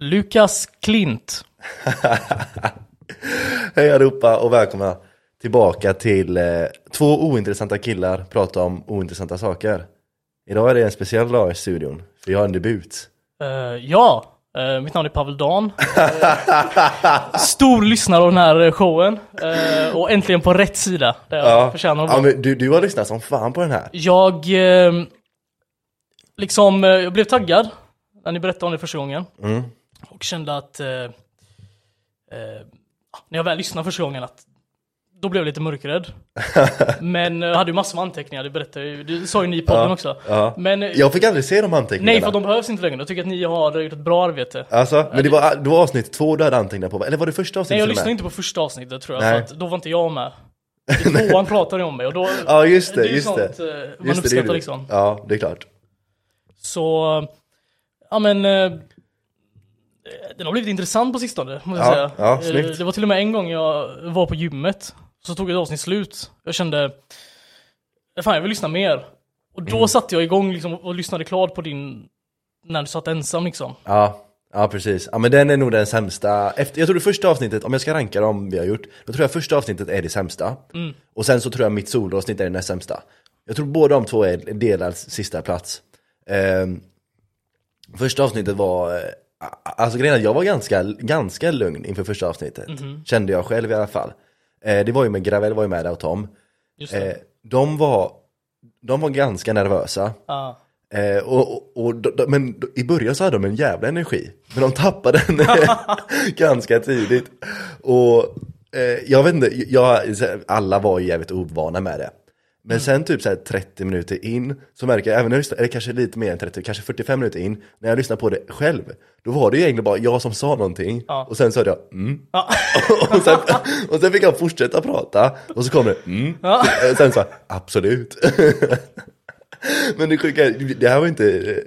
Lukas Klint. Hej allihopa och välkomna tillbaka till eh, två ointressanta killar prata om ointressanta saker. Idag är det en speciell dag i studion, för jag har en debut. Eh, ja, eh, mitt namn är Pavel Dan. Eh, stor lyssnare av den här eh, showen. Eh, och äntligen på rätt sida. Där jag förtjänar att ja, men du, du har lyssnat som fan på den här. Jag, liksom, jag blev taggad när ni berättade om det första gången. Mm. Och kände att, eh, eh, när jag väl lyssnade första gången, att då blev jag lite mörkrädd. Men eh, jag hade ju massor med anteckningar, det berättade ju, det sa ju ni i podden Ja, också. ja. Men, eh, Jag fick aldrig se de anteckningarna. nej för de behövs inte längre, jag tycker att ni har gjort ett bra arbete. Alltså, men det var, det var avsnitt två du hade antecknat på, eller var det första Nej avsnittet jag till och lyssnade inte på första avsnittet tror jag, Nej. för då var inte jag med. I tvåan pratade ni om mig och då, Ja just det, är ju just sånt, det. eh, man Just det, det uppskattar du. liksom. Ja, det är klart. Så, ja men Den har blivit intressant på sistone, måste jag Ja, säga. ja, Eh, snyggt. Det var till och med en gång jag var på gymmet, så tog ett avsnitt slut. Jag kände, fan jag vill lyssna mer. Och då Mm. satte jag igång liksom och lyssnade klart på din, när du satt ensam liksom. Ja, ja precis. Ja men den är nog den sämsta, efter, jag tror det första avsnittet, om jag ska ranka dem vi har gjort, då tror jag första avsnittet är det sämsta. Mm. Och sen så tror jag mitt soloavsnitt är det näst sämsta. Jag tror båda de två är delad sista plats. Ehm, första avsnittet var, eh, alltså grejen är att jag var ganska, ganska lugn inför första avsnittet. Mhm. Kände jag själv i alla fall. Eh, det var ju med Gravel var ju med där och Tom. Eh, de var, de var ganska nervösa. Ja. Eh, och, och, och, d- d- men i början så hade de en jävla energi. Men de tappade den ganska tidigt. Och eh, jag vet inte, jag, alla var ju jävligt ovana med det. Men sen typ så här 30 minuter in så märker jag, även när jag lyssnar, eller kanske lite mer än 30, kanske 45 minuter in, när jag lyssnar på det själv, då var det ju egentligen bara jag som sa någonting Ja. och sen hörde jag mm. Ja. och, sen, och sen fick jag fortsätta prata och så kom det mm. Eh, Sen så absolut. Men det sjuka är, det här var inte,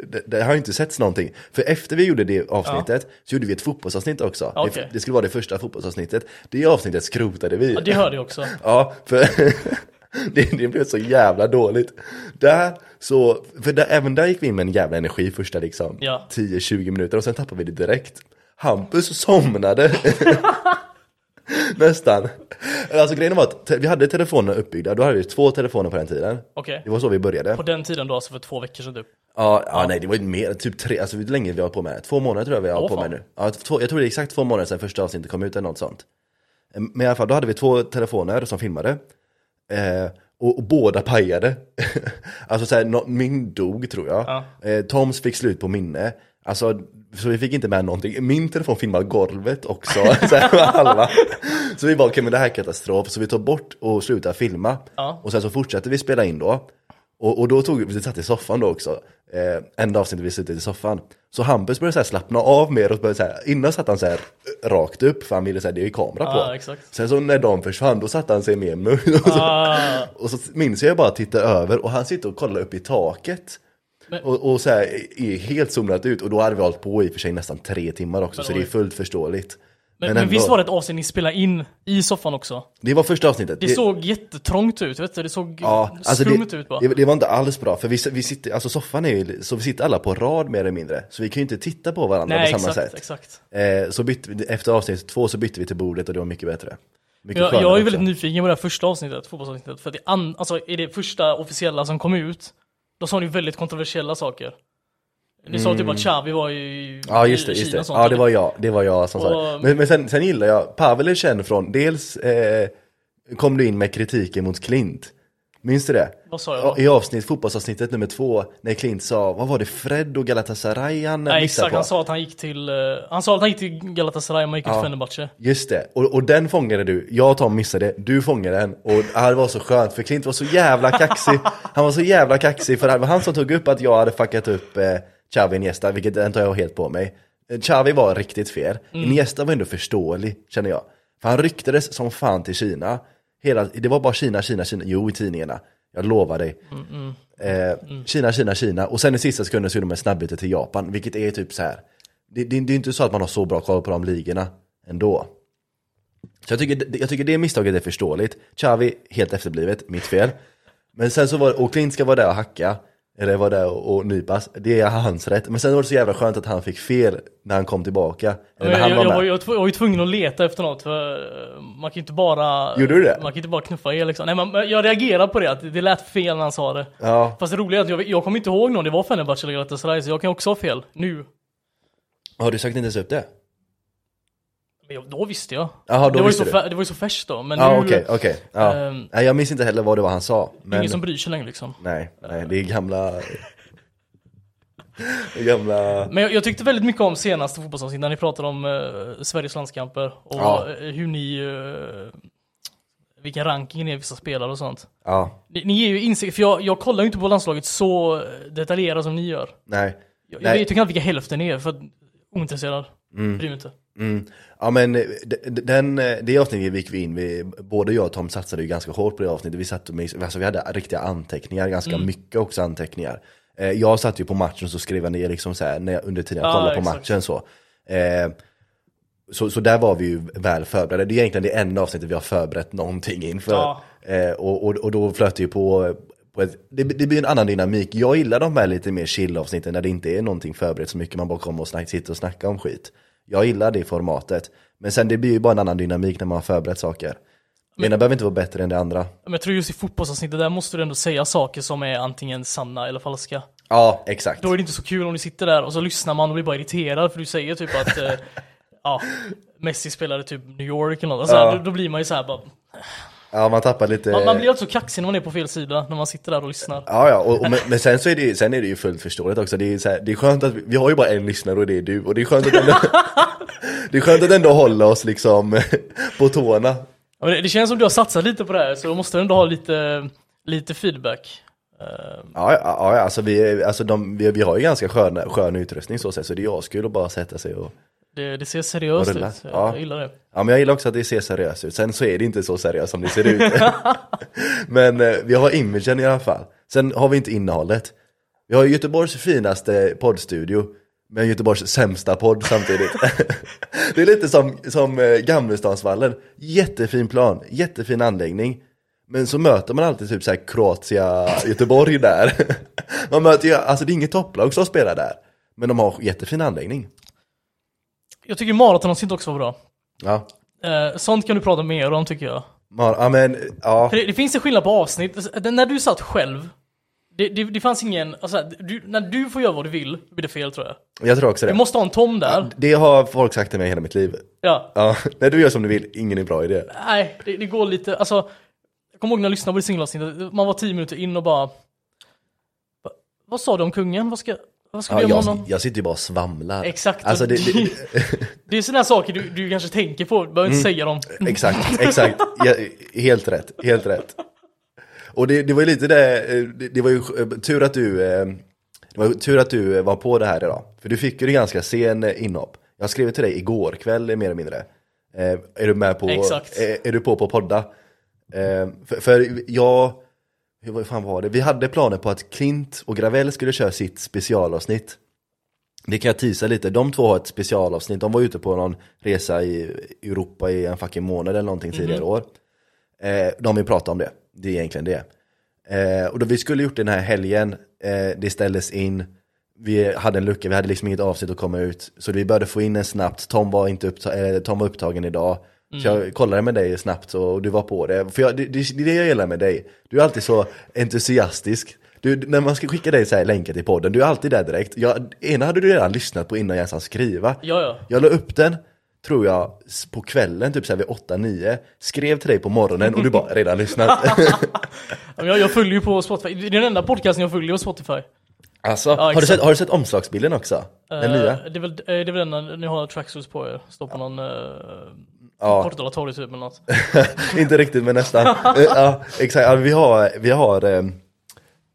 det, det har inte setts någonting. För efter vi gjorde det avsnittet så gjorde vi ett fotbollsavsnitt också. Okej. Det, det skulle vara det första fotbollsavsnittet. Det avsnittet skrotade vi. ja, det hörde jag också. Ja, för det, det blev så jävla dåligt. Där, så, för där, även där gick vi in med en jävla energi första liksom Ja. 10-20 minuter och sen tappade vi det direkt. Hampus somnade. Nästan. Alltså grejen var att vi hade telefonerna uppbyggda, då hade vi två telefoner på den tiden. Okej. Det var så vi började. På den tiden då, alltså för två veckor sedan typ. Ja, ja, nej det var ju mer, typ tre, alltså hur länge vi har på med det? Två månader tror jag vi har Åh, på med fan. nu. Ja, två, jag tror det är exakt två månader sedan första avsnittet kom ut eller något sånt. Eh, Men i alla fall, då hade vi två telefoner som filmade. Eh, och, och båda pajade. alltså såhär, nå- min dog tror jag. Ja. Eh, Toms fick slut på minne. Alltså, så vi fick inte med någonting. Min telefon filmade golvet också. så, här, så vi bara, okej men det här är katastrof. Så vi tar bort och slutar filma. Ja. Och sen så fortsatte vi spela in då. Och, och då tog vi, vi satt i soffan då också. Eh, enda avsnittet vi suttit i soffan. Så Hampus började så här slappna av mer och började så här, innan satt han så här rakt upp för han ville säga det är ju kamera på. Ja, exakt. Sen så när de försvann då satte han sig mer mörkt. Och, så- Ah, och så minns jag bara tittar över och han sitter och kollar upp i taket. Men- Och, och så här, är helt zonat ut och då hade vi hållit på i och för sig nästan tre timmar också Men så det är oj. fullt förståeligt. Men, men visst var det ett avsnitt ni spelade in i soffan också? det var första avsnittet. Det såg jättetrångt ut, vet du? Det såg Ja, alltså skumt det, ut bara. det, det var inte alls bra, för vi, vi sitter, alltså soffan är ju, så vi sitter alla på rad mer eller mindre, så vi kan ju inte titta på varandra Nej, på samma exakt, sätt. exakt. Eh, så bytte efter avsnitt två så bytte vi till bordet och det var mycket bättre. Mycket Jag, jag är också. väldigt nyfiken på det här första avsnittet, fotbollsavsnittet. För det an, alltså, i det första officiella som kom ut, då sa ni väldigt kontroversiella saker. Ni sa typ att Xavi var Mm. Ja just det, just det. och. Ja det var jag, det var jag som sa det. Och- Men, men sen, sen gillar jag, Pavel är känd från, dels eh, kom du in med kritiken mot Klint. Minns du det? Vad sa jag? I avsnitt, fotbollsavsnittet nummer två, när Klint sa, vad var det, Fred och Galatasaray han Nej missade exakt, på? han sa att han gick till, eh, han sa att han gick till Galatasaray, men gick Ja. till Fenerbahce. Just det, och, och den fångade du, jag och Tom missade, du fångade den och ah, det var så skönt för Klint var så jävla kaxig Han var så jävla kaxig för det var han som tog upp att jag hade fuckat upp eh, Xavi Iniesta, vilket den tar jag helt på mig. Xavi var riktigt fel, Iniesta var ändå förståelig känner jag. För han ryktades som fan till Kina. Hela, Det var bara Kina, Kina, Kina, jo i tidningarna. Jag lovar dig. Eh, Kina, Kina, Kina. Och sen i sista sekunden så gjorde de en snabbyte till Japan, vilket är typ så här. Det, det, det är inte så att man har så bra koll på de ligorna ändå. Så jag tycker, jag tycker det misstaget är förståeligt. Xavi, helt efterblivet, mitt fel. Men sen så var och Klint ska vara där och hacka. Eller var där och, och nypas, det är hans rätt. Men sen var det så jävla skönt att han fick fel när han kom tillbaka. Eller när han jag, var jag, med. var, jag, var jag var ju tvungen att leta efter något för eh, man kan ju inte bara Gjorde du det? Man kan inte bara knuffa er liksom. Nej, man, jag reagerade på det, att det lät fel när han sa det. Ja, Fast det roliga är att jag, jag kommer inte ihåg någon, det var Fenerbahce eller Galatasaray, så jag kan också ha fel nu. har du sagt inte ens upp det? Jag, då visste jag. Jaha, då det, var visste så, det var ju så färskt då, men Ja nu okej, okej. Ja. Nej jag minns inte heller vad det var han sa. är Men ingen som bryr sig längre liksom. nej, nej det är gamla... är gamla... Men jag, jag tyckte väldigt mycket om senaste fotbollsavsnittet när ni pratade om eh, Sveriges landskamper och Ja. eh, hur ni eh, vilken ranking ni är vissa spelare och sånt. Ja, Ni, ni ger ju insikt, för jag, jag kollar ju inte på landslaget så detaljerat som ni gör. nej. Jag, jag Nej. vet ju knappt vilka hälften ni är, för att ointresserad. Bryr mig inte. Mm. Ja men eh, den, eh, det avsnittet gick vi in, vi, både jag och Tom satsade ju ganska hårt på det avsnittet. Vi, satt med, alltså vi hade riktiga anteckningar, ganska Mm. mycket också anteckningar. Eh, jag satt ju på matchen så skrev jag ner liksom så här, när jag, under tiden jag Ja, kollade på exakt. matchen så. Eh, så. Så där var vi ju väl förberedda. Det är egentligen det enda avsnittet vi har förberett någonting inför. Ja. Eh, och, och, och då flöt det ju på, på ett, det, det blir en annan dynamik. Jag gillar de här lite mer chill avsnitten när det inte är någonting förberett så mycket, man bara kommer och snack, sitter och snackar om skit. Jag gillar det formatet. Men sen det blir ju bara en annan dynamik när man har förberett saker. Det ena behöver inte vara bättre än det andra. Men jag tror just i fotbollsavsnittet där måste du ändå säga saker som är antingen sanna eller falska. Ja, exakt. Då är det inte så kul om du sitter där och så lyssnar man och blir bara irriterad för du säger typ att eh, ja, Messi spelade typ New York eller något. Så här, Ja. då, då blir man ju så här bara, Ja, man tappar lite... man, man blir alltså kaxig när man är på fel sida när man sitter där och lyssnar. Ja, ja, och, och, men, men sen så är det, ju- sen är det ju fullt förståeligt också. Det är, så här, det är skönt att vi, vi har ju bara en lyssnare och det är du. Och det är skönt att ändå, det är skönt att ändå hålla oss liksom på tårna. Ja, men det, det känns som du har satsat lite på det här så då måste du ändå ha lite, lite feedback. Eh, Ja, ja, ja alltså, vi, alltså de, vi, vi har ju ganska skön, skön utrustning så sätt, så det är askul att bara sätta sig och... det, det ser seriöst ut, jag, Ja. gillar det. Ja, men jag gillar också att det ser seriöst ut. Sen så är det inte så seriöst som det ser ut. men eh, vi har imagen i alla fall. Sen har vi inte innehållet. Vi har Göteborgs finaste poddstudio, men Göteborgs sämsta podd samtidigt. det är lite som, som eh, Gammelstansvallen. Jättefin plan, jättefin anläggning. Men så möter man alltid typ så här Kroatia, Göteborg där. man möter ju, alltså det är inget topplag som spelar där. Men de har jättefin anläggning. Jag tycker maratonavsnitt också var bra. Ja, Eh, sånt kan du prata mer om tycker jag. Mar- ja men, ja. För det, det finns en skillnad på avsnitt. Alltså, När du satt själv, det, det, det fanns ingen, alltså, du, när du får göra vad du vill, blir det fel tror jag. Jag tror också det. Du måste ha en Tom där. Det har folk sagt till mig hela mitt liv. Ja. Ja, när du gör som du vill, ingen är bra idé. Nej, det, det går lite, alltså. Jag kommer ihåg när jag lyssnade på det singelavsnittet, man var tio minuter in och bara. "Va- Vad sa du om kungen? Vad ska, vad ska Ja, vi göra jag, honom? jag sitter ju bara och svamlar. Exakt. Alltså det, det, Det är sådana saker du, du kanske tänker på, du behöver inte Mm. säga dem. exakt, exakt. Ja, helt rätt, helt rätt. Och det, det var ju lite det, eh, det, det var ju eh, tur att du, eh, det var ju tur att du eh, var på det här idag. För du fick ju det ganska sen eh, inhopp. Jag skrev till dig igår kväll eh, mer eller mindre. Eh, är du med på, Exakt. Är, är du på på podda? Eh, för, för jag, hur vad fan var det? Vi hade planer på att Klint och Gravel skulle köra sitt specialavsnitt. Det kan jag tisa lite, de två har ett specialavsnitt, de var ute på någon resa i Europa i en fucking månad eller någonting tidigare Mhm. år. Eh, de vill prata om det, det är egentligen det. Eh, och då vi skulle gjort den här helgen, eh, det ställdes in, vi hade en lucka, vi hade liksom inget avsnitt att komma ut. Så vi började få in en snabbt, Tom var, inte uppta- Tom var upptagen idag. Så jag kollade med dig snabbt och du var på det. För jag, det, det, det är det jag gillar med dig, du är alltid så entusiastisk. Du, när man ska skicka dig så här länkar till podden, du är alltid där direkt. Jag, ena hade du redan lyssnat på innan jag ens hann skriva. Ja, ja. Jag la upp den, tror jag, på kvällen, typ så här vid 8-9. Skrev till dig på morgonen och du bara redan lyssnat. Jag, jag följer ju på Spotify, det är den enda podcasten jag följer på Spotify. alltså, Ja, har, du sett, har du sett omslagsbilden också? Den Eh, nya? Det är väl, eh, det är väl den när ni har tracksuits på er, står på någon uh, Ja. Portala torg typ eller något. Inte riktigt men nästan. Eh, ja, exakt. Ja, vi har, vi har eh,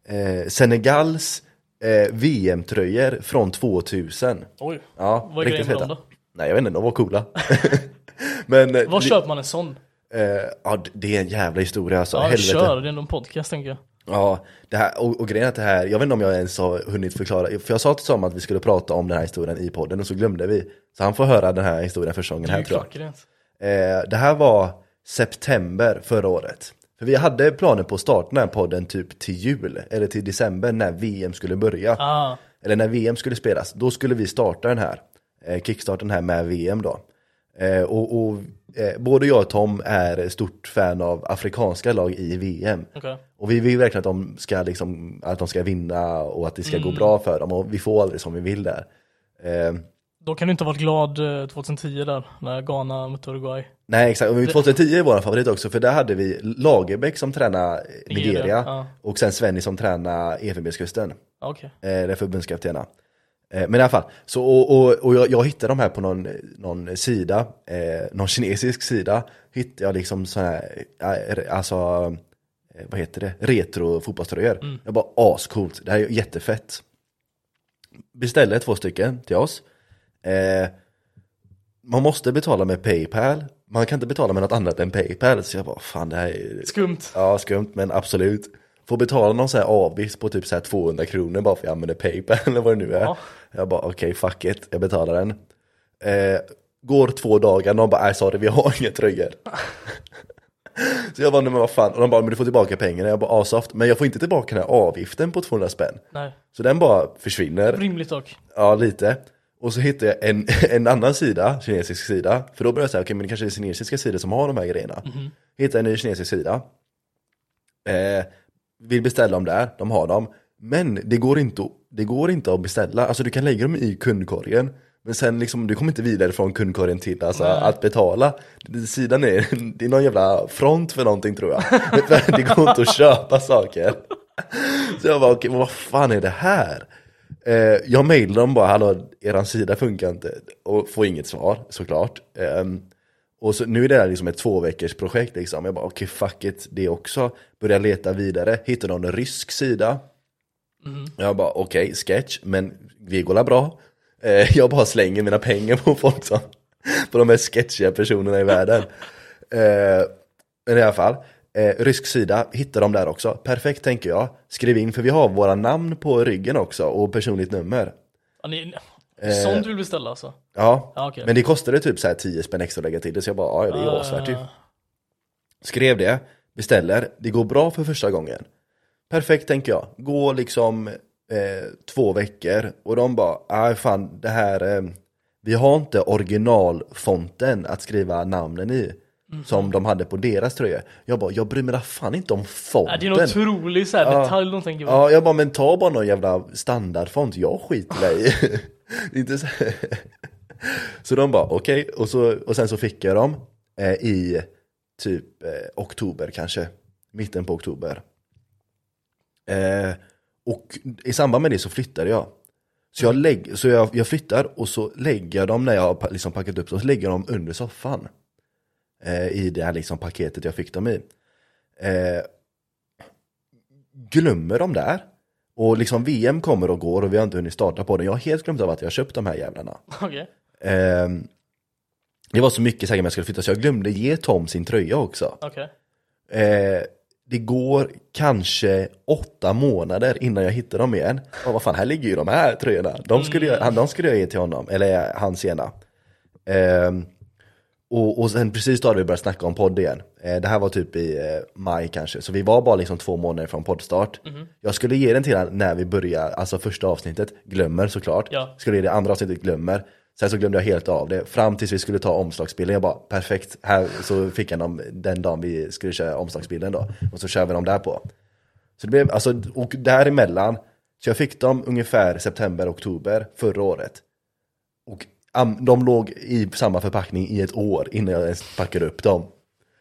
eh, Senegals eh, VM-tröjor från 2000. Oj, Ja, vad är grejen med dem då? Nej jag vet inte, de var coola. men eh, Var det- köper man en sån? eh, ja, det är en jävla historia alltså. Ja, Helvete. kör, det är ändå en podcast tänker jag. Ja, det här, och, och grejen är att det här, jag vet inte om jag ens har hunnit förklara, för jag sa till Tom att vi skulle prata om den här historien i podden och så glömde vi. Så han får höra den här historien första gången här tror jag. Eh, det här var september förra året. För vi hade planer på att starta den här podden typ till jul, eller till december när VM skulle börja. Ah, Eller när VM skulle spelas, då skulle vi starta den här. Eh, kickstarta den här med VM då. Eh, och och eh, både jag och Tom är stort fan av afrikanska lag i VM. okej. Och vi vill verkligen att de ska, liksom, att de ska vinna och att det ska gå Mm. bra för dem. Och vi får aldrig som vi vill där. Eh, Då kan du inte ha varit glad eh, 2010 där, när Ghana mötte Uruguay. nej exakt, och 2010 är vår favorit också för där hade vi Lagerbäck som tränar Nigeria, Nigeria, ja. och sen Svenny som tränar Elfenbenskusten. Okej. Eh, det är förbundskaptenerna. Eh, men i alla fall, så, och, och, och jag, jag hittade de här på någon, någon sida, eh, någon kinesisk sida, hittade jag liksom sådana här, eh, alltså, eh, vad heter det, retro fotbollströjor. Jag bara ascoolt, det här är jättefett. Beställde två stycken till oss. Eh, man måste betala med Paypal, man kan inte betala med något annat än Paypal, så jag bara fan det här är Skumt. Ja, skumt men absolut. Får betala någon sån här avgift på typ så här 200 kronor bara för att jag använder Paypal eller vad det nu är. Ja. Jag bara okej, fuck it, jag betalar den. Eh, går två dagar, de bara nej sorry vi har inga tröjor. så jag bara nej men vad fan, och de bara men du får tillbaka pengarna. Jag bara asoft, men jag får inte tillbaka den här avgiften på 200 spänn. Nej. Så den bara försvinner. Rimligt dock. Ja, lite. Och så hittade jag en, en annan sida, kinesisk sida. För då började jag säga, okej men det kanske är kinesiska sidor som har de här grejerna. Hittade en ny kinesisk sida. Eh, vill beställa dem där, de har dem. Men det går, inte, det går inte att beställa, alltså du kan lägga dem i kundkorgen. Men sen liksom, du kommer inte vidare från kundkorgen till alltså, att betala. Sidan är, det är någon jävla front för någonting tror jag. det går inte att köpa saker. Så jag bara, okej, men vad fan är det här? Eh, jag mejlade dem bara, hallå, eran sida funkar inte. Och får inget svar, såklart. Ehm, och så, nu är det här liksom ett två veckors projekt liksom. Jag bara, okej, fuck it, det också. Börjar leta vidare, hittade någon rysk sida. Jag bara, okej, sketch, men vi går bra. Eh, jag bara slänger mina pengar på folk som, på de mest sketchiga personerna i världen. Eh, men i alla fall, eh, rysk sida, hittar de där också. Perfekt tänker jag. Skriv in, för vi har våra namn på ryggen också och personligt nummer. Ja, ni, sånt du vill beställa alltså? Ja, Ja, okej. men det kostade typ så här 10 spänn extra att lägga till det, så jag bara, ja det är asvärt ju. Ah, Skrev det, beställer, det går bra för första gången. Perfekt tänker jag. Gå liksom eh, två veckor och de bara, nej fan det här, eh, vi har inte originalfonten att skriva namnen i. Mhm. Som de hade på deras tröja. Jag bara, jag bryr mig fan inte om Ja, fonten. det är någon otrolig så här detalj de tänker på. Ja, jag bara, men ta bara någon jävla standardfont, jag skiter i. Inte så... så de bara, okej, och, så, och sen så fick jag dem eh, i typ eh, oktober kanske, mitten på oktober. Eh, och i samband med det så flyttade jag. Så jag, lägg, så jag, jag flyttar och så lägger jag dem när jag har liksom packat upp så lägger jag dem under soffan. Eh, I det här liksom paketet jag fick dem i. Eh, glömmer dem där. Och liksom VM kommer och går och vi har inte hunnit starta på den. Jag har helt glömt av att jag köpt de här jävlarna. Okej. Ehm, det var så mycket säkert jag skulle flytta så jag glömde ge Tom sin tröja också. Okej. Eh, det går kanske åtta månader innan jag hittar dem igen. Och vad fan, här ligger ju de här tröjorna. De skulle jag, han- de skulle jag ge till honom, eller hans ena. Ehm, och, och sen precis då hade vi börjat snacka om podd igen. Eh, det här var typ i eh, maj kanske, så vi var bara liksom två månader från poddstart. Jag skulle ge den till honom när vi börjar, alltså första avsnittet, glömmer såklart. Ja. Skulle ge det andra avsnittet, glömmer. Sen så glömde jag helt av det, fram tills vi skulle ta omslagsbilden, jag bara perfekt, här så fick jag dem den dagen vi skulle köra omslagsbilden då. Och så kör vi dem där på. Så det blev, alltså, och däremellan, så jag fick dem ungefär september, oktober förra året. De låg i samma förpackning i ett år innan jag ens packade upp dem.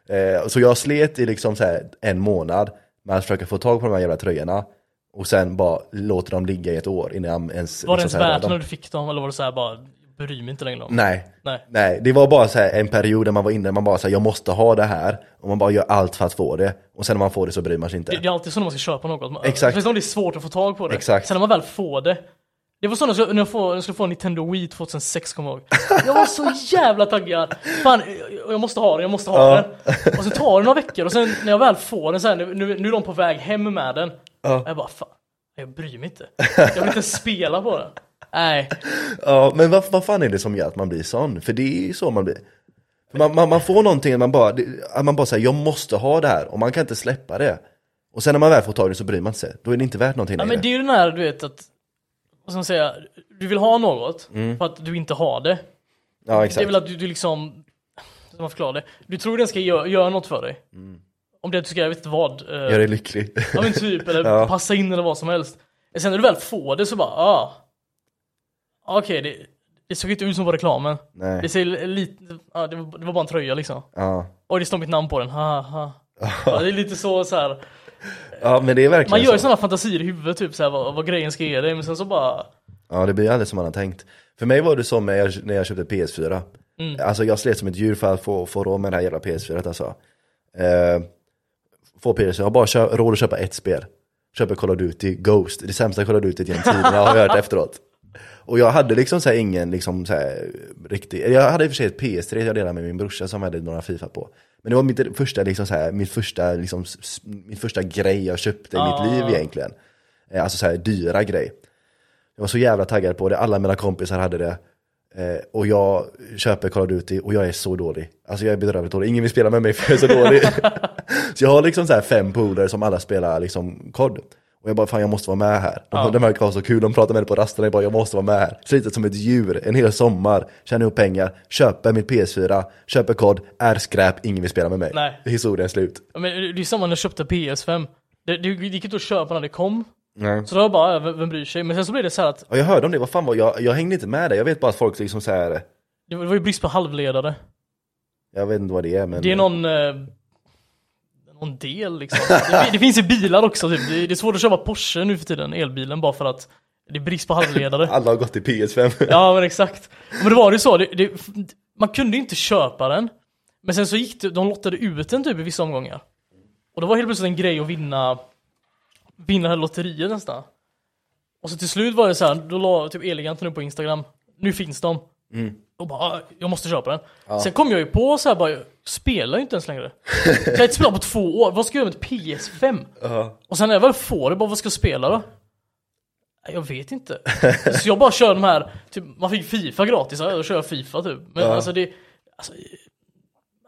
Eh, så jag slet i liksom så här en månad med att försöka få tag på de här jävla tröjorna. Och sen bara låta dem ligga i ett år innan jag ens... Var det liksom ens här värt när du fick dem eller var det så här bara, bryr mig inte längre om? Nej. Nej. Nej, det var bara så här en period där man var inne, man bara säger jag måste ha det här. Och man bara gör allt för att få det. Och sen när man får det så bryr man sig inte. Det, det är alltid så när man ska köpa något. Exakt. Speciellt om det är svårt att få tag på det. Exakt. Sen när man väl får det. Det var så när jag, när jag, skulle få en Nintendo Wii 2006 kommer jag ihåg. Jag var så jävla taggad. Fan, jag, måste ha den, jag måste ha den. Och så tar det några veckor och sen när jag väl får den så här, nu, nu är de på väg hem med den. Jag bara, fan, jag bryr mig inte. Jag vill inte spela på den. Nej, Ja, men vad, vad fan är det som gör att man blir sån? För det är ju så man blir. Man, man, man får någonting, man bara, att man bara säger jag måste ha det här och man kan inte släppa det. Och sen när man väl får tag i det så bryr man sig. Då är det inte värt någonting Ja längre. men det är ju den här du vet att, vad ska man säga, du vill ha något Mm. för att du inte har det. Ja Det exakt. är väl att du, du liksom, ska man förklara det? Du tror den ska göra, göra något för dig. Om det är att du ska, jag vet inte vad. eh, Gör dig lycklig. Ja men typ, eller Ja. passa in eller vad som helst. Sen när du väl får det så bara, ah. Okej, det, det såg inte ut som på reklamen. Nej. Det ser lite, ja, det, var, det var bara en tröja liksom. Ja. Och det står mitt namn på den, ha ha. Ja, det är lite så, så här. Ja men det är verkligen Man gör ju så. sådana fantasier i huvudet typ så här, vad, vad grejen ska ge dig, men sen så bara Ja det blir aldrig som man har tänkt. För mig var det som när jag, när jag köpte PS4. Mm. Alltså jag slet som ett djur för att få, få råd med det här jävla PS4 alltså. Eh, få PS4, jag har bara kö- råd att köpa ett spel. Köper Call of Duty Ghost, det sämsta Call of Duty genom tiderna har jag hört efteråt. Och jag hade liksom så här ingen liksom så riktig, jag hade i och för sig ett PS3 jag delade med min brorsa som hade några FIFA på. Men det var mitt första liksom så här, mitt första liksom, min första grej jag köpte i Ah. mitt liv egentligen. Eh, Alltså så här dyra grej. Jag var så jävla taggad på det, alla mina kompisar hade det. Eh, och jag köper Call of Duty och jag är så dålig. Alltså jag är bedrövligt dålig, ingen vill spela med mig för jag är så dålig. så jag har liksom så här fem polare som alla spelar liksom kod. Och jag bara, fan jag måste vara med här. De, Ja. de verkar ha så kul, de pratar med mig på rasterna, jag bara, jag måste vara med här. Slitit som ett djur, en hel sommar, tjänar ihop pengar, köper mitt PS4, köper kod, är skräp, ingen vill spela med mig. Nej. Historien är slut. Ja, Men det är samma när jag köpte PS5. Det, det gick inte att köpa när det kom. Nej. Så då var bara, ja, vem, vem bryr sig? Men sen så blev det så här att Och jag hörde om det, vad fan var jag, jag hängde inte med det, jag vet bara att folk liksom så här. det det var ju brist på halvledare. jag vet inte vad det är men Det är någon, eh, någon del liksom. Det, det finns ju bilar också typ. Det, det är svårt att köpa Porsche nu för tiden, elbilen, bara för att det är brist på halvledare. alla har gått till PS5. Ja men exakt. Men det var ju så, det, det, man kunde ju inte köpa den. Men sen så gick det, de lottade ut den typ i vissa omgångar. Och det var helt plötsligt en grej att vinna, vinna det här lotteriet nästan. Och så till slut var det så här, då la typ Eleganten upp på Instagram, nu finns de. Och bara, "Ah, jag måste köpa den. Sen kom jag ju på så här bara, jag spelar ju inte ens längre. Så jag har inte spelat på två år, vad ska jag göra med ett PS5? Och sen när jag väl får det, bara vad ska jag spela då? Jag vet inte. Så jag bara kör de här, typ, man fick Fifa gratis, ja, då kör jag Fifa typ. Men Ja. alltså det, alltså,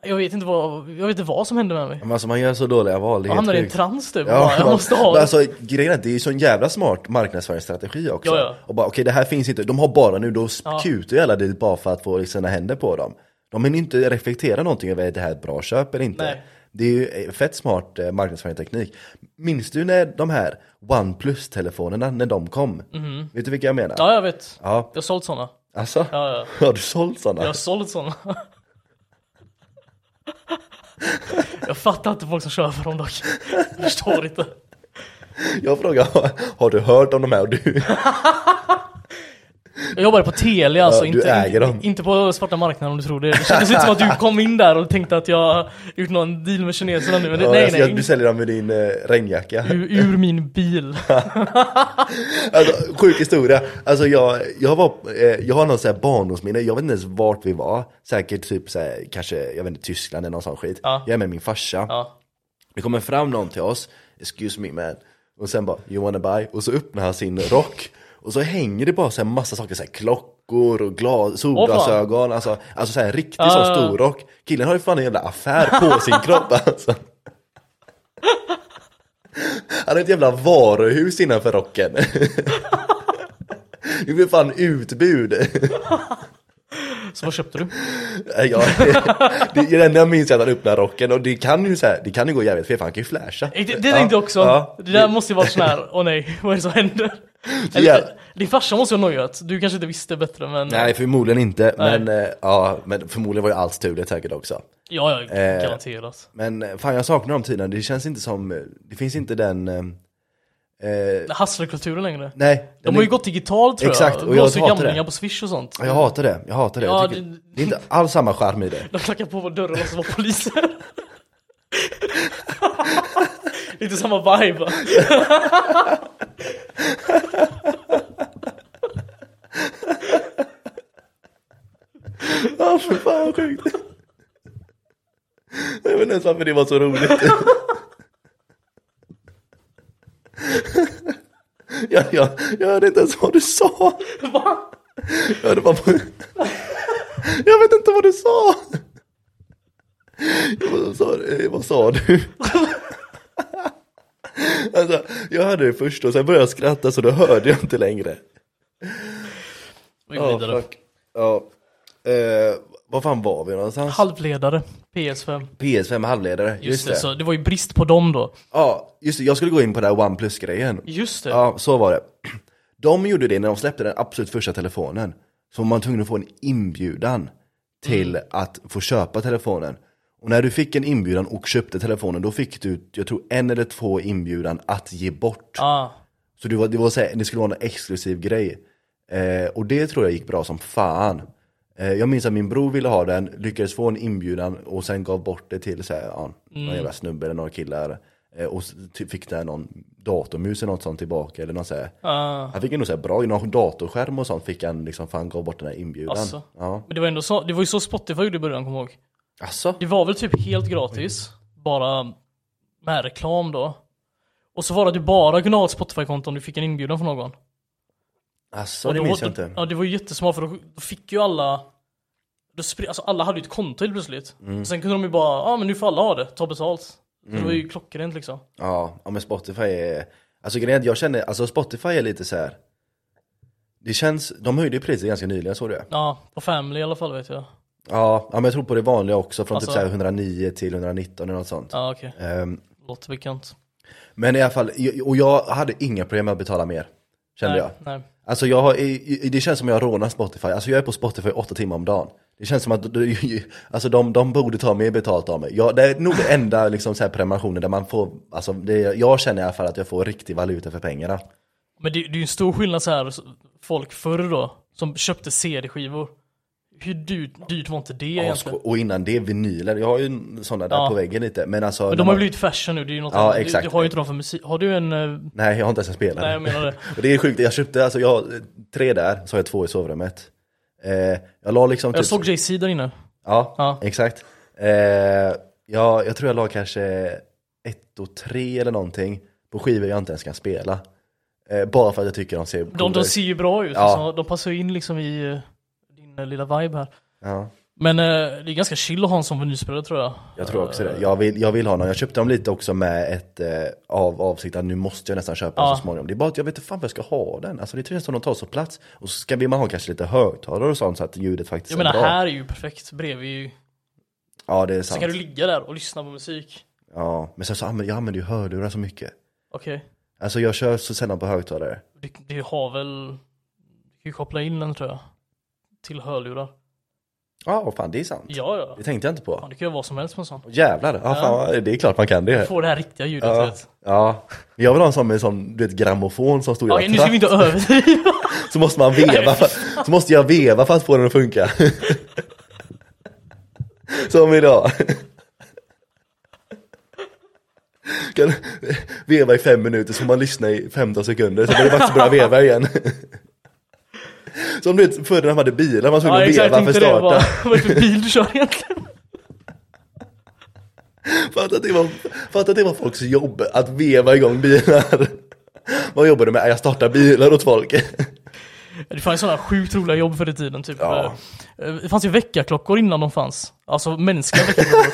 jag vet inte vad, jag vet inte vad som hände med mig. Men alltså man gör så dåliga val, det är hamnade i en sjukt. trans typ, Ja, bara, jag man- måste ha men det. Alltså grejen är att det är ju sån jävla smart marknadsföringsstrategi också. Ja, ja. Och bara okej det här finns inte, de har bara nu, då Ja. kutar ju alla dit bara för att få sina händer på dem. De hinner inte reflektera någonting över är det här ett bra köp eller inte. Nej. Det är ju eh, fett smart eh, marknadsföringsteknik. Minns du när de här OnePlus-telefonerna, när de kom? Vet du vilka jag menar? Mhm. Ja jag vet, Ja. jag har sålt sådana. Alltså? Ja, ja. Har du sålt sådana? Jag har sålt sådana. jag fattar inte folk som kör för dem dock. Jag förstår inte. Jag frågar, har du hört om de här? Och du, jag jobbade på Telia alltså, Ja, inte, inte på svarta marknaden om du tror det. Det kändes inte som att du kom in där och tänkte att jag gjort någon deal med kineserna nu. Men det, ja, nej alltså, nej, jag- du säljer dem med din eh, regnjacka. ur, ur min bil. Alltså, sjuk historia. Alltså jag, jag, var, eh, jag har någon sån här barndomsminne, jag vet inte ens vart vi var. Säkert typ så här, kanske, jag vet inte, Tyskland eller någon sån skit. Ja. Jag är med min farsa. Ja. Det kommer fram någon till oss, excuse me man. Och sen bara, you wanna buy? Och så öppnar han sin rock. Och så hänger det bara så här massa saker, så här klockor och glas, solglasögon. Alltså, alltså så här, en riktig Ja, sån ja, ja. stor rock. Killen har ju fan en jävla affär på sin kropp alltså. Han har ett jävla varuhus innanför rocken. Det blir fan utbud. Så vad köpte du? Ja, det är det enda jag minns är att han öppnar rocken och det kan ju så här, det kan ju gå jävligt fel för han kan ju flasha. Det, det tänkte jag också. Ja. Det där måste ju vara sån här, åh nej, vad är det som händer? Eller, Ja. Din farsa måste ha nojat, du kanske inte visste bättre men... Nej förmodligen inte, Nej. men eh, ja, men förmodligen var ju allt stulet säkert också. Ja, ja, Eh, garanterat. Men eh, fan jag saknar de tiderna, det känns inte som, eh, det finns inte den, eh, eh, Hustlerkulturen längre. nej. De har är- ju gått digitalt tror Exakt, jag. och jag Blåser hatar det. på swish och sånt. Ja, Jag hatar det, jag hatar det. Ja, jag tycker, det- det är inte alls samma charm i det. De knackar på vår dörr och låtsas vara poliser. Lite samma vibe. Ja för fan vad sjukt. Jag vet inte ens varför det var så roligt. Jag, jag, jag hörde inte ens vad du sa. Va? Jag hörde bara på... Jag vet inte vad du sa. vad, sa, du? vad sa du? Alltså, jag hörde det först och sen började jag skratta så då hörde jag inte längre. Vi går Ja, vidare. Ja. Eh, vad fan var vi någonstans? Halvledare, PS5. PS5 halvledare, just, Just det. det, så det var ju brist på dem då. Ja, just det. Jag skulle gå in på den här OnePlus-grejen. Just det. Ja, så var det. De gjorde det när de släppte den absolut första telefonen. Så var man tvungen att få en inbjudan till Mm. att få köpa telefonen. Och när du fick en inbjudan och köpte telefonen, då fick du, jag tror en eller två inbjudan att ge bort. Ah, Så det, var, det, var så här, det skulle vara en exklusiv grej. Eh, och det tror jag gick bra som fan. Eh, jag minns att min bror ville ha den, lyckades få en inbjudan och sen gav bort det till så här, ja, någon Mm. jävla snubbe eller några killar. Eh, och fick där någon datormus eller något sånt tillbaka. Eller något så här. ah. Han fick ändå så här bra, någon datorskärm och sånt fick han liksom, för han gav bort den här inbjudan. Alltså. Ja. Men det var ändå så, det var ju så Spotify gjorde i början, kommer ihåg. Alltså? Det var väl typ helt gratis, bara med reklam då. Och så var det att du bara kunde ha ett Spotify-konto om du fick en inbjudan från någon. Alltså, Och det minns jag inte. Ja, det var jättesmart för då, då fick ju alla då spred, alltså alla hade ju ett konto helt plötsligt. Mm. Sen kunde de ju bara, ja ah, men nu får alla ha det, ta betalt. Så det var ju klockrent liksom. Ja, ja men Spotify är, alltså grejen jag känner, alltså Spotify är lite så här. Det känns, de höjde ju priset ganska nyligen, såg du? Ja, på Family i alla fall vet jag. Ja, ja, men jag tror på det vanliga också, från Alltså- typ så här 109 till 119 eller något sånt. Ja okej, Ehm, låter bekant. men i alla fall, och jag hade inga problem med att betala mer. Kände nej, jag. Nej. Alltså jag har, i- i- det känns som jag rånar Spotify, alltså jag är på Spotify åtta timmar om dagen. Det känns som att, alltså de, de borde ta mer betalt av mig. Jag, det är nog det enda liksom så här prenumerationen där man får, alltså det, jag känner i alla fall att jag får riktig valuta för pengarna. Men det, det är ju en stor skillnad så här folk förr då, som köpte CD-skivor. Hur dyrt, dyrt var inte det Ja, egentligen? och innan det vinyler, jag har ju sådana där Ja. på väggen lite. Men alltså, Men de har ju blivit fashion nu, det är ju något Ja, annat. Du- exakt. Du har ju inte dem för musik. Har du en... eh, Nej jag har inte ens en spelare. Nej jag menar det. Och det är sjukt, jag köpte, alltså jag har tre där, så har jag två i sovrummet. Eh, jag la liksom Jag typ, såg JC där inne. ja, Ja. exakt. Eh, jag, jag tror jag la kanske ett och tre eller någonting på skivor jag inte ens kan spela. Eh, bara för att jag tycker de ser De, de ser ju bra ut, Ja. så de passar ju in liksom i eh, eh, lilla vibe här. Ja, Men eh, det är ganska chill att ha en sån vinylspelare tror jag. jag tror också det. Jag vill, jag vill ha någon, jag köpte dem lite också med ett eh, av avsikt att nu måste jag nästan köpa den Ja. så småningom. Det är bara att jag vet inte fan vad jag ska ha den. Alltså det känns som de tar så plats. Och så ska vill man ha kanske lite högtalare och sånt så att ljudet faktiskt Jag är menar bra. här är ju perfekt, bredvid ju. Ja det är Så sant. kan du ligga där och lyssna på musik. Ja, men sen så använder jag använder ju hörlurar så mycket. Okej. Alltså jag kör så sällan på högtalare. Du, du har väl... Du kan ju koppla in den tror jag. Till hörlurar. Ja, fan det är sant. Ja, ja. Det tänkte jag inte på. Fan, du kan göra vad som helst med en sån. Jävlar, ja, fan, det är klart man kan Du det. får det här riktiga ljudet Ja, vet. ja. Jag vill ha en sån med sån, du vet, grammofon som stod i Okej, nu ska vi inte överdriva. Så måste man veva, för, så måste jag veva för att få den att funka. Som idag. Kan veva i fem minuter så får man lyssna i 15 sekunder, så är det faktiskt börja veva igen. Som du vet förr när man hade bilar, man skulle Ja, veva för det. starta. Vad, är det för bil du kör egentligen? Fatta att, det var, fatta att det var folks jobb att veva igång bilar. Vad jobbade du med? Jag startar bilar åt folk. Det fanns sådana sjukt roliga jobb förr i tiden, typ. Ja. eh, Det fanns ju väckarklockor innan de fanns. Alltså mänskliga väckarklockor.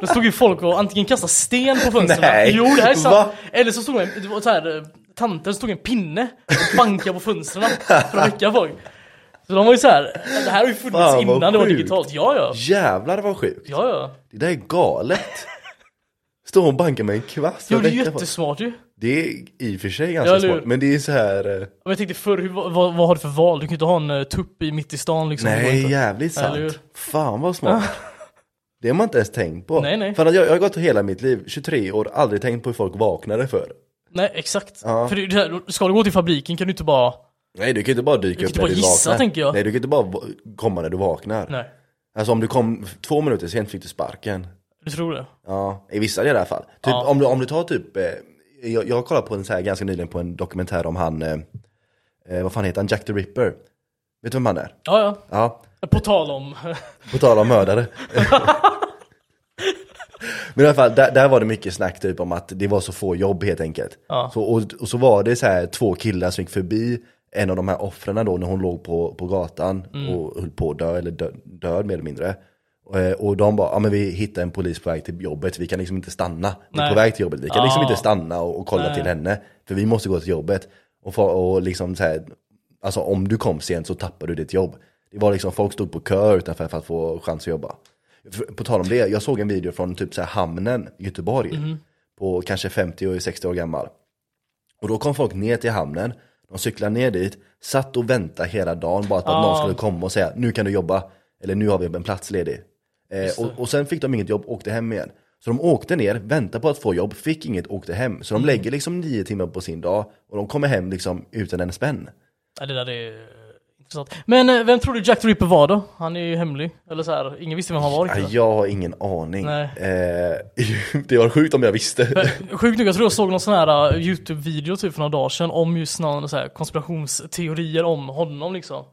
Då stod ju folk och antingen kastade sten på fönstren. Nej, Jo, det här är sant. va? Eller så stod en, det var så här, eh, tanter stod en pinne och bankade på fönstren för att väcka folk. Så de var ju så här, det här har ju funnits Fan, innan det var sjukt. digitalt. Ja, ja. Jävlar vad sjukt. Ja, ja. Det där är galet. Stå och banka med en kvast. Jo, det är folk. jättesmart ju. Det är i och för sig Ja, ganska hur? smart, men det är så här. eh, Men jag tänkte förr, hur, vad, vad har du för val? Du kan ju inte ha en uh, tupp i mitt i stan liksom. Nej, jävligt sant. Fan vad smart. Det har man inte ens tänkt på. Nej, nej. För att jag, jag har gått hela mitt liv, 23 år, aldrig tänkt på hur folk vaknade för. Nej, exakt. Ja. För det, det här, ska du gå till fabriken kan du inte bara... Nej, du kan inte bara dyka Du kan upp inte när bara du gissa, vaknar. tänker jag. Nej, du kan inte bara komma när du vaknar. Nej, Alltså om du kom två minuter sent fick du sparken. du tror det? Ja, i vissa delar i alla fall. Typ Ja. om, du, om du tar typ, eh, jag, jag har kollat på en så här ganska nyligen på en dokumentär om han, eh, eh, vad fan heter han, Jack the Ripper. Vet du vem han är? Ja, ja. Ja, På tal om... på tal om mördare. Men i alla fall, där, där var det mycket snack typ om att det var så få jobb helt enkelt. Ja. Så, och, och så var det så här två killar som gick förbi en av de här offren då när hon låg på, på gatan Mm. och höll på att dö, eller dö, död mer eller mindre. Eh, Och de bara, ja men vi hittar en polis på väg till jobbet, vi kan liksom inte stanna. Vi är på väg till jobbet, vi kan liksom Ja. inte stanna och, och kolla Nej. till henne. För vi måste gå till jobbet. Och, få, och liksom så här, alltså om du kom sent så tappar du ditt jobb. Det var liksom, folk stod på kö utanför för att få chans att jobba. På tal om det, jag såg en video från typ så här hamnen i Göteborg. Mhm. På kanske 50 och 60 år gammal. Och då kom folk ner till hamnen, de cyklade ner dit, satt och väntade hela dagen bara på att Ah. någon skulle komma och säga nu kan du jobba, eller nu har vi en plats ledig. Eh, och, och sen fick de inget jobb, åkte hem igen. Så de åkte ner, väntade på att få jobb, fick inget, åkte hem. Så de Mm. lägger liksom nio timmar på sin dag och de kommer hem liksom utan en spänn. Ja, det där är intressant. Men eh, vem tror du Jack the Ripper var då? Han är ju hemlig. Eller så här, ingen visste vem han var Ja, riktigt. jag har ingen aning. Nej. Eh, det var sjukt om jag visste. Men Sjukt nog, jag tror jag såg någon sån här uh, YouTube-video typ för några dagar sedan om just någon så här konspirationsteorier om honom liksom.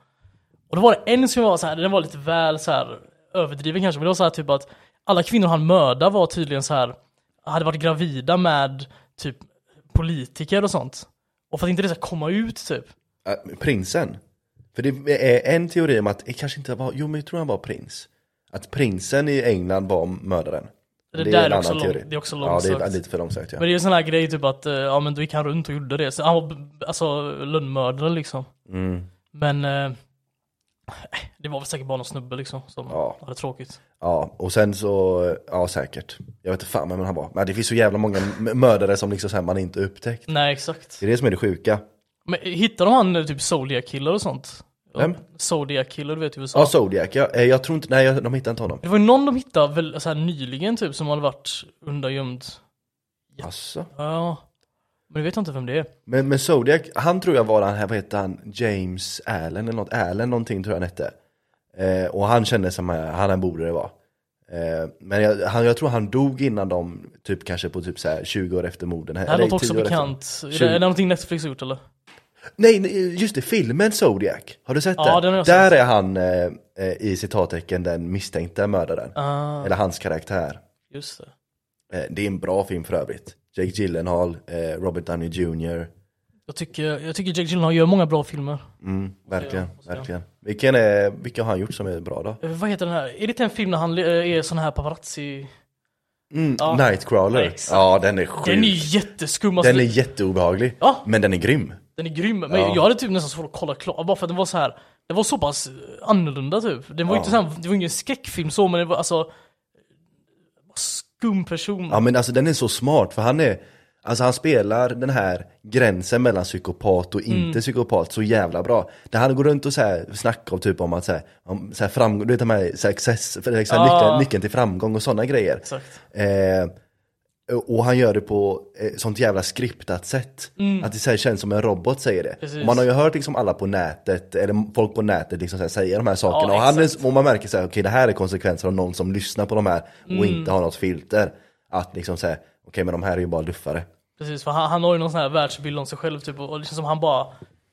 Och då var det en som var så här, den var lite väl så här överdriven kanske, men det var så här typ att alla kvinnor han mördade var tydligen så här hade varit gravida med typ politiker och sånt. Och för att inte det ska komma ut typ. Eh, Prinsen. För det är en teori om att det kanske inte var, jo men jag tror han var prins. Att prinsen i England var mördaren. Det där är också lång- det är också Ja, det är långsökt. lite för långsökt ja. Men det är en sån här grej typ att, eh, ja men då gick han runt och gjorde det. Så han var alltså lönnmördare liksom. Mm. Men eh, det var väl säkert bara någon snubbe liksom som Ja. hade tråkigt. Ja, och sen så, ja säkert. Jag vet inte fan vem han var. Men det finns så jävla många mördare som liksom så här man inte upptäckt. Nej exakt. Det är det som är det sjuka. Men hittade de han eh, typ Zodiac Killer och sånt? Vem? Zodiac Killer, du vet i USA. Ja, Zodiac, ja, eh, jag tror inte, nej de hittade inte honom. Det var ju någon de hittade väl så här nyligen typ som hade varit undangömd. Ja. Asså. Ja. Men jag vet inte vem det är. Men, men Zodiac, han tror jag var den här, vad heter han, James Allen eller något, Allen någonting tror jag han hette. Eh, och han kände som, eh, han borde det vara. Eh, men jag, han, jag tror han dog innan de, typ kanske på typ så här 20 år efter morden. Det här något också 10 år efter. bekant. Är det, är det någonting Netflix gjort eller? Nej, just det, filmen Zodiac. Har du sett Ja, den? den Där sett. är han eh, eh, i citattecken den misstänkta mördaren. Ah, Eller hans karaktär. just det. Eh, det är en bra film för övrigt. Jake Gyllenhaal, eh, Robert Downey Jr. Jag tycker, jag tycker Jake Gyllenhaal gör många bra filmer. Mm, verkligen, jag- verkligen. Vilken är, vilka har han gjort som är bra då? Eh, Vad heter den här? Är det inte en film när han eh, är sån här paparazzi? Mm, Ja. Nightcrawler. Ja. Ja, den är sjuk. Den är jätteskum. Alltså, Den är jätteobehaglig. Ja. Men den är grym. Den är grym. Men Ja. jag hade typ nästan svårt att kolla klart. Bara för att den var så här. Det var så pass eh, annorlunda typ. Den var ju inte så här, det var ingen skräckfilm så men det var alltså skum person. Ja men alltså den är så smart för han är Alltså han spelar den här gränsen mellan psykopat och inte Mm. psykopat så jävla bra. Där han går runt och så här snackar typ om att så här, om så här framgång, du vet de här success, så här Ja. nyckeln, nyckeln till framgång och sådana grejer. Eh, och han gör det på eh, sånt jävla skriptat sätt. Att det så här känns som en robot säger det. Mm. Precis. Och man har ju hört liksom alla på nätet, eller folk på nätet liksom så här, säga de här sakerna. Ja, och, han är, och man märker så här, okej det här är konsekvenser av någon som lyssnar på de här och Mm. inte har något filter. Att liksom säga, okej men de här är ju bara luffare. Precis, för han, han har ju någon sån här världsbild om sig själv typ och liksom som han bara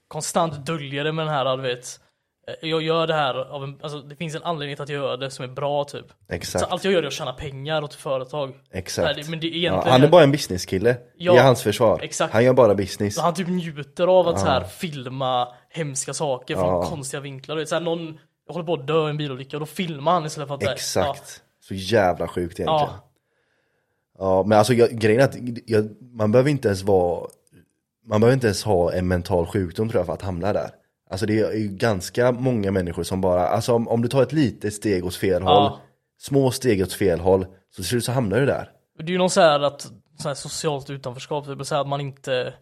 konstant döljer det med den här, du vet. Jag gör det här av en, alltså det finns en anledning till att jag gör det som är bra typ. Exakt. Så allt jag gör är att tjäna pengar åt företag. Exakt. Det- men det är ja, egentligen... han är bara en businesskille, Ja, i hans försvar. exakt. Han gör bara business. Han typ njuter av att så här filma hemska saker från Ja. konstiga vinklar. Du vet, så här, någon håller på att dö i en bilolycka och då filmar han istället för att... så här, Exakt. Så jävla sjukt egentligen. Ja, Ja, men alltså jag, grejen är att jag, man behöver inte ens vara Man behöver inte ens ha en mental sjukdom tror jag för att hamna där Alltså det är ju ganska många människor som bara, alltså om, om du tar ett litet steg åt fel Ja. håll Små steg åt fel håll, så till slut så hamnar du där. Det är ju någon så här att, så här socialt utanförskap, typ, så här att man inte...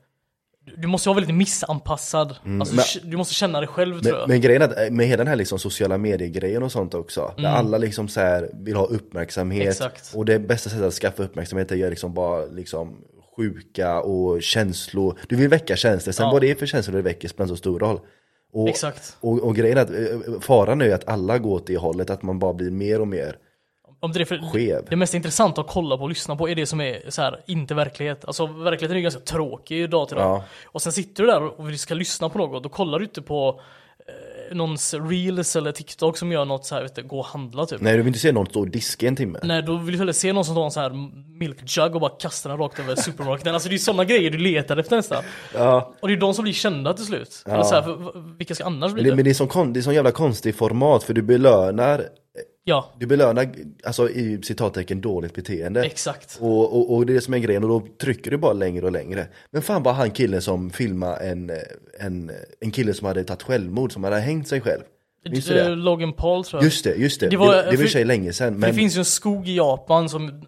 Du- Du måste ju vara väldigt missanpassad. alltså, men- du- du måste känna det själv tror jag. men grejen är att med hela den här liksom sociala medier-grejen och sånt också Där alla liksom så här vill ha uppmärksamhet Mm. Exakt. Och det bästa sättet att skaffa uppmärksamhet är att göra liksom bara liksom sjuka och känslor Du vill väcka känslor, sen Ja. vad det är för känslor det väcker spelar inte så stor roll och, Exakt. Och, och grejen är att eh, faran är att alla går åt det hållet, att man bara blir mer och mer Om det, är för, skev. det mest intressanta att kolla på och lyssna på är det som är så här, inte verklighet. Alltså verkligheten är ju ganska tråkig idag till dag. Ja. Och sen sitter du där och ska lyssna på något, då kollar du inte på någons reels eller TikTok som gör något så här, vet du, gå och handla typ. Nej du vill inte se någon stå och diska i en timme. Nej, då vill du hellre se någon som tar en sån här milk jug och bara kastar den rakt över supermarketen. Alltså det är sådana grejer du letar efter nästan. Ja. Och det är de som blir kända till slut. Eller så här, för, vilka ska annars bli Men det, men det är sån kon- det är sån jävla konstig format för du belönar Ja, Du belönar, alltså i citattecken, dåligt beteende. exakt. Och, och, och det är det som är grejen, och då trycker du bara längre och längre. Men fan var han killen som filmade en, en, en kille som hade tagit självmord, som hade hängt sig själv. Minns du Eh, det? Logan Paul tror jag. Just det, just det. Det Det var- det, i och för- sig länge sedan. Men Det finns ju en skog i Japan som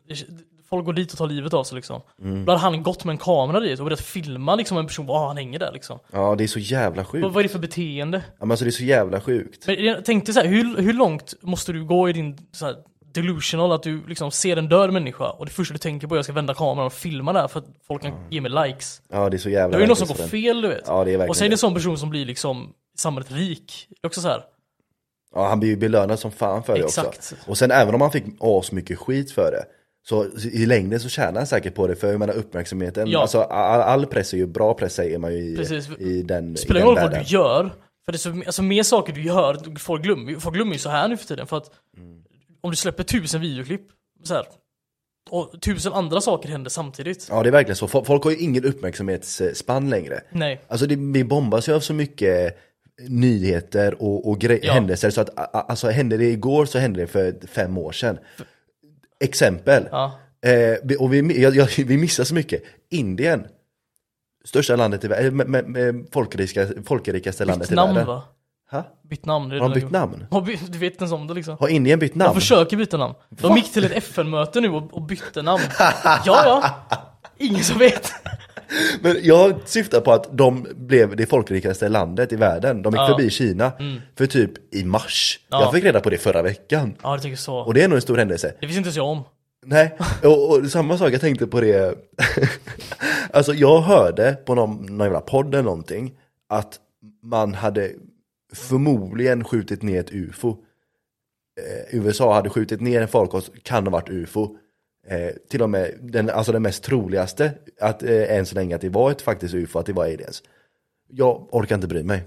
folk går dit och tar livet av sig liksom. Mm. Då hade han gått med en kamera dit och börjat filma liksom en person, ah, han hänger där liksom. ja, det är så jävla sjukt. Vad, vad är det för beteende? Ja, men alltså det är så jävla sjukt. Men jag tänkte så här, hur, hur långt måste du gå i din så här, delusional att du liksom ser en död människa och det första du tänker på är att jag ska vända kameran och filma där för att folk kan ge mig likes. Ja, det är så jävla Det är ju något som går fel du vet. Ja, det är och sen är det en sån person som blir liksom samhället rik. Det är också så här. Ja, han blir ju belönad som fan för det Exakt. också. Och sen även om han fick asmycket skit för det, så i längden så tjänar han säkert på det, för jag menar uppmärksamheten, Ja. alltså all, all press är ju bra press säger man ju i, Precis. i den, spelar roll vad du gör. För det är så, alltså mer saker du gör, folk glömmer, folk glömmer ju så här nu för tiden. För att Mm. om du släpper tusen videoklipp, så här, och tusen andra saker händer samtidigt. Ja det är verkligen så, Fol- folk har ju ingen uppmärksamhetsspann längre. Nej. Alltså det, vi bombas ju av så mycket nyheter och, och Ja. händelser så att alltså hände det igår så hände det för fem år sedan. Exempel. Ja. Eh, vi- och vi, jag, jag, vi missar så mycket. Indien. Största landet i världen, med, med, med folkrika, folkrikaste landet Bytt i namn världen. va? Ha? Bytt namn. Är Har de bytt de- namn? Har by- Du vet inte om det liksom. Har Indien bytt De namn? försöker byta namn. De gick till ett FN-möte nu och, och bytte namn. Ja, ja. Ingen som vet. Men jag syftar på att de blev det folkrikaste landet i världen. De gick Ja. Mm. förbi Kina för typ i mars. Ja. Jag fick reda på det förra veckan. Ja, jag tycker så. Och det är nog en stor händelse. Det visste inte jag om. Nej, och, och samma sak, jag tänkte på det Alltså jag hörde på någon, någon jävla podd eller någonting Att man hade förmodligen skjutit ner ett ufo eh, USA hade skjutit ner en farkost, kan ha varit ufo eh, Till och med den, alltså den mest troligaste att, eh, än så länge att det var ett faktiskt ufo, att det var aliens Jag orkar inte bry mig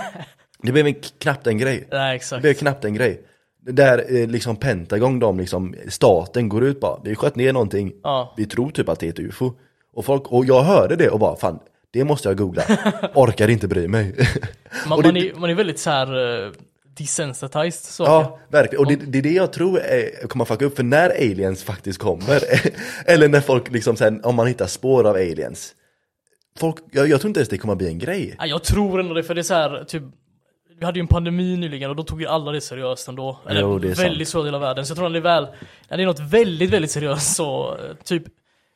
Det blev en, knappt en grej Nej, det exakt. blev knappt en grej. Där eh, liksom Pentagon, de liksom, staten går ut bara, vi sköt ner någonting, Ja. vi tror typ att det är ett ufo. Och, folk, och jag hörde det och bara, fan, det måste jag googla. Orkar inte bry mig. Man, det- man, är, man är väldigt så här uh, desensitized så. ja, verkligen. Och det, det är det jag tror är, kommer fucka upp, för när aliens faktiskt kommer, eller när folk liksom sen, om man hittar spår av aliens, folk, jag, jag tror inte ens det kommer bli en grej. Ja, jag tror ändå det, för det är så här, typ vi hade ju en pandemi nyligen och då tog ju alla det seriöst ändå. Eller Jo, det är väldigt stor del av världen. Så jag tror att det är väl, när det är något väldigt, väldigt seriöst så, typ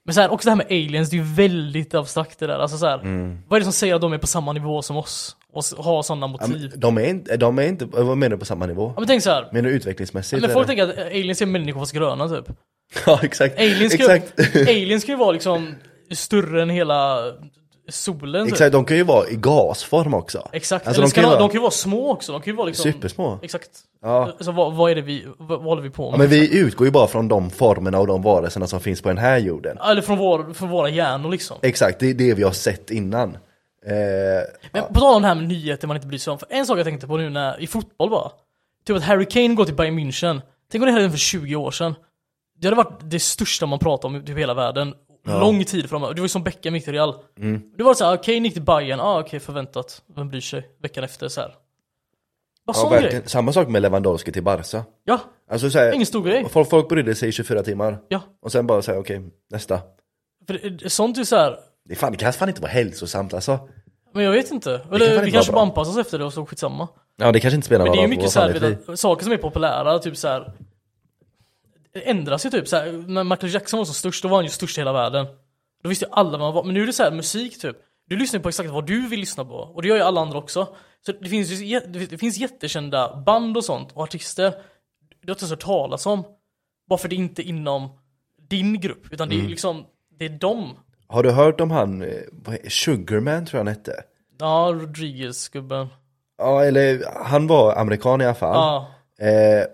men så här, också det här med aliens, det är ju väldigt abstrakt det där. Alltså så här, Mm. vad är det som säger att de är på samma nivå som oss? Och har sådana motiv? De är inte, de är inte, vad menar du på samma nivå? Ja men tänk så här. Menar du utvecklingsmässigt? Men folk tänker att aliens är människor fast gröna typ. Ja, exakt. Aliens ska, exakt. aliens ska ju vara liksom större än hela solen typ. Exakt, de kan ju vara i gasform också. Exakt, Alltså, de kan ju vara- de kan ju vara små också, de kan ju vara liksom Supersmå. Exakt. Ja. Alltså vad, vad är det vi, vad, vad håller vi på med? Ja, men vi utgår ju bara från de formerna och de varelserna som finns på den här jorden. Eller från, vår, från våra hjärnor liksom. Exakt, det är det vi har sett innan. Eh, Men på tal om det här med nyheter man inte bryr sig om. För en sak jag tänkte på nu när, i fotboll bara. Typ att Harry Kane går till Bayern München. Tänk om det hände för 20 år sedan. Det hade varit det största man pratar om i typ hela världen. Lång tid framöver. Det var ju som Beckham gick till Real. Mm. Det var så här, Kane gick till Bayern, ah, okej förväntat. Vem bryr sig? Veckan efter så här. Vad ja, sån grej? verkligen. Samma sak med Lewandowski till Barca. Ja, Alltså så här, ingen stor grej. folk, folk brydde sig i 24 timmar. Ja. Och sen bara säga okej, nästa. För det, sånt är ju så här. Det, fan, det kan fan inte vara hälsosamt alltså. men jag vet inte. kan Eller fan vi inte kanske vara bara bra. anpassar oss efter det och så skitsamma. Ja det kanske inte spelar Men någon det är ju roll, mycket vad så fan här, det är vet för- du, saker som är populära, typ så här. ändras ju typ så här, när Michael Jackson var som störst, då var han ju störst i hela världen. Då visste ju alla vad han var, men nu är det så här musik typ. Du lyssnar på exakt vad du vill lyssna på, och det gör ju alla andra också. Så det finns ju jä- det finns jättekända band och sånt, och artister du har inte ens hört talas om. Bara för det är inte inom din grupp, utan det är Mm. liksom, det är dem. Har du hört om han, eh, Sugarman tror jag han hette? Ja, Rodriguez-gubben. Ja eller han var amerikan i alla fall. Ja, Eh,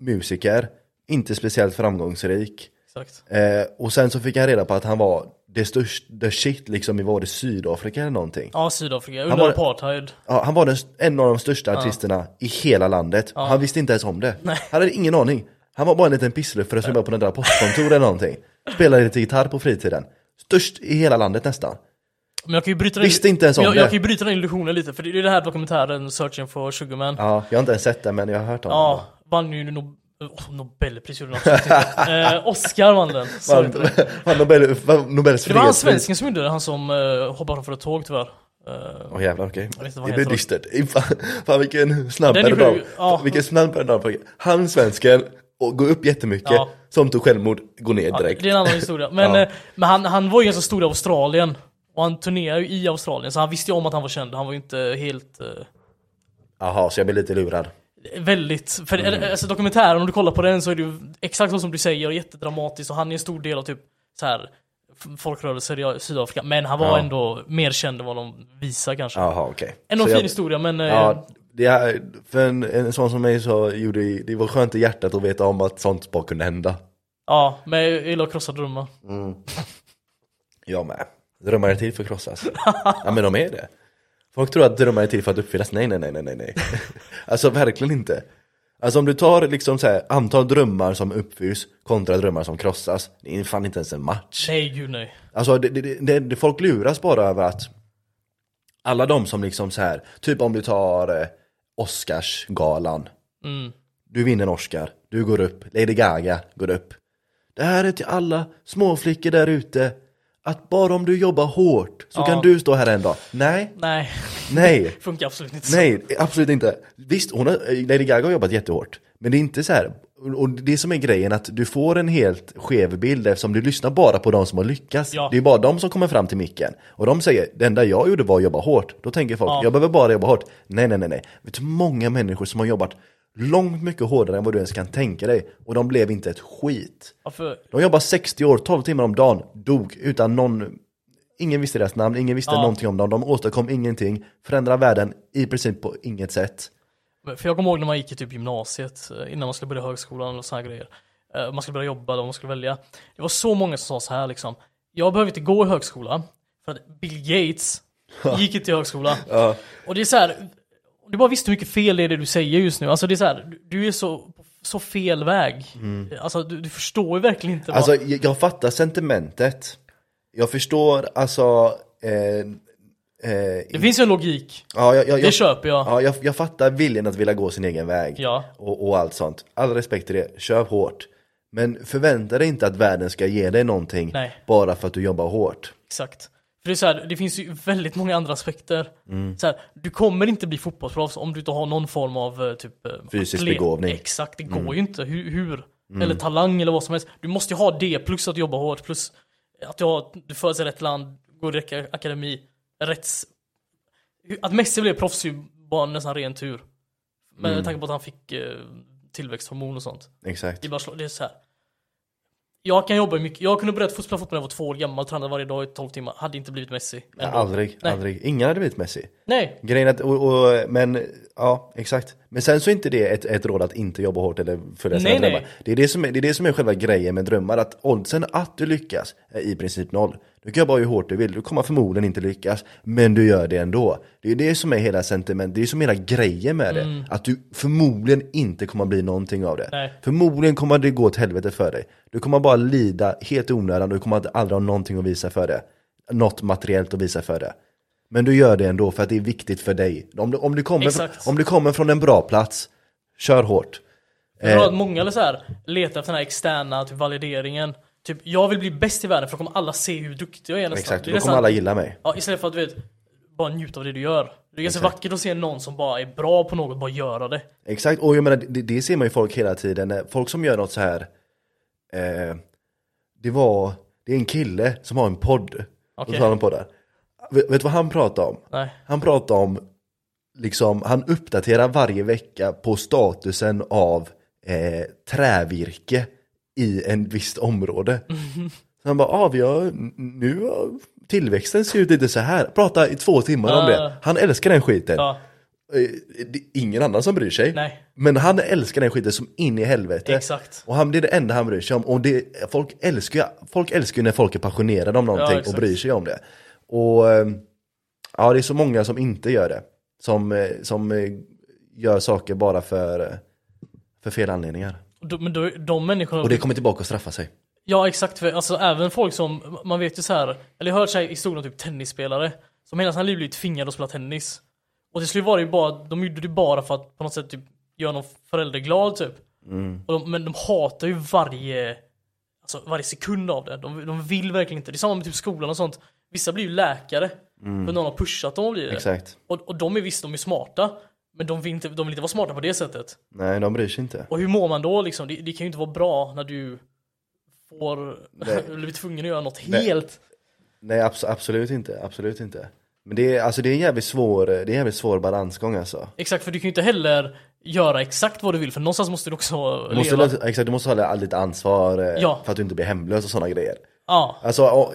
musiker, inte speciellt framgångsrik. exakt. Eh, och sen så fick jag reda på att han var det största, the shit liksom i var det Sydafrika eller någonting. Ja, Sydafrika, Han under var- apartheid. Ja, han var den, en av de största artisterna i hela landet. Han visste inte ens om det. Han hade ingen aning. Han var bara en liten pissluffare som jobbade på några postkontor eller någonting. Spelade lite gitarr på fritiden. Störst i hela landet nästan. Men jag kan ju bryta Visste inte ens om jag, det. jag kan ju bryta den illusionen lite, för det är det här dokumentären Searching for Sugarman. Ja, Ja, jag har inte ens sett den men jag har hört om den. vann ju Oh, Nobelpris gjorde absolut inte. Eh, Oscar vann den. Vann vann Nobel, vann Nobels det var han svensken som gjorde det, han som uh, hoppade framför ett tåg tyvärr. Eh, Åh jävlar okej. vad Det blir dystert. Fan, fan vilken snabb Den är berg sjuk, ja. Vilken snabb berg Han svensken, och går upp jättemycket, Ja. som tog självmord, går ner Ja, direkt. det är en annan historia. Men, Ja. eh, men han, han var ju ganska stor i Australien. Och han turnerade ju i Australien, så han visste ju om att han var känd. Han var ju inte helt... eh, Jaha, så jag blir lite lurad. väldigt... För Mm. alltså, dokumentären, om du kollar på den så är det ju exakt så som du säger, och jättedramatiskt. Och han är en stor del av typ så här folkrörelser i Sydafrika. Men han var Ja. ändå mer känd än vad de visar kanske. Jaha okej. Ändå en fin jag- historia, men... eh, Ja, det är, för en, en sån som mig så gjorde det var skönt i hjärtat att veta om att sånt bara kunde hända. ja, men jag gillar att krossa drömmar. Jag med. Drömmar är till för att krossas. ja men de är det. Folk tror att drömmar är till för att uppfyllas. Nej nej nej nej nej alltså verkligen inte. Alltså om du tar liksom så här, antal drömmar som uppfylls kontra drömmar som krossas. Det är fan inte ens en match. Nej, gud nej. Alltså det, det, det, det, folk luras bara över att alla de som liksom så här, typ om du tar eh, Oscarsgalan. Mm. Du vinner en Oscar, du går upp, Lady Gaga går upp. Det här är till alla småflickor där ute. Att bara om du jobbar hårt så Ja. kan du stå här en dag. Nej, Nej, nej, funkar absolut inte så. nej, absolut inte. Visst, hon har, Lady Gaga har jobbat jättehårt. Men det är inte så här. Och det som är grejen att du får en helt skev bild eftersom du lyssnar bara på de som har lyckats. Ja. Det är bara de som kommer fram till micken. Och de säger, det enda jag gjorde var att jobba hårt. Då tänker folk, Ja. jag behöver bara jobba hårt. Nej, nej, nej, nej. Vet du många människor som har jobbat långt mycket hårdare än vad du ens kan tänka dig. Och de blev inte ett skit. Ja, för, De jobbar 60 år, 12 timmar om dagen, dog utan någon Ingen visste deras namn, ingen visste Ja. någonting om dem, de åstadkom ingenting, förändrade världen i princip på inget sätt. För jag kommer ihåg när man gick i typ gymnasiet, eh, innan man skulle börja högskolan och här grejer. Eh, Man skulle börja jobba, då man skulle välja. Det var så många som sa så här liksom. Jag behöver inte gå i högskola, för att Bill Gates gick inte i högskola. Ja. Och det är så här, du bara visste hur mycket fel det är det du säger just nu. Alltså det är så här, du- är så, så fel väg. Alltså du, du förstår ju verkligen inte Alltså vad... jag, jag fattar sentimentet, jag förstår alltså eh, Det finns ju en logik. ja, jag, jag, Det köper jag. ja, jag, jag fattar viljan att vilja gå sin egen väg Ja. och, och allt sånt. All respekt till det, kör hårt. Men förvänta dig inte att världen ska ge dig någonting Nej. bara för att du jobbar hårt. Exakt. För det är så här, det finns ju väldigt många andra aspekter. Mm. Så här, du kommer inte bli fotbollsproffs om du inte har någon form av eh, typ eh, Fysisk atlet- begåvning. Mm. Exakt, det går ju inte. Hur? hur? Eller talang eller vad som helst. Du måste ju ha det, plus att jobba hårt, plus att du, har, du föds i rätt land, går i rätt akademi, rätts... Att Messi blev proffs är ju bara nästan ren tur. Men Mm. med tanke på att han fick eh, tillväxthormon och sånt. Exakt. Det är bara det är så här. Jag kan jobba mycket, jag kunde börjat spela fotboll när jag var två år gammal, tränade varje dag i 12 timmar, hade inte blivit Messi. Ändå. aldrig, Nej. aldrig. Ingen hade blivit Messi. Nej, Grejen att, och, och, men ja, exakt. Men sen så är inte det ett, ett råd att inte jobba hårt eller följa sina Nej, nej. drömmar. Det är det, som är, det är det som är själva grejen med drömmar, att oddsen att du lyckas är i princip noll. Du kan jobba hur hårt du vill, du kommer förmodligen inte lyckas, men du gör det ändå. Det är det som är hela sentiment, det är som hela grejen med det. Att du förmodligen inte kommer bli någonting av det. Mm. Nej. Förmodligen kommer det gå åt helvete för dig. Du kommer bara lida helt i onödan, du kommer aldrig ha någonting att visa för det. Något materiellt att visa för det. Men du gör det ändå för att det är viktigt för dig. Om du, om du, kommer, från, om du kommer från en bra plats, kör hårt. jag tror att många eller så här, letar efter den här externa typ, valideringen. Typ, jag vill bli bäst i världen för då kommer alla se hur duktig jag är nästan. Exakt, då nästan- kommer alla gilla mig. Ja, istället för att du vet, bara njuta av det du gör. Det är ganska Exakt. vackert att se någon som bara är bra på något, bara göra det. Exakt, och jag menar, det, det ser man ju folk hela tiden. Folk som gör något så här. Eh, det var, det är en kille som har en podd. Och så har han på där. Vet, vet du vad han pratar om? Nej. Han pratar om, liksom, han uppdaterar varje vecka på statusen av eh, trävirke i en visst område. Så han bara, ah, vi har, nu har tillväxten ser ut lite så här. Prata i två timmar om det. Han älskar den skiten. Ja, Eh, Det är ingen annan som bryr sig. nej. Men han älskar den skiten som in i helvete. Exakt. Och han, det är det enda han bryr sig om. Och det, folk, älskar ju, folk älskar ju när folk är passionerade om någonting och exakt. bryr sig om det. Och eh, ja, det är så många som inte gör det. Som, eh, som gör saker bara för, för fel anledningar. De, men då, de människorna... Och det kommer tillbaka och straffa sig. Ja exakt, för alltså även folk som, man vet ju så här, eller jag har hört så här historier om typ tennisspelare som hela sina liv blivit tvingade att spela tennis. Och till slut var det ju bara, de gjorde det bara för att på något sätt typ göra någon förälder glad typ. Och de, men de hatar ju varje, alltså varje sekund av det. De, de vill verkligen inte. Det är samma med typ skolan och sånt. Vissa blir ju läkare. För någon har pushat dem att bli det. Exakt. Och, och de är visst, de är smarta. Men de vill, inte, de vill inte vara smarta på det sättet. Nej, de bryr sig inte. Och hur mår man då liksom? Det, det kan ju inte vara bra när du får, blir tvungen att göra något Nej. helt. Nej, abs- absolut inte. Absolut inte. Men det är, alltså, det är en jävligt svår, det är en jävligt svår balansgång alltså. Exakt, för du kan ju inte heller göra exakt vad du vill, för någonstans måste du också Du måste, leva. exakt, du måste ha ditt ansvar eh, Ja. för att du inte blir hemlös och sådana grejer. Ja, Alltså, ja,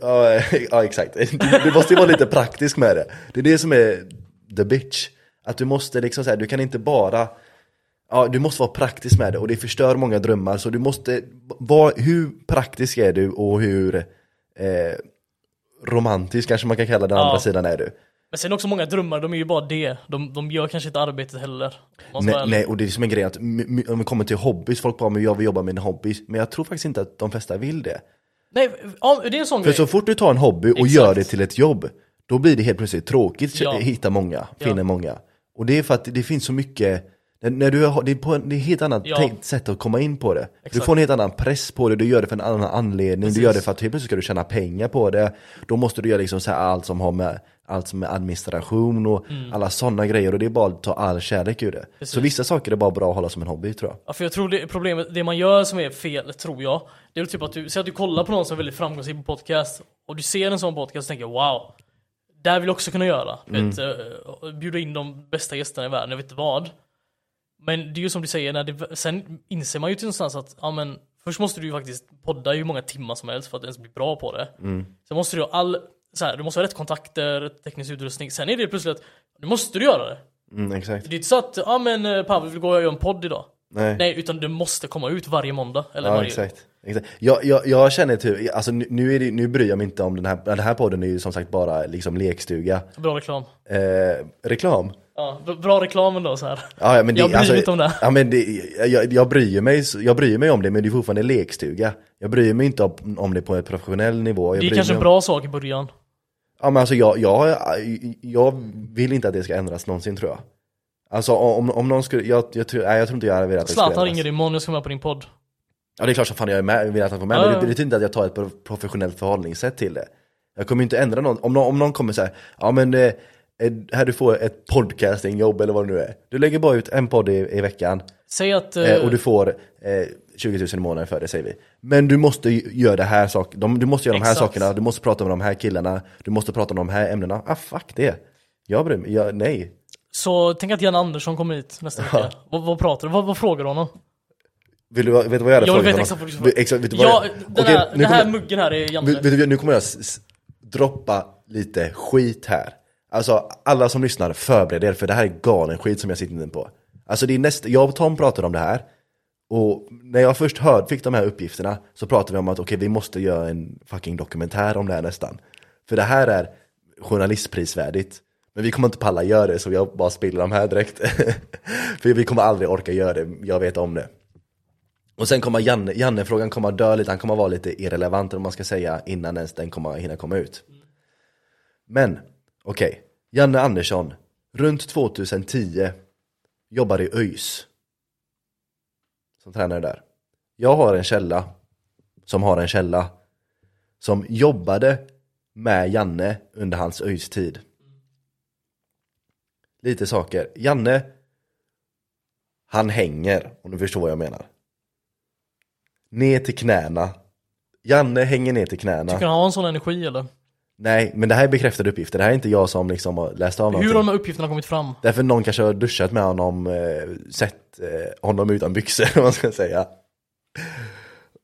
ja exakt. Du måste ju vara lite praktisk med det. Det är det som är the bitch. Att du måste liksom säga, du kan inte bara Ja, du måste vara praktisk med det och det förstör många drömmar så du måste vara, hur praktisk är du och hur eh, romantisk kanske man kan kalla den Ja. andra sidan är du. men sen också många drömmar, de är ju bara det. De, de gör kanske inte arbetet heller. Nej, nej, och det är som en grej att om vi kommer till hobbies, folk bara men jag vill jobba med en hobby. Men jag tror faktiskt inte att de flesta vill det. nej, ja, det är en sån För grej. så fort du tar en hobby och Exakt. gör det till ett jobb, då blir det helt plötsligt tråkigt, Ja. hitta många, finna Ja. många. Och det är för att det finns så mycket, när, du har, det, är på en, det är ett helt annat Ja. sätt att komma in på det. Du Exakt. får en helt annan press på det, du gör det för en annan anledning, Precis. du gör det för att helt plötsligt ska du tjäna pengar på det. Då måste du göra liksom så här allt som har med allt som är administration och alla sådana grejer och det är bara att ta all kärlek ur det. Mm. Precis. Så vissa saker är bara bra att hålla som en hobby tror jag. Ja, för jag tror det problemet, det man gör som är fel, tror jag, det är väl typ att du, säg att du kollar på någon som är väldigt framgångsrik på podcast, och du ser en sån podcast och tänker wow, där vill jag också kunna göra. Mm. Vet, eh, bjuda in de bästa gästerna i världen, jag vet inte vad. Men det är ju som du säger, när det, sen inser man ju till någonstans att, ja men, först måste du ju faktiskt podda hur många timmar som helst för att ens bli bra på det. Mm. Sen måste du ha all, så här, du måste ha rätt kontakter, teknisk utrustning, sen är det plötsligt att, nu måste du göra det. Mm, exakt. Det är inte så att, ja men eh, Pavel vill gå och göra en podd idag. Nej. Nej, utan det måste komma ut varje måndag. Eller Ja varje... exakt. Jag, jag, jag känner typ, alltså nu, är det, nu bryr jag mig inte om den här, den här podden är ju som sagt bara liksom lekstuga. Bra reklam. Eh, reklam? Ja, bra reklam ändå så här. Ja, ja, men det, Jag bryr mig alltså, inte om det. Ja, men det jag, jag, bryr mig, jag bryr mig om det men det är fortfarande lekstuga. Jag bryr mig inte om, om det på en professionell nivå. Jag Det är kanske mig en om, bra sak i början. Ja men alltså jag, jag, jag vill inte att det ska ändras någonsin tror jag. Alltså om, om någon skulle, jag, jag, nej, jag tror inte jag hade velat att det skulle Zlatan ändras. ringer imorgon, jag ska med på din podd. Ja det är klart som fan jag är med, vill att han får med, Ja, men ja. det betyder inte att jag tar ett pro- professionellt förhållningssätt till det. Jag kommer inte ändra någon, om någon, om någon kommer säga ja men eh, eh, här du får ett podcastingjobb eller vad det nu är. Du lägger bara ut en podd i, i veckan Säg att... eh, eh, och du får eh, 20 000 i månaden för det säger vi. Men du måste göra det här sak, de, du måste göra de här Exakt. sakerna, du måste prata med de här killarna, du måste prata om de här ämnena. Ah fuck det. Jag bryr mig, jag, nej. Så tänk att Jan Andersson kommer hit nästa vecka. Vad, vad pratar du? Vad, vad frågar du honom? Vill du, vet du vad jag hade Jag frågat veta honom? exakt vad du Vet- exakt, vet du vad Ja, jag- den Okej, här, den här kommer- muggen här är Janne. Vet, vet du, nu kommer jag droppa lite skit här. Alltså alla som lyssnar, förbered er för det här är galen skit som jag sitter inne på. Alltså det är nästa, jag och Tom pratade om det här. Och när jag först hörde, fick de här uppgifterna så pratade vi om att okej vi måste göra en fucking dokumentär om det här nästan. För det här är journalistprisvärdigt. Men vi kommer inte palla göra det så jag bara spiller de här direkt. för vi kommer aldrig orka göra det, jag vet om det. Och sen kommer Janne, Janne-frågan kommer dö lite, han kommer vara lite irrelevant om man ska säga innan ens den kommer hinna komma ut. Men, okej, Janne Andersson, runt 2010, jobbar i ÖIS. Som tränare där. Jag har en källa, som har en källa, som jobbade med Janne under hans ÖIS-tid. Lite saker. Janne, han hänger, om du förstår vad jag menar. Ner till knäna. Janne hänger ner till knäna. Tycker han har en sån energi eller? Nej, men det här är bekräftade uppgifter. Det här är inte jag som liksom har läst av Hur någonting. har de här uppgifterna kommit fram? Därför någon kanske har duschat med honom, eh, sett eh, honom utan byxor, om man ska säga.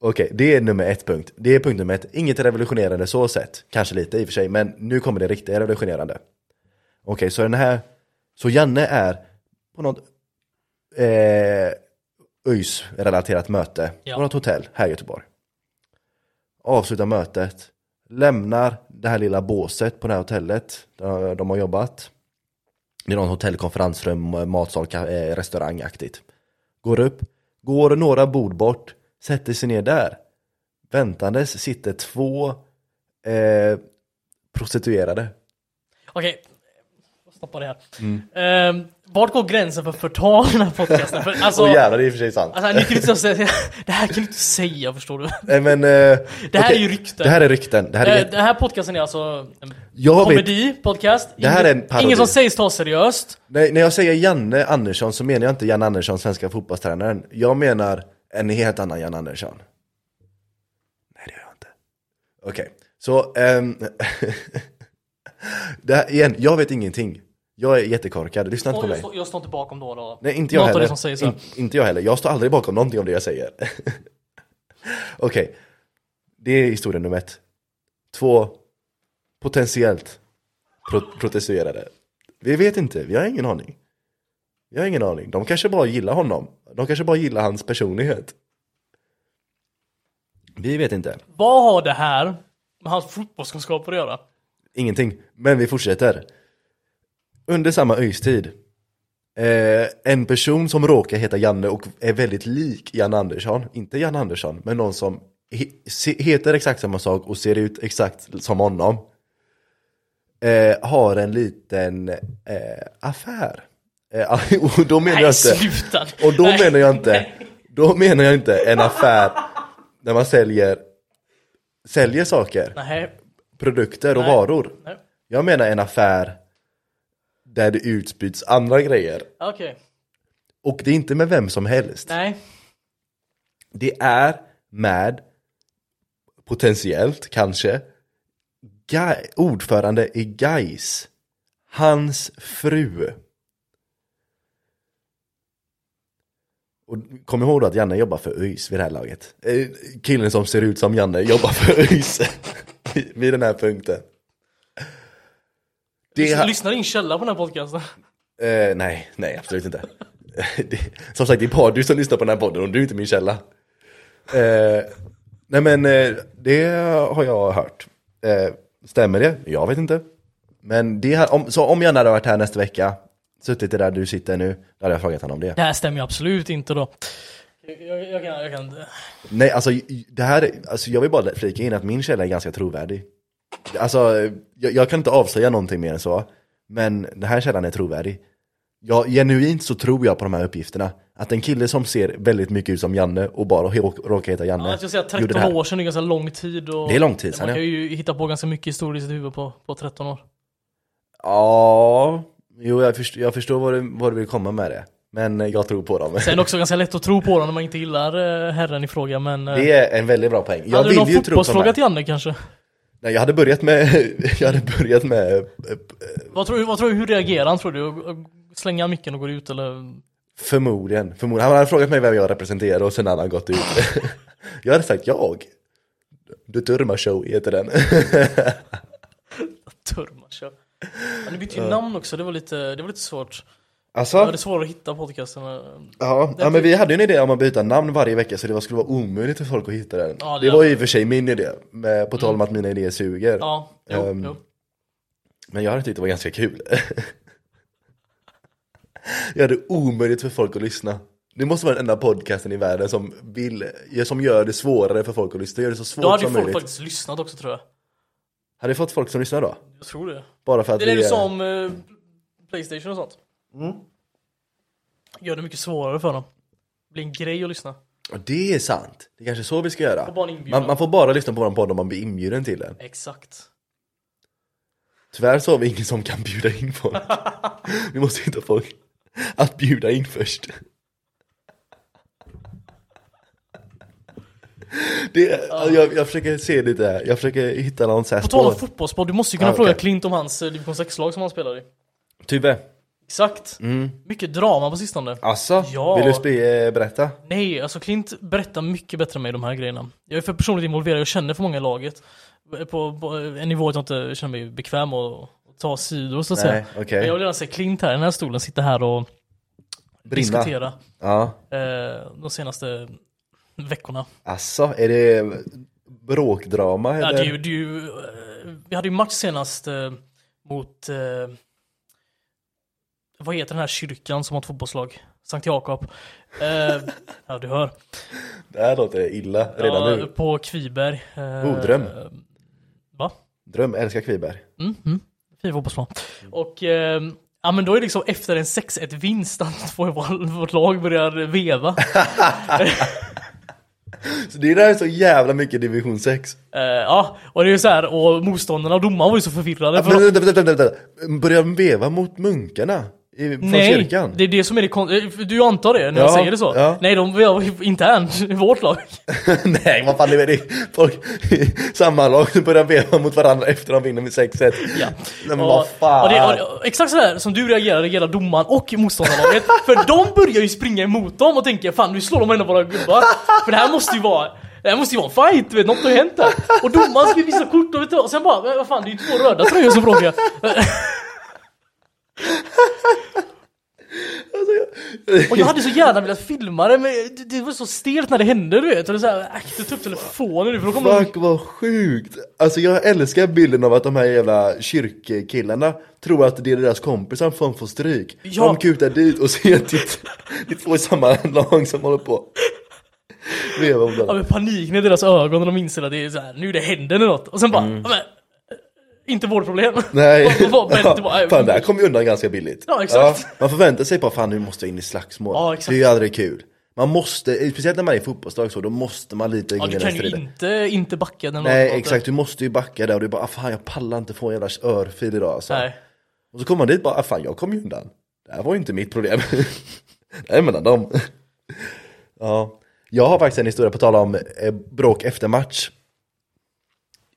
Okej, det är nummer ett punkt. Det är punkt nummer ett. Inget revolutionerande så sett. Kanske lite i och för sig, men nu kommer det riktigt revolutionerande. Okej, så den här... Så Janne är på något eh, ÖIS-relaterat möte Ja. på något hotell här i Göteborg. Avslutar mötet, lämnar det här lilla båset på det här hotellet där de har jobbat. Det är någon hotellkonferensrum, matsal, eh, restaurangaktigt. Går upp, går några bord bort, sätter sig ner där. Väntandes sitter två eh, prostituerade. Okej. stoppa det här. Mm. Ehm, vart går gränsen för förtal i den här podcasten? För, alltså, Åh jävlar, det är i och för sig sant. alltså, ni kan inte säga, det här kan du inte säga förstår du. Nej men... eh, Det här okej, är ju rykten. Det här är rykten. Det här är Eh, Den här podcasten är alltså en Jag vet- komedi-podcast. Det här är en Ingen- parodi. Ingen som sägs ta seriöst. Nej, när jag säger Janne Andersson så menar jag inte Janne Andersson, svenska fotbollstränaren. Jag menar en helt annan Janne Andersson. Nej, det gör jag inte. Okej, så... ehm, det här, igen, jag vet ingenting. Jag är jättekorkad, lyssna inte på jag, mig. står, jag står inte bakom då. då. Nej, inte jag Något av heller. det som sägs här. In, inte jag heller. Jag står aldrig bakom någonting av det jag säger. Okej, det är historia nummer ett. Två, potentiellt pro protesterade. Vi vet inte, vi har ingen aning. Vi har ingen aning. De kanske bara gillar honom. De kanske bara gillar hans personlighet. Vi vet inte. Vad har det här med hans fotbollskunskaper att göra? Ingenting. Men vi fortsätter. Under samma öjstid. Eh, en person som råkar heta Janne och är väldigt lik Janne Andersson. Inte Janne Andersson, men någon som he heter exakt samma sak och ser ut exakt som honom. Eh, har en liten eh, affär. Eh, och då menar Nej, jag inte... sluta! Och då Nej. menar jag inte, då menar jag inte en affär där man säljer, säljer saker, Nej, produkter och Nej. varor. nej. Jag menar en affär där det utbyts andra grejer. Okej. Och det är inte med vem som helst. Nej. Det är med, potentiellt kanske, Gai- ordförande i Gais hans fru. Och kom ihåg då att Janne jobbar för ÖIS vid det här laget. Eh, Killen som ser ut som Janne jobbar för ÖIS vid den här punkten. Det lyssnar din källa på den här podcasten? Eh, nej, nej absolut inte. det, som sagt, det är bara du som lyssnar på den här podden och du är inte min källa. Eh, nej men, eh, det har jag hört. Stämmer det? Jag vet inte. Men det, här- om, så om Janne hade varit här nästa vecka, suttit där du sitter nu, då hade jag frågat honom om det. Det här stämmer ju absolut inte då. Jag, jag, jag kan, jag kan... Nej, alltså, det här, är- alltså jag vill bara flika in att min källa är ganska trovärdig. Alltså, jag, jag kan inte avslöja någonting mer än så, men den här källan är trovärdig. Jag, genuint så tror jag på de här uppgifterna. Att en kille som ser väldigt mycket ut som Janne och bara rå- råkar heta Janne. Ja, jag ska säga gjorde 13 det här. år sedan är ganska lång tid. Och Det är lång tid sedan, Man kan ja. ju hitta på ganska mycket historia i sitt huvud på, på 13 år. Ja, jo jag förstår, jag förstår vad, du, vad du vill komma med det. Men jag tror på dem. Sen också ganska lätt att tro på dem när man inte gillar eh, herren i fråga men... eh, Det är en väldigt bra poäng. Jag hade du vill någon tro på fotbollsfråga till Janne kanske? Nej, jag hade börjat med, jag hade börjat med eh, Vad tror, du- vad tror du, hur reagerar han tror du? Slänger micken och går ut eller? Förmodligen, förmodligen. Han hade frågat mig vem jag representerar och sen hade han gått ut. jag hade sagt jag. The Turma Show heter den. Turmacho. Ja, ni bytte ju namn också, det var lite, det var lite svårt. Ja, alltså, det är svårare att hitta podcasten. ja, ja, men vi hade ju en idé om att byta namn varje vecka så det skulle vara omöjligt för folk att hitta den. Ja, det, det- var ju i och för sig min idé, med, på tal om att mina idéer suger. Ja, jo, Ehm, jo. Men jag hade tyckt det var ganska kul. jag hade omöjligt för folk att lyssna. Det måste vara den enda podcasten i världen som, vill, som gör det svårare för folk att lyssna. Gör det så svårt Då hade ju som folk möjligt. faktiskt lyssnat också tror jag. Hade vi fått folk som lyssnar då? Jag tror det. Bara för att Det är vi du är- sa om eh, Playstation och sånt. Mm. Gör det mycket svårare för dem. Det blir en grej att lyssna. Ja, det är sant. Det är kanske så vi ska göra. Man, man får bara lyssna på vår podd om man blir inbjuden till den. Exakt. Tyvärr så har vi ingen som kan bjuda in folk. vi måste hitta folk att bjuda in först. Det, alltså, jag, jag försöker se lite, jag försöker hitta någon sån här På tal om spår. fotbollspodd, du måste ju kunna Ah, fråga okej. Klint om hans eh, division 6-lag som han spelar i. Tybbe, Exakt. mm. Mycket drama på sistone. alltså, Ja. vill du eh, berätta? Nej, alltså Klint berättar mycket bättre än mig de här grejerna. Jag är för personligt involverad, jag känner för många i laget. På, på en nivå att jag inte känner mig bekväm att att ta sidor så att säga. Nej, okej. Men jag vill gärna se Klint här i den här stolen, sitta här och Brinna. diskutera Ja, eh, de senaste veckorna. alltså, är det bråkdrama eller? Ja, det är ju, det är ju, eh, vi hade ju match senast eh, mot, eh, vad heter den här kyrkan som har ett fotbollslag? Sankt Jakob. Eh, ja, du hör. Det här låter illa redan ja, nu. På Kviberg. Eh, Oh, dröm. Va? Dröm, älskar Kviberg. Mm, mm. Fin fotbollsplan. Och eh, Ja men då är det liksom efter en 6-1 vinst att vår- vårt lag börjar veva. Så det där är så jävla mycket division 6. Eh, ja, och det är ju så här, och motståndarna och domaren var ju så förvirrade. För vänta, vänta, vänta, vänta. Börjar de veva mot munkarna? I, från Nej, kyrkan? det är det som är det kon- eh, Du antar det när jag Ja, säger det så? ja. Nej, de vevar internt i vårt lag. Nej, vad fan det är det? Folk i samma lag som börjar veva mot varandra efter de vinner med 6-1. Ja. Men vad fan. Och det, och, och, exakt sådär som du reagerade gäller domaren och motståndarlaget. för de börjar ju springa emot dem och tänker fan nu slår de en av våra gubbar. För det här måste ju vara det här måste ju vara en fight, vet, något har ju hänt här. Och domaren ska ju visa kort och, vet du, och sen bara, "Men vad fan det är ju två röda tröjor som bråkar. Och jag hade så gärna velat filma det men det, det var så stelt när det hände du vet. Och det är såhär, akta ta upp telefonen nu för då kommer de... Fuck vad sjukt! Alltså jag älskar bilden av att de här jävla kyrkkillarna tror att det är deras kompisar som får stryk. Ja. De kutar dit och ser att det är två i samma lag som håller på. Veva om Ja, men paniken i deras ögon när de inser att det är så här, nu det händer något. Och sen bara, Mm. ja, men, inte vårt problem. Nej, ja, fan det här kommer ju undan ganska billigt. Ja, exakt. man förväntar sig bara fan nu måste jag in i slagsmål. Ja, exakt. Det är ju aldrig kul. Man måste, speciellt när man är i fotbollslag så, då måste man lite Ja, in i du den kan ju striden. inte, inte backa den Nej exakt, du måste ju backa där och du bara ah, fan jag pallar inte få en jävla örfil idag alltså. Nej. Och så kommer man dit bara, ah, fan jag kom ju undan. Det här var ju inte mitt problem. det är mellan dem. ja. Jag har faktiskt en historia på tal om eh, bråk efter match.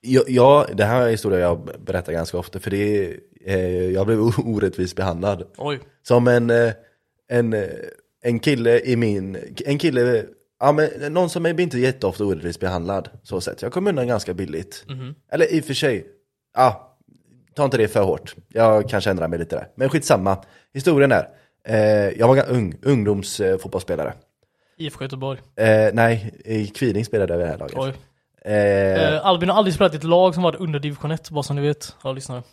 Ja, det här är en historia jag berättar ganska ofta för det är, eh, jag blev orättvist behandlad. Oj. Som en, eh, en, eh, en kille i min, en kille, ja men någon som är inte jätteofta orättvist behandlad. Så sett. Jag kom undan ganska billigt. Eller i och för sig, ja, ta inte det för hårt. Jag kanske ändrar mig lite där. Men skitsamma. Historien är, eh, jag var ung, ungdomsfotbollsspelare. IFK Göteborg. Eh, nej, i Kviding spelade jag vid det här laget. Oj. Eh, Eh, Albin har aldrig spelat i ett lag som var under division 1, bara som ni vet. Ja, lyssnare.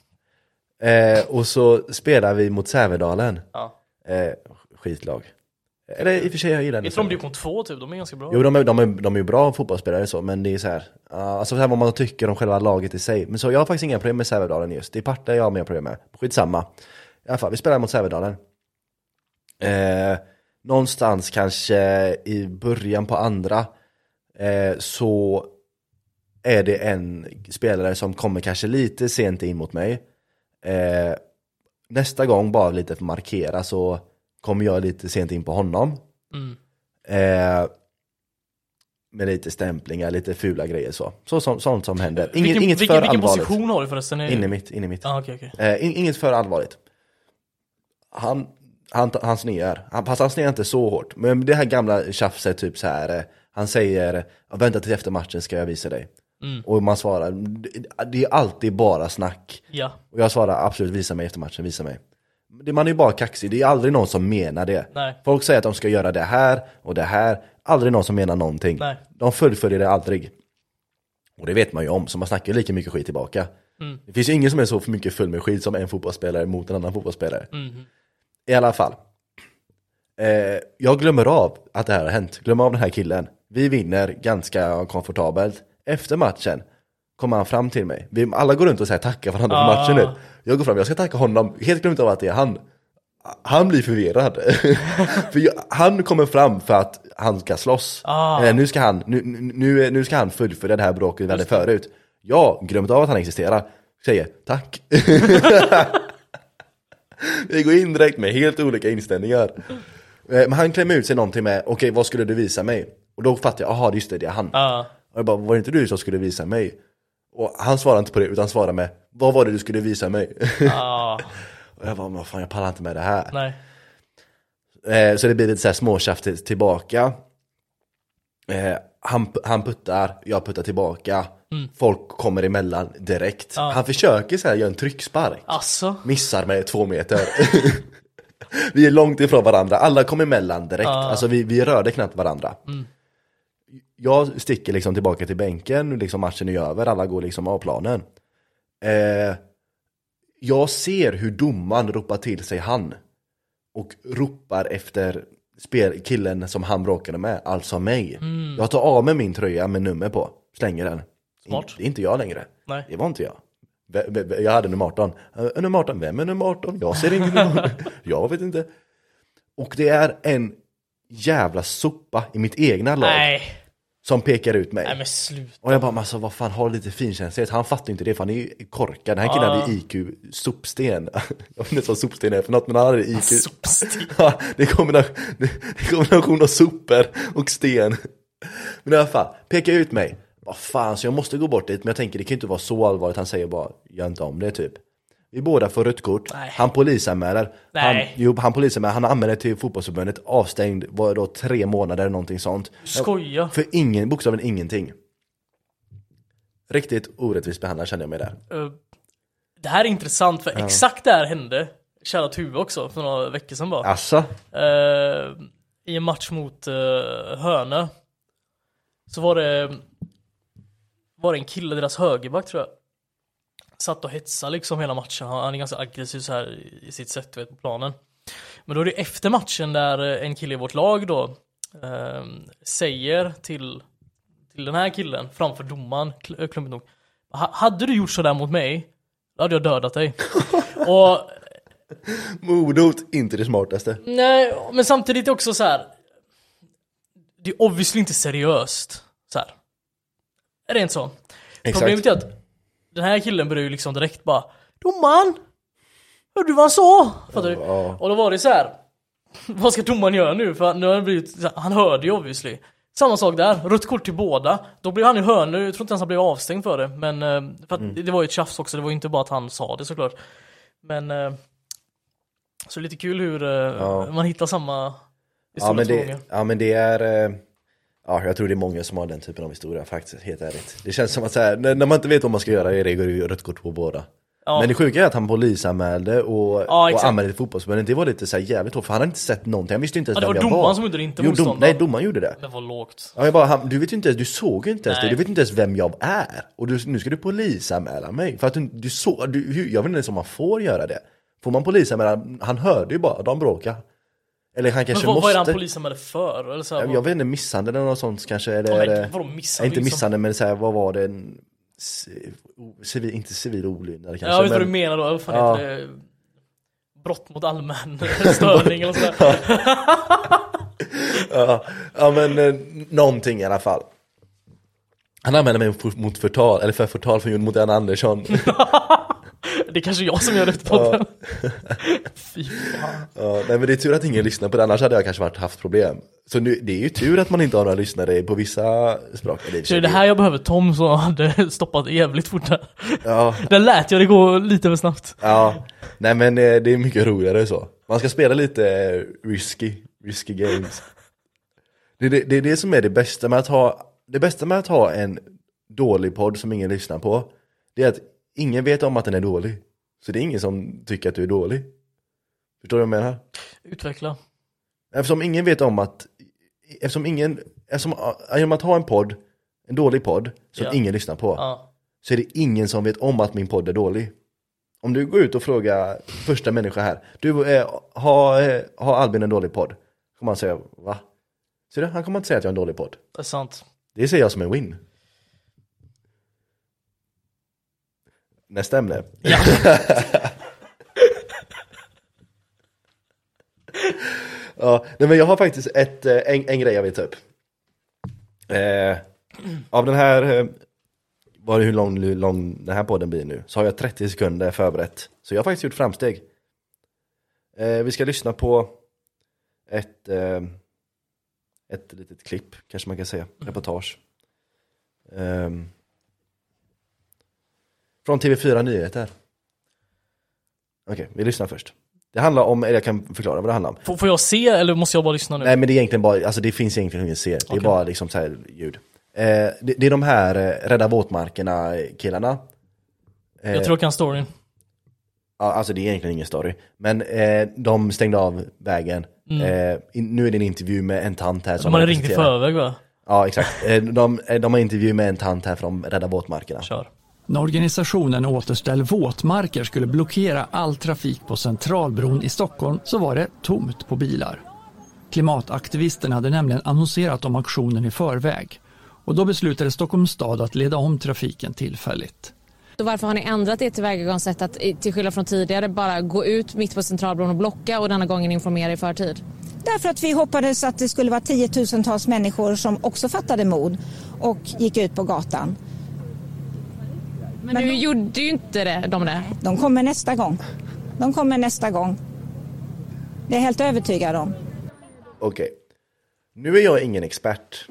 eh, och så spelade vi mot Sävedalen. Ja. Eh, skitlag. Eller i och för sig, jag gillar Jag tror de division 2 typ, de är ganska bra. Jo, de är, de, är, de är ju bra fotbollsspelare så, men det är så här, uh, alltså så här vad man tycker om själva laget i sig. Men så jag har faktiskt inga problem med Sävedalen just. Det är Partille jag har mer problem med. Skitsamma. I alla fall, vi spelar mot Sävedalen. Eh, någonstans kanske i början på andra eh, så är det en spelare som kommer kanske lite sent in mot mig. Eh, nästa gång, bara lite för att markera, så kommer jag lite sent in på honom. Mm. Eh, med lite stämplingar, lite fula grejer så. så som, sånt som händer. Inget, vilken inget vilken, för vilken allvarligt. position har du förresten? Är- In i mitt, in i mitt. Ja, okej, okej. Eh, in, inget för allvarligt. Han, han, han snear. Han, fast han snear inte så hårt. Men det här gamla tjafset, typ så här. eh, Han säger, "Ja, vänta till efter matchen ska jag visa dig. Mm. Och man svarar, "Det- är alltid bara snack. Ja. Och jag svarar, absolut visa mig efter matchen, visa mig. Det- Man är ju bara kaxig, det är aldrig någon som menar det. Nej. Folk säger att de ska göra det här och det här, aldrig någon som menar någonting. Nej. De fullföljer det aldrig. Och det vet man ju om, så man snackar lika mycket skit tillbaka. Mm. Det finns ju ingen som är så för mycket full med skit som en fotbollsspelare mot en annan fotbollsspelare. Mhm. I alla fall. Eh, jag glömmer av att det här har hänt. Glömmer av den här killen. Vi vinner ganska komfortabelt. Efter matchen kommer han fram till mig. Vi alla går runt och säger tackar varandra för Ah. matchen nu. Jag går fram, jag ska tacka honom. Helt glömt av att det är han. Han blir förvirrad. för jag, han kommer fram för att han ska slåss. Ah. Eh, nu, ska han, nu, nu, nu ska han fullfölja det här bråket vi hade förut. Jag glömt av att han existerar. Säger tack. Vi går in direkt med helt olika inställningar. Eh, Men han klämmer ut sig någonting med, okej vad skulle du visa mig? Och då fattar jag, jaha just det, det är han. Ja. Och jag bara, var det inte du som skulle visa mig? Och han svarar inte på det, utan svarar med, vad var det du skulle visa mig? Ja. och jag bara, vad fan jag pallar inte med det här. Nej. Eh, så det blir lite så här småtjafs till- tillbaka. Eh, han, han puttar, jag puttar tillbaka. Folk kommer emellan direkt. Ja. Han försöker så här göra en tryckspark. Alltså. Missar med två meter. vi är långt ifrån varandra, alla kom emellan direkt. Ja. Alltså vi, vi rörde knappt varandra. Jag sticker liksom tillbaka till bänken, liksom matchen är över, alla går liksom av planen. Eh, jag ser hur domaren ropar till sig han. Och ropar efter spel, killen som han bråkade med, alltså mig. Mm. Jag tar av mig min tröja med nummer på, slänger den. Smart. Det är inte jag längre. Nej. Det var inte jag. Jag hade nummer 18. "Eh, Nummer 18, vem är nummer 18? Jag ser ingen nummer. Jag vet inte. Och det är en jävla sopa i mitt egna lag Nej, som pekar ut mig. nej men sluta. Och jag bara, men alltså vad fan, har lite finkänslighet. Han fattar inte det för han är ju korkad. Den här killen Ja. hade IQ sopsten. Jag vet inte vad sopsten är för något, men han hade IQ. Sopsten. Ja, det är kombination, kombination av sopor och sten. Men i alla fall, peka ut mig. Vad fan, så jag måste gå bort dit. Men jag tänker, det kan ju inte vara så allvarligt. Han säger bara, gör inte om det typ. Vi båda får rött kort. Nej. Han polisanmäler. Han, Nej. jo, han polisanmäler. Han anmäler till fotbollsförbundet. Avstängd, var då tre månader eller någonting sånt. Skoja. För ingen, bokstavligen ingenting. Riktigt orättvist behandlad kände jag mig där. Eh, Det här är intressant för exakt det här hände Shoutout Huve också för några veckor sedan bara. Alltså? Eh, I en match mot uh, Hörne Så var det Var det en kille, deras högerback tror jag Satt och hetsade liksom hela matchen, han är ganska aggressiv så här i sitt sätt vet, på planen Men då är det efter matchen där eh, en kille i vårt lag då eh, Säger till Till den här killen framför domaren, eh, klumpigt nog "Ha- Hade du gjort sådär mot mig Då hade jag dödat dig Och Mordhot, inte det smartaste. Nej, men samtidigt också så här. Det är obviously inte seriöst. Så här. Rent så. Exakt. Problemet är att den här killen börjar ju liksom direkt bara Domaren! Hörde du vad han sa? Fattar du? Ja. Och då var det så här. Vad ska domaren göra nu? För nu har han blivit, han hörde ju obviously. Samma sak där, rött kort till båda. Då blev han ju hörnu, jag tror inte ens han blev avstängd för det. Men eh, för att Mm. det var ju ett tjafs också, det var ju inte bara att han sa det såklart. Men eh, så lite kul hur eh, Ja. man hittar samma Ja men, det, ja men det är Ja jag tror det är många som har den typen av historia faktiskt, helt ärligt. Det känns som att så här, när, när man inte vet vad man ska göra är det går ju rött kort på båda. Ja. Men det sjuka är att han polisanmälde och, Ja, och anmälde till fotbollsförbundet Det var lite så här jävligt hårt för han hade inte sett någonting, han visste inte ens Ja, det vem var jag var. domaren som gjorde det, inte jo, dom. Nej domaren gjorde det. Men vad lågt. Ja, jag bara, han, du vet ju inte ens, du såg ju inte ens Nej. det, du vet inte ens vem jag är. Och du, nu ska du polisanmäla mig. För att du, du såg, du, jag vet inte ens om man får göra det. Får man polisanmäla, han hörde ju bara, de bråkar Eller han Men kanske vad, måste vad är han polisanmälde för? Eller så här, jag, vet inte, misshandel eller något sånt kanske eller, men eller vadå misshandel, Inte misshandel men så här, vad var det? Civil, inte civil olydnad kanske Ja, jag vet vad du men, menar då. Vad fan Ja. heter det? Brott mot allmän störning eller sådär. ja, ja men eh, någonting i alla fall Han anmälde mig mot- mot förtal, eller för förtal för mot Jan Andersson Det är kanske jag som gör det efter podden. Fy fan. Ja, nej men det är tur att ingen lyssnar på det, annars hade jag kanske varit, haft problem. Så nu, det är ju tur att man inte har några lyssnare på vissa språk. Det, är det här jag behöver Tom som hade stoppat jävligt fort där. Ja, Där lät jag det gå lite för snabbt. ja. Nej men eh, det är mycket roligare så. Man ska spela lite eh, risky, risky games. Det är det, det är det som är det bästa med att ha, det bästa med att ha en dålig podd som ingen lyssnar på. Det är att ingen vet om att den är dålig. Så det är ingen som tycker att du är dålig. Förstår du vad jag menar? Utveckla. Eftersom ingen vet om att, eftersom ingen, eftersom, genom att ha en podd, en dålig podd, som Ja. ingen lyssnar på, Ja. så är det ingen som vet om att min podd är dålig. Om du går ut och frågar första människa här, du, eh, har, eh, har Albin en dålig podd? kommer han säga, va? Ser du, han kommer inte säga att jag har en dålig podd. Det är sant. Det ser jag som en win. Nästa ämne. Ja. Ja, nej men jag har faktiskt ett, eh, en, en grej jag vill ta upp. Eh, av den här, eh, vad hur lång, hur lång den här podden blir nu, så har jag 30 sekunder förberett. Så jag har faktiskt gjort framsteg. Eh, vi ska lyssna på ett, eh, ett litet klipp, kanske man kan säga, reportage. Ehm, från TV4 Nyheter. Okej, vi lyssnar först. Det handlar om, eller jag kan förklara vad det handlar om. Får, får jag se eller måste jag bara lyssna nu? Nej men det är egentligen bara, alltså det finns egentligen ingen se, det är Okej. bara liksom så här ljud. Eh, det, det är de här eh, Rädda Våtmarkerna killarna. Eh, Jag tror jag kan storyn. ja, alltså det är egentligen ingen story. Men eh, de stängde av vägen. Eh, in, nu är det en intervju med en tant här som Mm. De hade ringt i representerar- förväg va? Ja exakt. Eh, de, eh, de har intervju med en tant här från Rädda Våtmarkerna. Kör. När organisationen Återställ våtmarker skulle blockera all trafik på Centralbron i Stockholm så var det tomt på bilar. Klimataktivisterna hade nämligen annonserat om aktionen i förväg och då beslutade Stockholms stad att leda om trafiken tillfälligt. Och varför har ni ändrat ert tillvägagångssätt att till skillnad från tidigare bara gå ut mitt på Centralbron och blocka och denna gången informera i förtid? Därför att vi hoppades att det skulle vara tiotusentals människor som också fattade mod och gick ut på gatan. Men, nu gjorde ju inte det, de det. De kommer nästa gång. De kommer nästa gång. Det är jag helt övertygad om. Okej. Nu är jag ingen expert.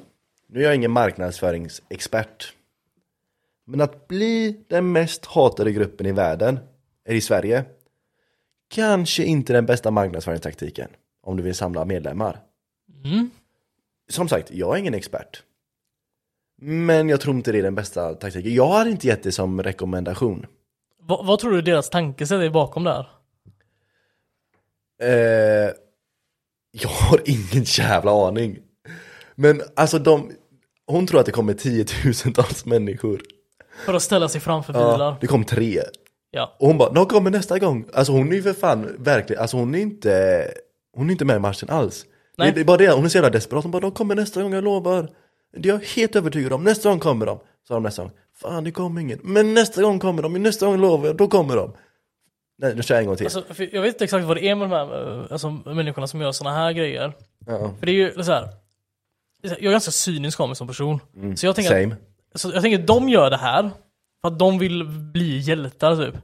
Nu är jag ingen marknadsföringsexpert. Men att bli den mest hatade gruppen i världen, är i Sverige, kanske inte den bästa marknadsföringstaktiken om du vill samla medlemmar. Som sagt, jag är ingen expert. Men jag tror inte det är den bästa taktiken. Jag hade inte gett det som rekommendation. Vad, vad tror du deras tankesätt är bakom det här? Eh, jag har ingen jävla aning. Men alltså de, hon tror att det kommer tiotusentals människor. För att ställa sig framför Ja, bilar? det kom tre. Ja. Och hon bara, de kommer nästa gång. Alltså hon är ju för fan verkligen, alltså hon är inte, hon är inte med i matchen alls. Nej. Det, det är bara det, hon är så jävla desperat. Hon bara, de kommer nästa gång, jag lovar. Det är jag helt övertygad om. Nästa gång kommer de. Så har de nästa gång, fan det kommer ingen. Men nästa gång kommer de, nästa gång lovar jag, då kommer de. Nej, nu kör jag en gång till. Alltså, jag vet inte exakt vad det är med de här eh, alltså, människorna som gör såna här grejer. ja. För det är ju så här. Jag är ganska cynisk av mig som person. Så jag tänker, Mm. Same. att, så jag tänker att de gör det här för att de vill bli hjältar typ.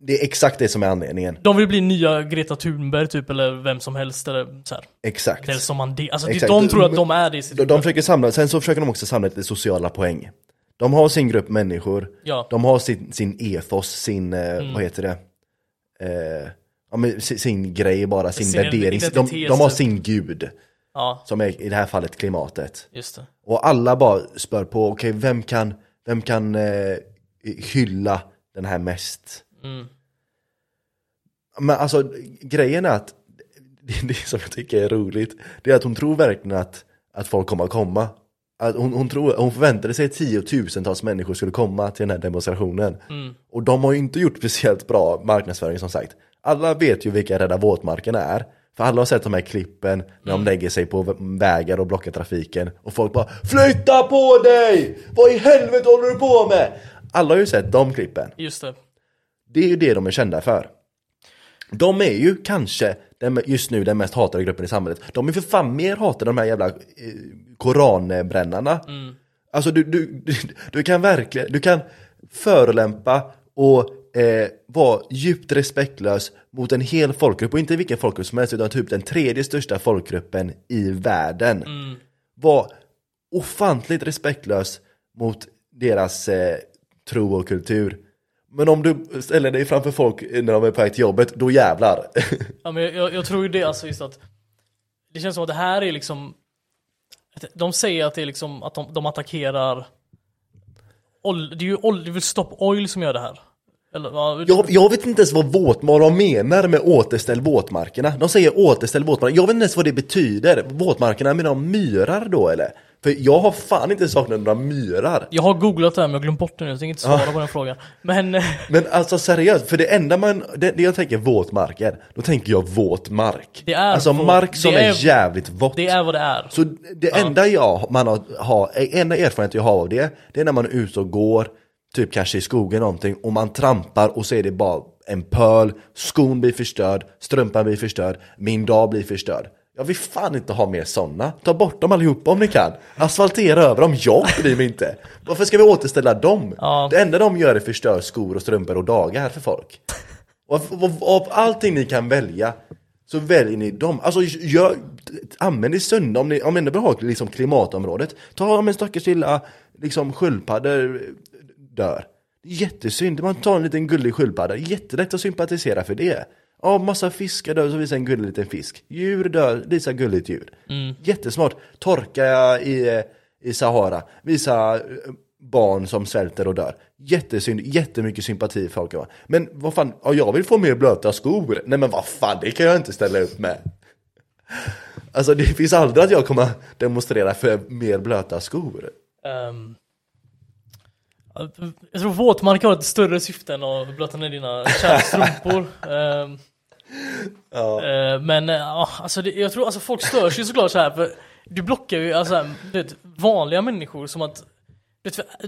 Det är exakt det som är anledningen. De vill bli nya Greta Thunberg typ, eller vem som helst. Eller så här. Exakt. Nelson Mandela. Alltså, Exakt. de tror att de är det i sitt De, de försöker samla, sen så försöker de också samla lite sociala poäng. De har sin grupp människor, Ja. de har sin, sin ethos, sin, eh, vad heter det? Eh, ja, men sin, grej bara, sin, Sin värdering. De, de har typ. sin gud, Ja, som är i det här fallet klimatet. Och alla bara spör på, okej vem kan, vem kan eh, hylla den här mest? Mm. Men alltså grejen är att det, det som jag tycker är roligt, det är att hon tror verkligen att, att folk kommer att komma. Att hon, hon, tror, hon förväntade sig att tiotusentals människor skulle komma till den här demonstrationen. Och de har ju inte gjort speciellt bra marknadsföring som sagt. Alla vet ju vilka Rädda våtmarkerna är. För alla har sett de här klippen när de lägger sig på vä- vägar och blockar trafiken. Och folk bara Flytta på dig! Vad i helvete håller du på med? Alla har ju sett de klippen. Just det. Det är ju det de är kända för. De är ju kanske den, just nu den mest hatade gruppen i samhället. De är för fan mer hatade än de här jävla eh, koranbrännarna. Alltså du, du, du, du kan verkligen, du kan förolämpa och eh, vara djupt respektlös mot en hel folkgrupp och inte vilken folkgrupp som helst utan typ den tredje största folkgruppen i världen. Var ofantligt respektlös mot deras eh, tro och kultur. Men om du ställer dig framför folk när de är på väg till jobbet, då jävlar. Ja, men jag, jag, jag tror ju det alltså just att det känns som att det här är liksom de säger att det är liksom att de, de attackerar det är ju väl Stop Oil som gör det här? Eller, ja, Jag, jag vet inte ens vad, våt, vad de menar med återställ våtmarkerna. De säger återställ våtmarkerna. Jag vet inte ens vad det betyder. Våtmarkerna, menar de myrar då eller? För jag har fan inte saknat några myrar. Jag har googlat det här men jag har glömt bort det nu, jag tänker inte svara på den frågan. Men eh, Men alltså seriöst, för det enda man, det, det jag tänker våtmarker, då tänker jag våt mark. Det är alltså våt- mark som är, är- jävligt vått. det är vad det är. Så det enda jag man har, har, enda erfarenhet jag har av det, det är när man är ute och går, typ kanske i skogen någonting, och man trampar och så är det bara en pöl, skon blir förstörd, strumpan blir förstörd, min dag blir förstörd. Jag vill fan inte ha mer sådana. Ta bort dem allihopa om ni kan. Asfaltera över dem, jag bryr mig inte. Varför ska vi återställa dem? Ja. Det enda de gör är förstör skor och strumpor och dagar för folk. Och av, allting ni kan välja så väljer ni dem. Alltså gör, använd det sunda om ni, om ni ändå vill ha liksom klimatområdet. Ta om en stackars lilla liksom sköldpaddor dör. Jättesynd, man tar en liten gullig sköldpadda, jättelätt att sympatisera för det. Ja, massa fiskar dör så visar en gullig liten fisk. Djur dör, visar gulligt djur. Jättesmart. Torka i, i Sahara, visa eh, barn som svälter och dör. Jättesynd, jättemycket sympati för folk. Men vad fan, ja, jag vill få mer blöta skor. Nej men vad fan, det kan jag inte ställa upp med. Alltså det finns aldrig att jag kommer demonstrera för mer blöta skor. ehm, jag tror våtmark har ett större syfte än att blöta ner dina kärnstrumpor. Ehm, eh, men eh, ja, alltså det, jag tror alltså folk stör sig såklart så här för du blockar ju alltså, här, vet, vanliga människor som att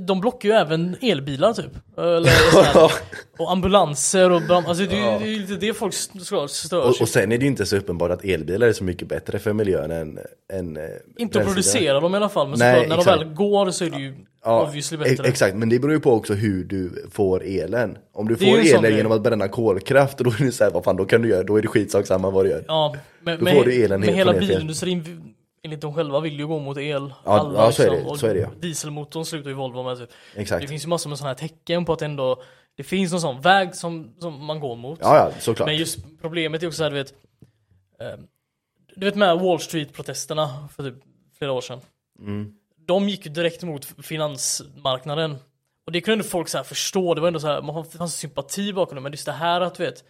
de blockar ju även elbilar typ. Eller så här, och ambulanser och brand, alltså det, är är ju lite det folk stör stör Och, sig och sen är det ju inte så uppenbart att elbilar är så mycket bättre för miljön än, än eh, Inte att producera dem i alla fall, men Nej, såklart, när exakt. de väl går så är det ju Ja, obviously bättre. exakt, men det beror ju på också hur du får elen. Om du Det får elen genom att bränna kolkraft, då är det såhär, vad fan, då kan du göra, då är det skitsak samma vad du gör. Ja, men, Då men, får du elen men helt hela helt fel. bilindustrin, enligt dem själva, vill ju gå mot el. Ja, ja, så är det, och så är det, ja. Dieselmotorn slutar ju Volvo med. Typ. Exakt. Det finns ju massor med sådana här tecken på att ändå det finns någon sån väg som, som man går mot. Ja, ja, såklart. Men just problemet är också såhär, du vet. Eh, du vet med Wall Street-protesterna för typ flera år sedan. Mm. De gick ju direkt mot finansmarknaden. Och det kunde ändå folk så här förstå, det var ändå så här, man fanns sympati bakom det, men just det här att du vet.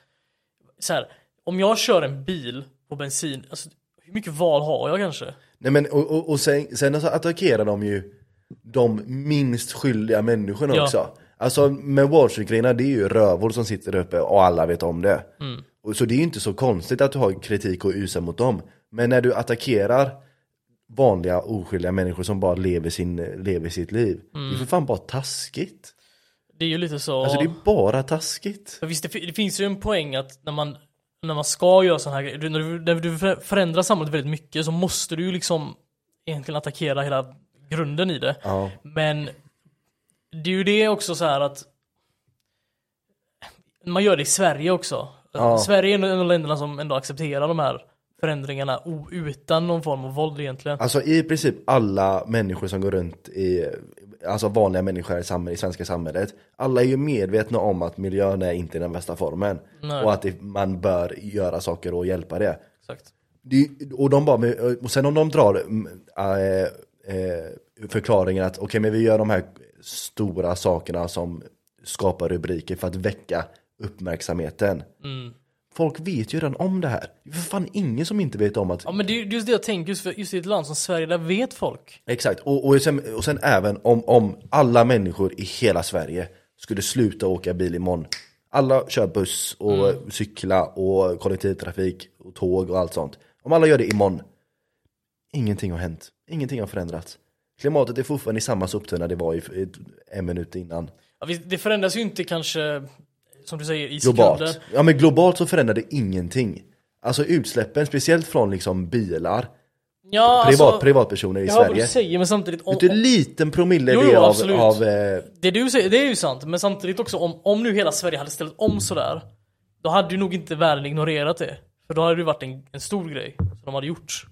Så här, om jag kör en bil på bensin, alltså, hur mycket val har jag kanske? Nej men och, och, och sen, sen så attackerar de ju de minst skyldiga människorna Ja. också. Alltså med Wall Street-grejerna, det är ju rövhål som sitter där uppe och alla vet om det. Mm. Och så det är ju inte så konstigt att du har kritik och usa mot dem. Men när du attackerar vanliga oskyldiga människor som bara lever, sin, lever sitt liv. Det är för fan bara taskigt. Det är ju lite så. Alltså det är bara taskigt. För visst, det, fi- det finns ju en poäng att när man, när man ska göra sådana här grejer, när du, när du för- förändrar samhället väldigt mycket så måste du ju liksom egentligen attackera hela grunden i det. Ja. Men det är ju det också så här att man gör det i Sverige också. Ja. Sverige är en av de länderna som ändå accepterar de här förändringarna utan någon form av våld egentligen. Alltså i princip alla människor som går runt i, alltså vanliga människor i, samhället, i svenska samhället, alla är ju medvetna om att miljön är inte den bästa formen. Nej. Och att det, man bör göra saker och hjälpa det. Exakt. det och, de bara, och sen om de drar mm, äh, äh, förklaringen att okej men vi gör de här stora sakerna som skapar rubriker för att väcka uppmärksamheten. Mm. Folk vet ju redan om det här. Det är för fan ingen som inte vet om att Ja men det är ju just det jag tänker, just, för, just i ett land som Sverige, där vet folk. Exakt, och, och, sen, och sen även om, om alla människor i hela Sverige skulle sluta åka bil imorgon. Alla kör buss och cykla och kollektivtrafik och tåg och allt sånt. Om alla gör det imorgon, ingenting har hänt. Ingenting har förändrats. Klimatet är fortfarande i samma soptunna det var i, en minut innan. Ja, det förändras ju inte kanske, som du säger, i sekunder. Globalt. Ja men globalt så förändrar det ingenting. Alltså utsläppen, speciellt från liksom bilar, Ja, privat, alltså, privatpersoner i jag Sverige. du säger, men samtidigt... Om, hur liten promille Jo, det jo, av, absolut. av eh, det du säger, det är ju sant, men samtidigt också om, om nu hela Sverige hade ställt om sådär, då hade ju nog inte världen ignorerat det. För då hade det varit en, en stor grej som de hade gjort.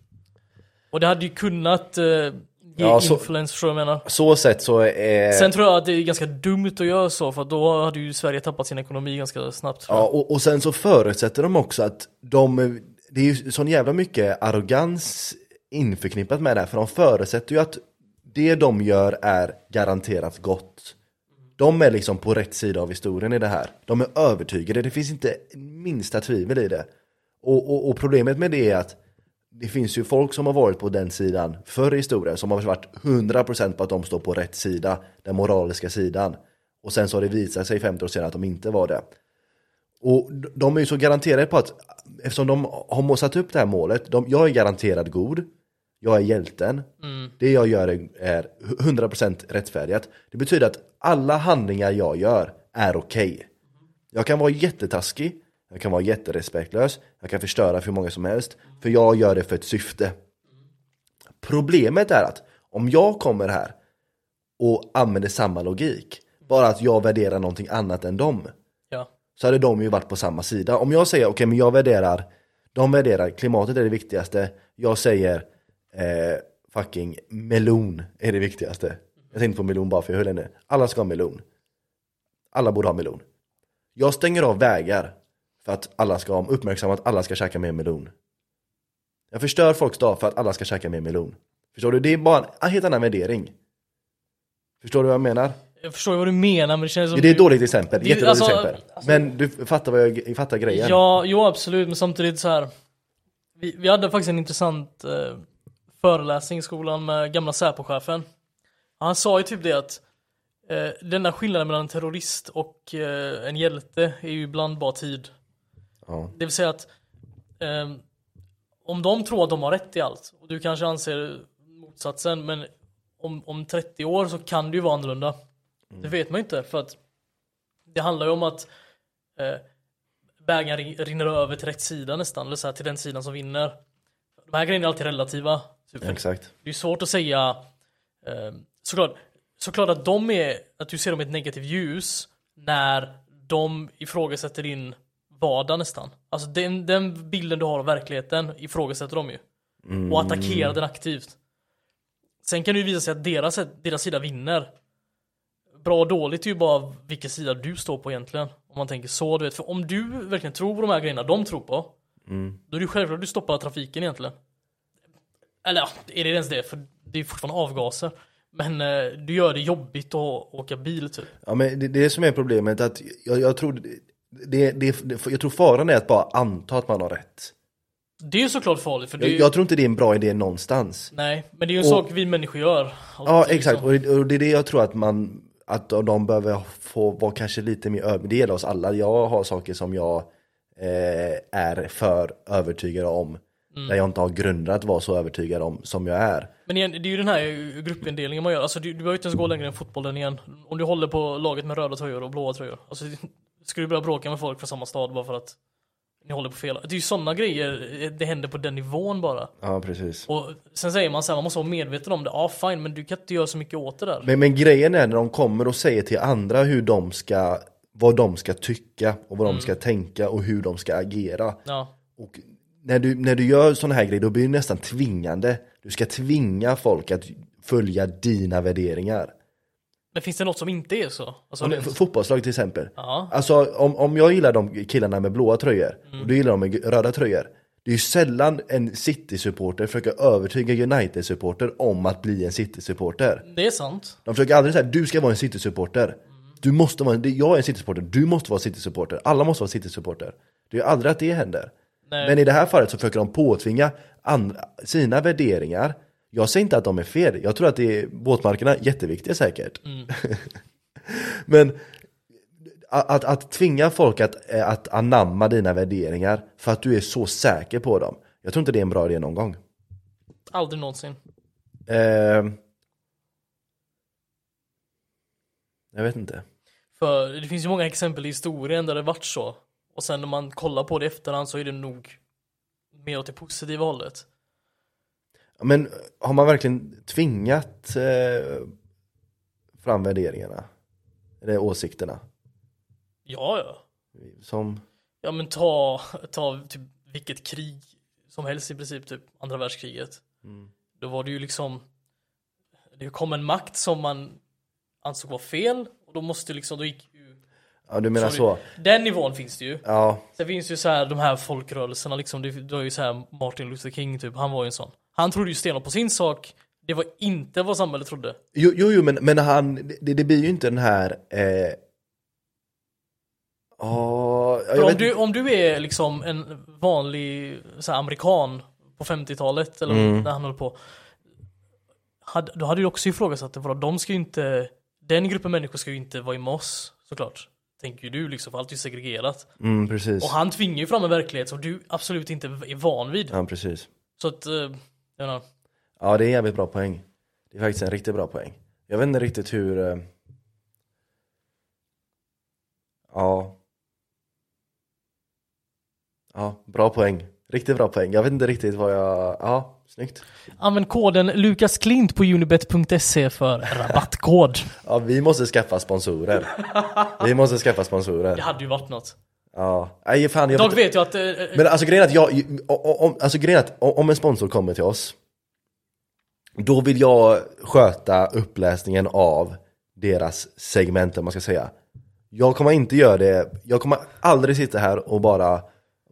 Och det hade ju kunnat eh, ge Ja, influens, förstår du vad jag menar? så sätt så är... Sen tror jag att det är ganska dumt att göra så, för då hade ju Sverige tappat sin ekonomi ganska snabbt. Ja, och, och sen så förutsätter de också att de, det är ju sån jävla mycket arrogans införknippat med det här, för de förutsätter ju att det de gör är garanterat gott. De är liksom på rätt sida av historien i det här. De är övertygade, det finns inte minsta tvivel i det. Och, och, och problemet med det är att det finns ju folk som har varit på den sidan förr i historien som har varit 100% på att de står på rätt sida, den moraliska sidan. Och sen så har det visat sig 50 år senare att de inte var det. Och de är ju så garanterade på att eftersom de har satt upp det här målet, de, jag är garanterad god, jag är hjälten, det jag gör är, är 100% rättfärdigt. Det betyder att alla handlingar jag gör är okej. Jag kan vara jättetaskig, jag kan vara jätterespektlös, jag kan förstöra för hur många som helst, för jag gör det för ett syfte. Problemet är att om jag kommer här och använder samma logik, bara att jag värderar någonting annat än dem, Ja. så hade de ju varit på samma sida. Om jag säger, okej men jag värderar, de värderar klimatet är det viktigaste, jag säger eh, fucking melon är det viktigaste. Jag tänkte på melon bara för jag höll henne. Alla ska ha melon. Alla borde ha melon. Jag stänger av vägar för att alla ska uppmärksamma att alla ska käka mer melon. Jag förstör folks dag för att alla ska käka mer melon. Förstår du? Det är bara en helt annan värdering. Förstår du vad jag menar? Jag förstår vad du menar, men det känns som Det är ett dåligt exempel, Det- jättedåligt alltså- exempel. Men du fattar vad jag fattar grejen? Ja, jo absolut, men samtidigt så här. Vi, vi hade faktiskt en intressant eh, föreläsning i skolan med gamla Säpo-chefen. Han sa ju typ det att eh, denna skillnaden mellan en terrorist och eh, en hjälte är ju ibland bara tid. Ja. Det vill säga att eh, om de tror att de har rätt i allt och du kanske anser motsatsen, men om, om 30 år så kan det ju vara annorlunda. Det vet man ju inte för att det handlar ju om att eh, bägaren rin- rinner över till rätt sida nästan, eller så här, till den sidan som vinner. De här grejerna är alltid relativa. Typ, för Exakt. Det är svårt att säga eh, såklart, såklart att de är, att du ser dem i ett negativt ljus när de ifrågasätter din vardag nästan. Alltså den, den bilden du har av verkligheten ifrågasätter de ju. Och attackerar den aktivt. Sen kan det ju visa sig att deras, deras sida vinner. Bra och dåligt är ju bara vilken sida du står på egentligen. Om man tänker så, du vet. För om du verkligen tror på de här grejerna de tror på. Då är det ju självklart att du stoppar trafiken egentligen. Eller ja, är det ens det? För det är fortfarande avgaser. Men eh, du gör det jobbigt att åka bil typ. Ja men det, är det som är problemet, att jag, jag tror det, det, det, jag tror faran är att bara anta att man har rätt. Det är ju såklart farligt för det ju, jag tror inte det är en bra idé någonstans. Nej, men det är ju en Och- sak vi människor gör. Ja Alltid, exakt, liksom. och det, och det är det jag tror att man Att de behöver få vara kanske lite mer över, det gäller oss alla Jag har saker som jag eh, är för övertygad om Mm. Där jag inte har grunder att vara så övertygad om som jag är Men igen, det är ju den här gruppindelningen man gör. Alltså du, du behöver inte ens gå längre än fotbollen igen. Om du håller på laget med röda tröjor och blåa tröjor. Alltså, ska du börja bråka med folk från samma stad bara för att ni håller på fel? Det är ju sådana grejer, det händer på den nivån bara. Ja precis Och sen säger man så här, man måste vara medveten om det. Ja fine, men du kan inte göra så mycket åt det där. men, men grejen är när de kommer och säger till andra hur de ska Vad de ska tycka och vad de ska tänka och hur de ska agera Ja. Och när du, när du gör sådana här grejer då blir det nästan tvingande Du ska tvinga folk att följa dina värderingar Men finns det något som inte är så? Alltså, f- Fotbollslag till exempel Ja. Alltså om, om jag gillar de killarna med blåa tröjor Mm. och du gillar de med röda tröjor Det är ju sällan en City-supporter försöker övertyga United-supporter om att bli en City-supporter det är sant. De försöker aldrig säga du ska vara en City-supporter Du måste vara, det- jag är en City-supporter, du måste vara City-supporter Alla måste vara City-supporter Det är ju aldrig att det händer Nej. Men i det här fallet så försöker de påtvinga andra, sina värderingar Jag säger inte att de är fel, jag tror att det är båtmarkerna jätteviktiga säkert Men att, att, att tvinga folk att, eh, att anamma dina värderingar för att du är så säker på dem Jag tror inte det är en bra idé någon gång Aldrig någonsin. eh, Jag vet inte För det finns ju många exempel i historien där det varit så. Och sen när man kollar på det i efterhand så är det nog mer åt det positiva hållet. Men har man verkligen tvingat eh, fram värderingarna? Eller åsikterna? Ja, ja. Som, Ja men ta, ta typ vilket krig som helst i princip, typ andra världskriget. Då var det ju liksom, det kom en makt som man ansåg var fel och då måste liksom, då gick ju, ja du menar så? sorry. Den nivån finns det ju. Ja, Sen finns ju så här de här folkrörelserna liksom, det var ju så här Martin Luther King typ, han var ju en sån. Han trodde ju stenhårt på sin sak, det var inte vad samhället trodde. jo, jo, jo men, men han, det, det blir ju inte den här eh, För om vet du, om du är liksom en vanlig så här, amerikan på 50-talet eller Mm. när han höll på. Hade, då hade du också ifrågasatt det, för att de ska ju inte, den gruppen människor ska ju inte vara med oss såklart. Tänker ju du liksom, för allt är ju segregerat. Mm, precis. Och han tvingar ju fram en verklighet som du absolut inte är van vid. Ja, precis. Så att, menar, Ja, det är en jävligt bra poäng. Det är faktiskt en riktigt bra poäng. Jag vet inte riktigt hur... eh, Ja. Ja, bra poäng. Riktigt bra poäng. Jag vet inte riktigt vad jag... Ja, snyggt. använd koden Lukas Klint på unibet.se för rabattkod. Ja, vi måste skaffa sponsorer. Vi måste skaffa Det sponsorer. hade ju varit något. Ja. Nej, fan, jag Dock vet jag att, eh, eh, Men alltså grejen är att jag, om, alltså grejen är att om en sponsor kommer till oss Då vill jag sköta uppläsningen av deras segment man ska säga. Jag kommer inte göra det, jag kommer aldrig sitta här och bara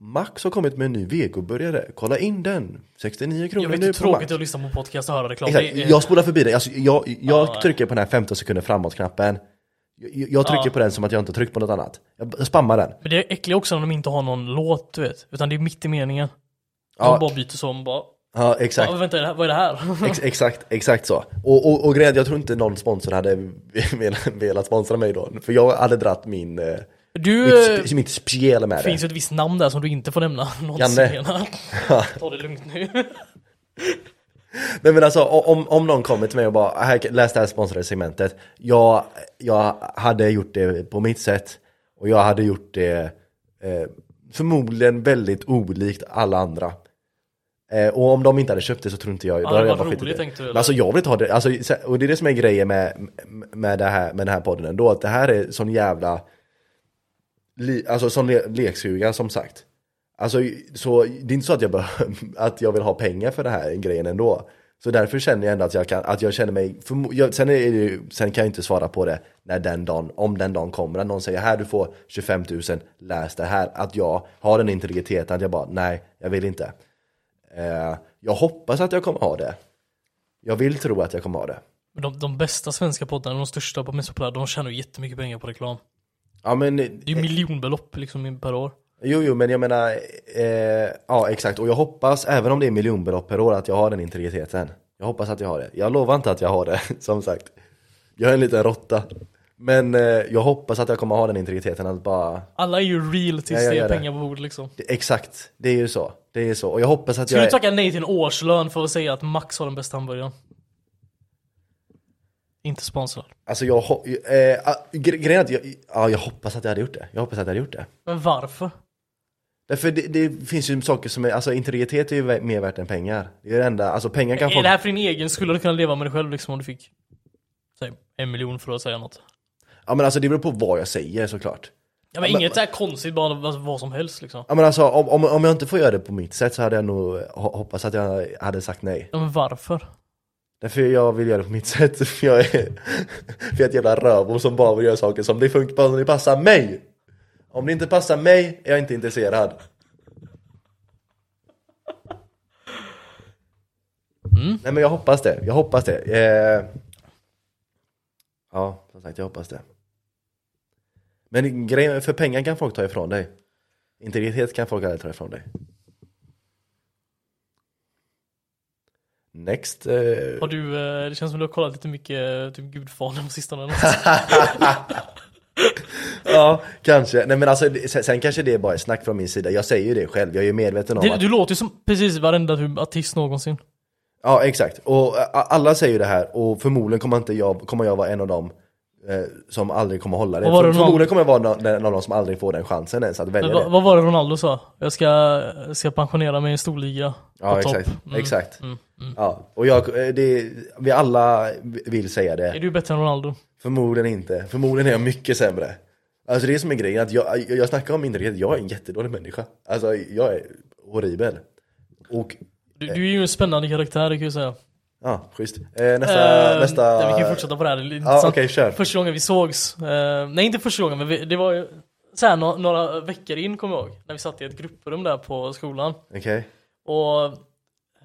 Max har kommit med en ny vegoburgare, kolla in den! 69 kronor jag vet nu hur på tråkigt Max. det är att lyssna på podcast och höra reklam. Exakt, Det jag spolar förbi den, alltså, jag, jag Ja, trycker på den här 15 sekunder framåt-knappen jag, jag trycker Ja. på den som att jag inte tryckt på något annat Jag spammar den Men det är äckligt också när de inte har någon låt, du vet. Utan det är mitt i meningen. Ja. De bara byter och bara... Ja, exakt Ja, vänta, vad är det här? Ex exakt, exakt så. Och, och, och grejen jag tror inte någon sponsor hade velat, velat sponsra mig då. För jag hade dratt min, eh, Du, mitt, mitt spel med det finns ju ett visst namn där som du inte får nämna. Janne. Ta det lugnt nu. Nej men alltså om, om någon kommer till mig och bara här, läs det här sponsrade segmentet jag, jag hade gjort det på mitt sätt och jag hade gjort det eh, förmodligen väldigt olikt alla andra eh, Och om de inte hade köpt det så tror inte jag, Ja, då hade jag bara roligt, det. tänkte du, Men? Alltså jag vill inte ha det, alltså, så- och det är det som är grejen med, med, det här, med den här podden ändå Att det här är sån jävla li, Alltså sån le, leksuga som sagt Alltså så det är inte så att jag, bör, att jag vill ha pengar för det här grejen ändå. Så därför känner jag ändå att jag, kan, att jag känner mig, förmo- jag, sen, det, sen kan jag inte svara på det när den dagen, om den dagen kommer, när någon säger här du får 25 000, läs det här. Att jag har den integriteten att jag bara, nej jag vill inte. Eh, Jag hoppas att jag kommer ha det. Jag vill tro att jag kommer ha det. Men de, de bästa svenska poddarna, de största och mest populära, de tjänar ju jättemycket pengar på reklam. Ja men, Det är ju miljonbelopp liksom per år. Jo jo men jag menar, eh, ja exakt. Och jag hoppas, även om det är miljonbelopp per år, att jag har den integriteten. Jag hoppas att jag har det, jag lovar inte att jag har det, som sagt. Jag är en liten råtta. Men eh, jag hoppas att jag kommer ha den integriteten att bara Alla är ju real tills Ja, det är pengar på bordet liksom. det, Exakt, det är ju så, det är ju så, och jag hoppas att Skulle jag du tacka nej till en årslön för att säga att Max har den bästa hamburgaren? Inte sponsrad. Alltså jag, eh, gre- grejen är att jag, ja, jag hoppas att jag hade gjort det, jag hoppas att jag hade gjort det. Men varför? Därför det, det finns ju saker som är, alltså integritet är ju mer värt än pengar Det är det enda, alltså pengar kan Är folk det här för din egen skull? Hade du kunnat leva med dig själv liksom om du fick säg, en miljon för att säga något? Ja men alltså det beror på vad jag säger såklart Ja men Ja, men- inget så här konstigt, bara vad, vad som helst liksom. Ja men alltså om, om, om jag inte får göra det på mitt sätt så hade jag nog ho- hoppats att jag hade sagt nej Ja men varför? Därför jag vill göra det på mitt sätt, för jag är, för jag är ett jävla rövhål som bara vill göra saker som det funkar, som det passar mig! Om det inte passar mig är jag inte intresserad. Nej men jag hoppas det, jag hoppas det. Eh... Ja, som sagt jag hoppas det. Men grejen, för pengar kan folk ta ifrån dig. Integritet kan folk aldrig ta ifrån dig. Next eh... Har du, eh, det känns som du har kollat lite mycket eh, typ Gudfadern på sistone. Ja, kanske. Nej men alltså, sen, sen kanske det bara är snack från min sida. Jag säger ju det själv, jag är ju medveten om det, att... Du låter ju som precis varenda artist någonsin. Ja, exakt. Och alla säger ju det här, och förmodligen kommer, inte jag, kommer jag vara en av dem eh, som aldrig kommer hålla det. För, det någon- förmodligen kommer jag vara en av dem som aldrig får den chansen ens att välja det. vad var det Ronaldo sa? Jag ska, jag ska pensionera mig i en storliga Ja, exakt. Mm. exakt. mm, Ja, och jag, eh, det, vi alla vill säga Är det. du bättre än Ronaldo? Förmodligen inte. Förmodligen är jag mycket sämre. Alltså det är som är grejen, att jag, jag, snackar om integritet, jag är en jättedålig människa. Alltså jag är horribel. Och Du, du är ju en spännande karaktär kan jag säga. Ja, schysst. Eh, nästa, Eh, nästa... nej, vi kan ju fortsätta på det här, det är intressant. okej, kör. Första gången vi sågs, eh, nej inte första gången men vi, det var ju så här, några, några veckor in kommer jag ihåg. När vi satt i ett grupprum där på skolan. Okej, Och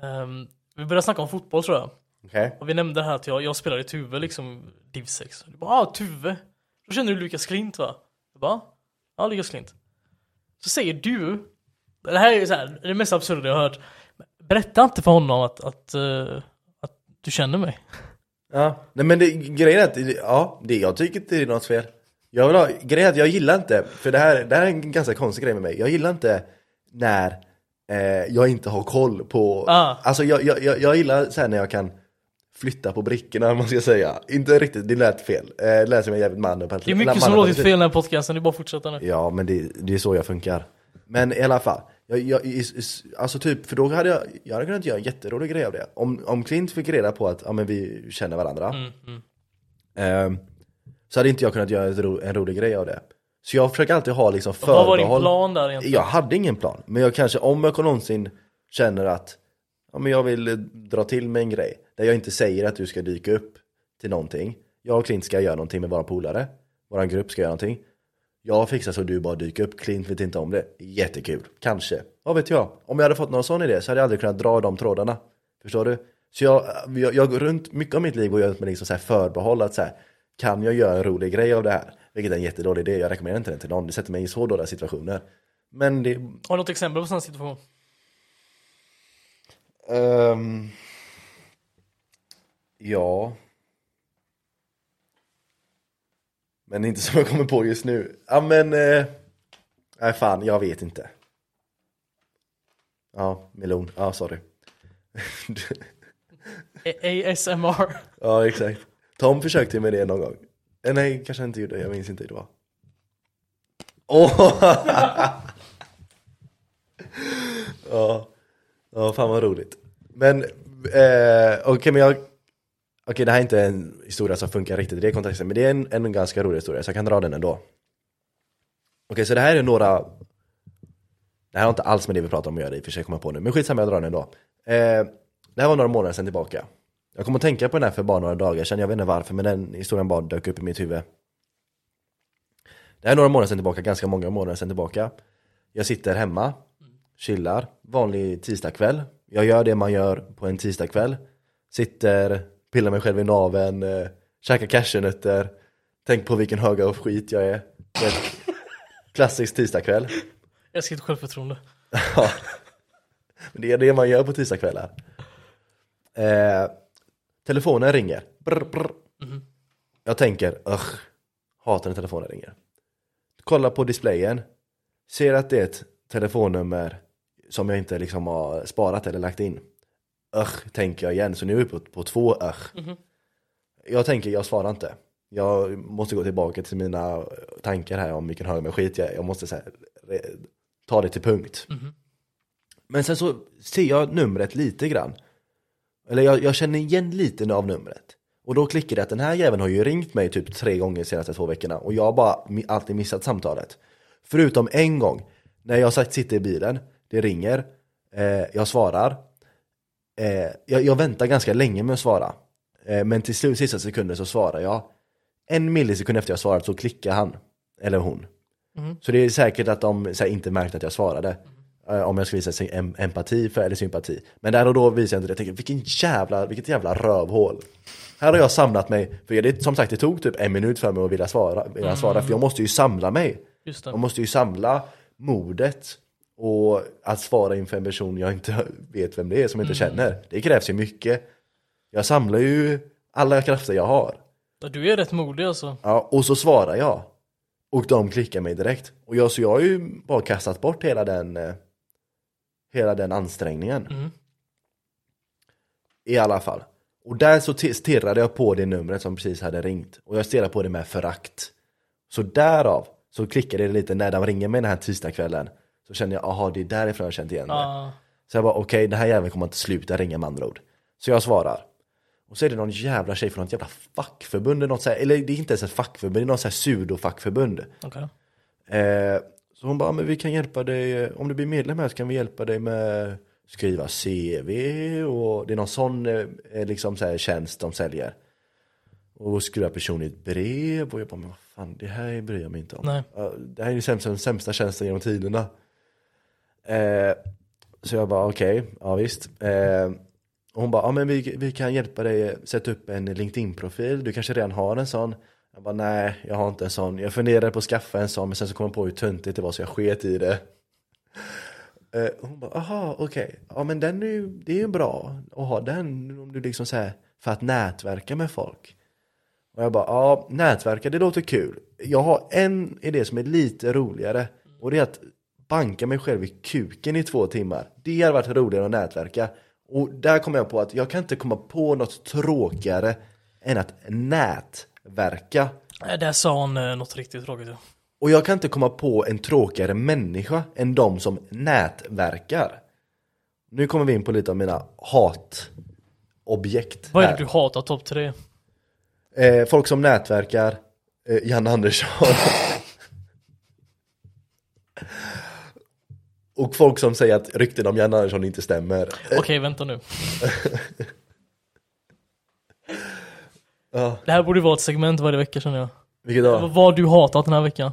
ehm, vi började snacka om fotboll tror jag. okej. Och vi nämnde det här att jag, jag spelade i Tuve liksom, Div 6. Du bara, ah Tuve. Då känner du Lukas Klint va? Bara, ja Lukas Klint. Så säger du, det här är ju så här, det mest absurda jag har hört. Berätta inte för honom att, att, eh, att du känner mig. Ja, nej men det, grejen är att, det- ja, det, jag tycker inte det är något fel. Jag vill ha, grejen är att jag gillar inte, för det här, det här är en ganska konstig grej med mig. Jag gillar inte när eh, jag inte har koll på, Ah. alltså jag, jag, jag, jag gillar så här när jag kan flytta på brickorna, om man ska säga. Inte riktigt, det lät fel. Eh, lät som en jävligt man. Det är mycket som låter fel i den här podcasten, det är bara att fortsätta nu. Ja, men det, det är så jag funkar. Men i alla fall, jag, jag, alltså typ, för då hade jag, jag hade kunnat göra en jätterolig grej av det. Om, om Clint fick reda på att ja, men vi känner varandra, Mm, mm. ehm, så hade inte jag kunnat göra ro, en rolig grej av det. Så jag försöker alltid ha liksom Vad var din förbehåll. plan där egentligen? Jag hade ingen plan, men jag kanske, om jag någonsin känner att ja, men jag vill eh, dra till med en grej, där jag inte säger att du ska dyka upp till någonting. Jag och Clint ska göra någonting med våra polare, vår grupp ska göra någonting. Jag fixar så du bara dyker upp, Clint vet inte om det. Jättekul, kanske. Vad vet jag? Om jag hade fått någon sån idé så hade jag aldrig kunnat dra de trådarna. Förstår du? Så jag, eh, jag, jag går runt mycket av mitt liv och gör med liksom så här förbehåll att så här, kan jag göra en rolig grej av det här? Vilket är en jättedålig idé, jag rekommenderar inte den till någon, det sätter mig i så dåliga situationer. Men det... Har du något exempel på sån situation? Ehm, ja... Men inte som jag kommer på just nu. Ja men... Eh, nej fan, jag vet inte. Ja, melon. Ja, sorry. ASMR. Ja, exakt. Tom försökte med det någon gång. Eh, nej, kanske inte gjorde, jag minns inte hur det var. Åh! ja. ja, fan vad roligt. Men, eh, okej men jag Okej det här är inte en historia som funkar riktigt i det kontexten, men det är en, en ganska rolig historia så jag kan dra den ändå. Okej så det här är några Det här har inte alls med det vi pratar om att göra i och för sig, kommer jag på nu, men skitsamma jag drar den ändå. Eh, det här var några månader sedan tillbaka. Jag kommer att tänka på den här för bara några dagar sedan, jag vet inte varför, men den historien bara dök upp i mitt huvud. Det här är några månader sedan tillbaka, ganska många månader sedan tillbaka. Jag sitter hemma, chillar, vanlig tisdagkväll. Jag gör det man gör på en tisdagkväll. Sitter, pillar mig själv i naveln, eh, käkar cashewnötter, tänk på vilken höga av skit jag är. Klassisk tisdagkväll. Jag ska inte självförtroende. Ja. Men det är det man gör på tisdagskvällar. Eh, telefonen ringer. Brr, brr. Jag tänker, usch, hatar när telefonen ringer. Kollar på displayen, ser att det är ett telefonnummer som jag inte liksom har sparat eller lagt in. Usch, tänker jag igen, så nu är vi på, på två usch. Jag tänker, jag svarar inte. Jag måste gå tillbaka till mina tankar här om vilken hög med skit jag är. Jag måste här, ta det till punkt. Men sen så ser jag numret lite grann. Eller jag, jag känner igen lite av numret. Och då klickar det att den här jäveln har ju ringt mig typ tre gånger de senaste två veckorna. Och jag har bara alltid missat samtalet. Förutom en gång. När jag sagt, sitter i bilen, det ringer, eh, jag svarar. Eh, jag, jag väntar ganska länge med att svara. Eh, men till slut, sista sekunden så svarar jag. En millisekund efter jag svarat så klickar han. Eller hon. Så det är säkert att de så här, inte märkte att jag svarade. Eh, Om jag ska visa em- empati för, eller sympati. Men där och då visar jag inte det. Jag tänker, vilken jävla, vilket jävla rövhål. Här har jag samlat mig, för det, som sagt det tog typ en minut för mig att vilja svara, vilja svara för jag måste ju samla mig. Jag måste ju samla modet och att svara inför en person jag inte vet vem det är, som jag inte känner. Det krävs ju mycket. Jag samlar ju alla krafter jag har. Ja, Du är rätt modig alltså. Ja, och så svarar jag. Och de klickar mig direkt. Och jag, så jag har ju bara kastat bort hela den eh, Hela den ansträngningen. I alla fall. Och där så stirrade jag på det numret som precis hade ringt. Och jag stirrade på det med förakt. Så därav så klickade det lite när de ringer mig den här tisdagskvällen. Så kände jag, aha det är därifrån jag känt igen det. Ja. Så jag bara okej, den här jäveln kommer inte sluta ringa med andra ord. Så jag svarar. Och så är det någon jävla tjej från något jävla fackförbund, något så här, eller det är inte ens ett fackförbund, det är något pseudofackförbund. Okej. Eh, så hon bara, men vi kan hjälpa dig, om du blir medlem här så kan vi hjälpa dig med skriva CV och det är någon sån eh, liksom så här tjänst de säljer. Och skriva personligt brev och jag bara, men vad fan, det här bryr jag mig inte om. Nej. Det här är ju sämsta, den sämsta tjänsten genom tiderna. Eh, så jag bara, okej, ja visst. Eh, och hon bara, ja men vi, vi kan hjälpa dig sätta upp en LinkedIn-profil, du kanske redan har en sån. Jag bara, nej jag har inte en sån. Jag funderade på att skaffa en sån men sen så kom jag på hur töntigt det var så jag sket i det. Eh, hon bara, aha okej, ja men den är ju, det är ju bra att ha den om du liksom så här, för att nätverka med folk. Och jag bara, ja nätverka det låter kul. Jag har en idé som är lite roligare och det är att banka mig själv i kuken i två timmar. Det hade varit roligare att nätverka. Och där kom jag på att jag kan inte komma på något tråkigare än att nätverka. Nej, Där sa han eh, något riktigt tråkigt. Ja. Och jag kan inte komma på en tråkigare människa än de som nätverkar. Nu kommer vi in på lite av mina hatobjekt. Vad är det du hatar topp tre? Eh, folk som nätverkar, eh, Janne Andersson. Och folk som säger att rykten om Janne Andersson inte stämmer. Okej, vänta nu. Ja, Det här borde vara ett segment varje vecka känner jag. vilket då? Vad du hatat den här veckan?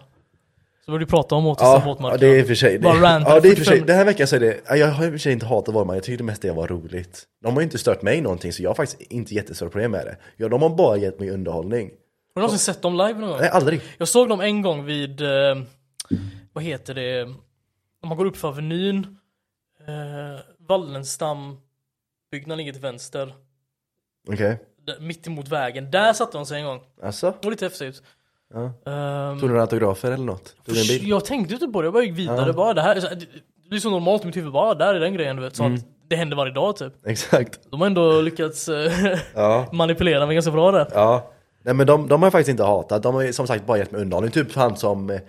Så borde du prata om återställd Ja, ja, det är i och för sig. Det, ja, det är för sig. 45 Den här veckan så är det, ja, jag har i och för sig inte hatat Vormar, jag tyckte mest det var roligt. De har ju inte stört mig någonting så jag har faktiskt inte jättestora problem med det. Ja, de har bara gett mig underhållning. Har du någonsin sett dem live någon gång? Nej, aldrig. Jag såg dem en gång vid, eh, vad heter det, om man går upp för Avenyn, eh, Wallenstam, byggnaden ligger till vänster, Okej. där, mitt emot vägen. Där satte de sig en gång. Alltså? Det var lite häftigt. Ja. Ehm, Tog du några autografer eller något? Tog du en bild? jag tänkte inte på det, jag bara gick vidare Ja. bara. Det, här, det, är så normalt i mitt huvud, bara där är den grejen du vet. Så Mm. att det händer varje dag typ. Exakt. De har ändå lyckats eh, Ja. manipulera mig ganska bra där. Ja. Nej men de, de har jag faktiskt inte hatat, de har ju som sagt bara gett mig underhållning. Typ han som eh,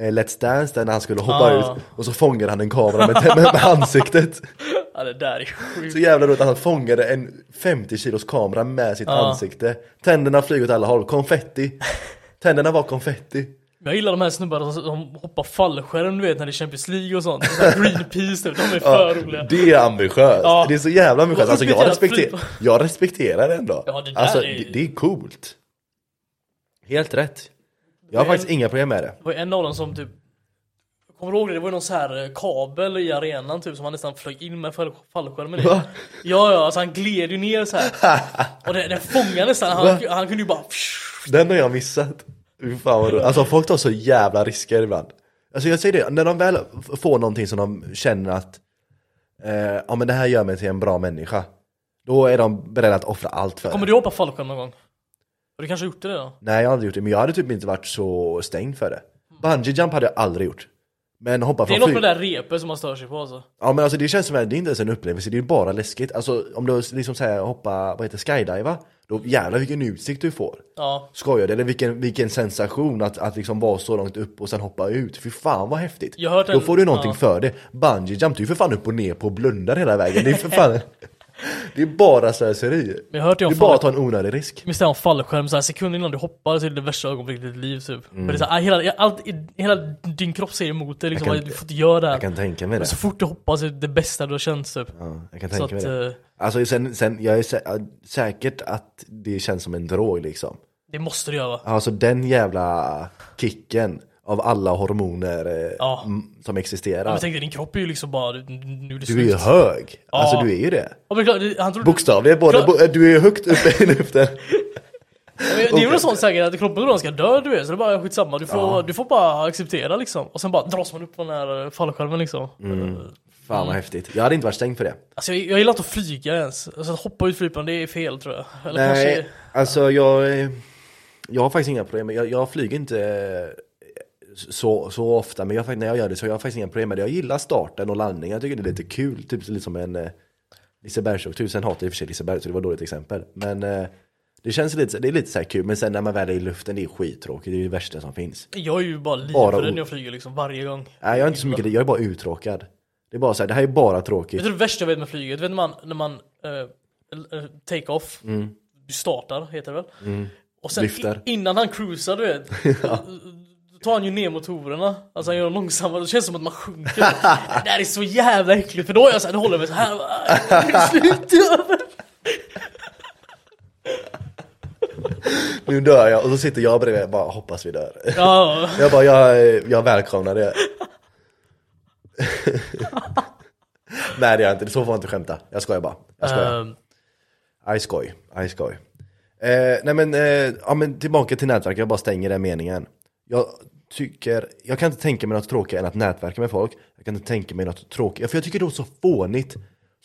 Let's Dance där när han skulle hoppa Ah. ut och så fångade han en kamera med, med, med ansiktet. Ja, det där är Så sjukt. jävla roligt att han fångade en 50 kilos kamera med sitt Ja. ansikte. Tänderna flyger åt alla håll, konfetti. Tänderna var konfetti. Jag gillar de här snubbarna som som hoppar fallskärm du vet när det är Champions League och sånt. Så här Greenpeace typ, de är för roliga. Det är ambitiöst. Ja. Det är så jävla ambitiöst. Alltså jag, respekter, jag respekterar det ändå. Ja, det där alltså är- det, det är coolt. Helt rätt. Jag har faktiskt inga problem med det. Det var en av dem som typ Kommer du ihåg det? Det var ju någon så här eh, kabel i arenan typ som han nästan flög in med fall- fallskärmen i. Ja ja, alltså han gled ju ner så här. Och det, den fångade nästan, han, han kunde ju bara Den har jag missat. Fan vad. Alltså folk tar så jävla risker ibland. Alltså jag säger det, när de väl får någonting som de känner att eh, ja men det här gör mig till en bra människa. Då är de beredda att offra allt för Kommer det. du hoppa fallskärm någon gång? Har du kanske gjort det då? Nej jag har aldrig gjort det, men jag hade typ inte varit så stängd för det. Bungee jump hade jag aldrig gjort. Men hoppa Det är från något med det där repet som man stör sig på alltså. Ja men alltså det känns som att det är inte ens en upplevelse, det är bara läskigt. Alltså om du liksom säger hoppa, vad heter skydiva? Då jävlar vilken utsikt du får. Ja. Skojar du? Eller vilken, vilken sensation att, att liksom vara så långt upp och sen hoppa ut. Fy fan vad häftigt. Jag har hört Då en- får du någonting ja. för det. Bungee jump, du är för fan upp och ner på och blundar hela vägen. Det är för fan... det är bara slöseri. Det Det är bara att ta en onödig risk. Visst är det om fallskärm så här sekunder innan du hoppar så är det det värsta ögonblicket i ditt liv typ. Mm. För det är så här, hela, allt, hela din kropp säger emot dig liksom, kan- du får inte göra det här. Jag kan tänka mig det. Men så fort du hoppar så är det det bästa du har känt typ. Ja, jag kan Så tänka mig att, det. eh, Alltså sen, sen jag är sä- säkert att det känns som en drog liksom. det måste du göra va? Alltså den jävla kicken av alla hormoner eh, Ja. som existerar. Ja, men tänk dig, din kropp är ju liksom bara, nu är det du är ju hög. Ja. Alltså du är ju det. Ja, men klart, han trodde, Bokstavligen, både, Klart- du är högt uppe i luften. Ja, Det är väl sånt säkert att kroppen tror han ska dö du vet, så det är bara skitsamma. Du får, Ja. du får bara acceptera liksom. Och sen bara dras man upp på den här eh, fallskärmen liksom. Mm. Fan vad häftigt. Jag hade inte varit stängd för det. Alltså jag, jag gillar inte att flyga ens. Alltså att hoppa ut flygplan, det är fel tror jag. Eller Nej, kanske... alltså jag, eh, jag har faktiskt inga problem. Jag, jag flyger inte så, så ofta, men jag, när jag gör det så har jag faktiskt inga problem med det. Jag gillar starten och landningen, jag tycker det är lite kul. Typ lite som en eh, Lisebergsåktur. Sen hatar jag i och för sig Liseberg, så det var ett dåligt exempel. Men eh, det känns lite, det är lite så här kul. Men sen när man väl är i luften, det är skittråkigt. Det är det värsta som finns. Jag är ju bara livrädd när jag flyger liksom, varje gång. Nej, jag är inte så mycket. Jag är bara uttråkad. Det är bara så här, det här är bara tråkigt. Vet du det värsta jag vet med flyget? Vet du man, när man eh, eh, take off, du startar heter det väl? Och sen Lyfter. innan han cruisar du vet, då tar han ju ner motorerna, alltså han gör dem långsammare, det känns som att man sjunker. det där är så jävla äckligt, för då är jag såhär, då håller jag mig såhär, bara, slut över. Nu dör jag och så sitter jag bredvid och bara hoppas vi dör. Ja, Jag bara, jag, jag välkomnar det. Nej det gör jag inte, så får man inte skämta. Jag skojar bara. Jag skojar. Ehm, I skoj, I skoj. Eh, nej men, eh, ja, men tillbaka till nätverk, jag bara stänger den meningen. Jag tycker, jag kan inte tänka mig något tråkigare än att nätverka med folk. Jag kan inte tänka mig något tråkigt, för jag tycker det är så fånigt.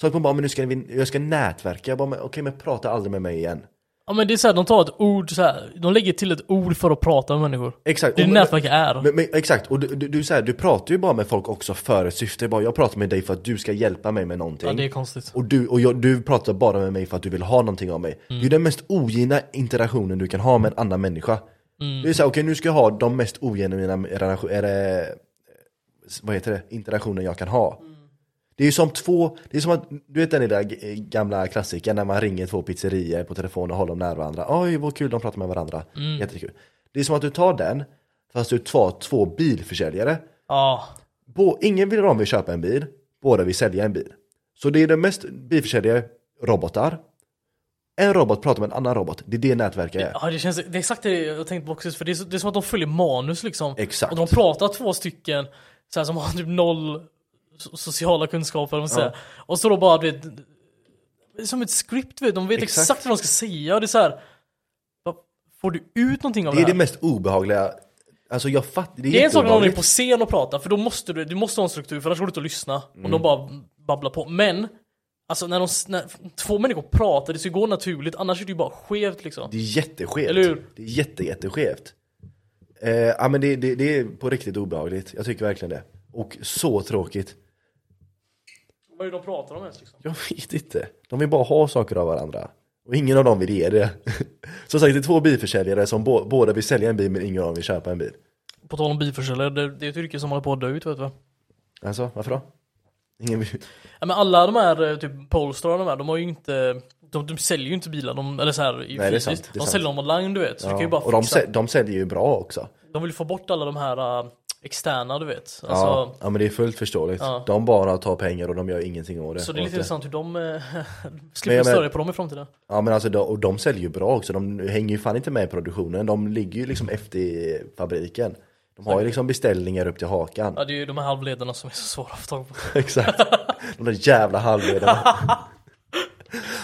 Så att man bara, men nu ska vi, jag ska nätverka, jag bara, okej men prata aldrig med mig igen. ja men det är såhär, de tar ett ord såhär, de lägger till ett ord för att prata med människor. Exakt. Det är nätverk är. Men, men, exakt, och du, du, du, så här, du pratar ju bara med folk också för ett syfte. Bara, jag pratar med dig för att du ska hjälpa mig med någonting. Ja det är konstigt. Och, du, och jag, du pratar bara med mig för att du vill ha någonting av mig. Det är den mest ogina interaktionen du kan ha med en annan människa. Det är såhär, okej nu ska jag ha de mest ogenuina relation- är det, vad heter det, interaktioner jag kan ha. Det är ju som två, det är som att, du vet den där gamla klassikern när man ringer två pizzerior på telefon och håller dem nära varandra. Oj vad kul, de pratar med varandra. Jättekul. Det är som att du tar den, fast du tar två bilförsäljare. Ja. Bå, ingen vill de vill köpa en bil, båda vill sälja en bil. Så det är den mest bilförsäljare, robotar. En robot pratar med en annan robot, det är det nätverk är. Ja det känns, det är exakt det jag tänkte på också, för det är, det är som att de följer manus liksom. Exakt. Och de pratar två stycken så här, som har typ noll so- sociala kunskaper, om man säger. Och så då bara, du vet, det är som ett script vet, de vet Exakt. exakt, vad de ska säga och det är så här. Får du ut någonting av Det det, är det här? mest obehagliga, alltså jag fattar, det är, Det är en sak när någon är på scen och pratar, för då måste du, du måste ha en struktur, för annars går det inte att lyssna. Om Mm. de bara babblar på. Men, alltså när, de, när två människor pratar, det ska gå naturligt, annars är det ju bara skevt liksom. Det är jätteskevt. Eller hur? Det är jätte, jätteskevt. Eh, ja men det, det, det är på riktigt obehagligt, jag tycker verkligen det. Och så tråkigt. Vad är det de pratar om ens liksom? Jag vet inte. De vill bara ha saker av varandra. Och ingen av dem vill ge det. Som sagt, det är två bilförsäljare som bå- båda vill sälja en bil men ingen av dem vill köpa en bil. På tal om bilförsäljare, det, det är ett yrke som håller på att dö ut vet du va? Alltså, varför då? Ingen. Ja, men alla de här, eh, typ Polestar och de här, de har ju inte de, de säljer ju inte bilar, de, eller så här, Nej, fysiskt. sant, De sant. säljer dem online du vet, så du kan ju Ja. bara Och de, fixa. säl- de säljer ju bra också. De vill få bort alla de här uh, externa du vet. Alltså, ja. ja, men det är fullt förståeligt. Ja. De bara tar pengar och de gör ingenting av det. Så det är lite intressant hur de Men slipper men- störa på dem i framtiden. Ja men alltså, de, och de säljer ju bra också. De hänger ju fan inte med i produktionen. De ligger ju liksom efter fabriken. De har ju liksom beställningar upp till hakan. Ja det är ju de här halvledarna som är så svåra att få tag på. Exakt. De där jävla halvledarna.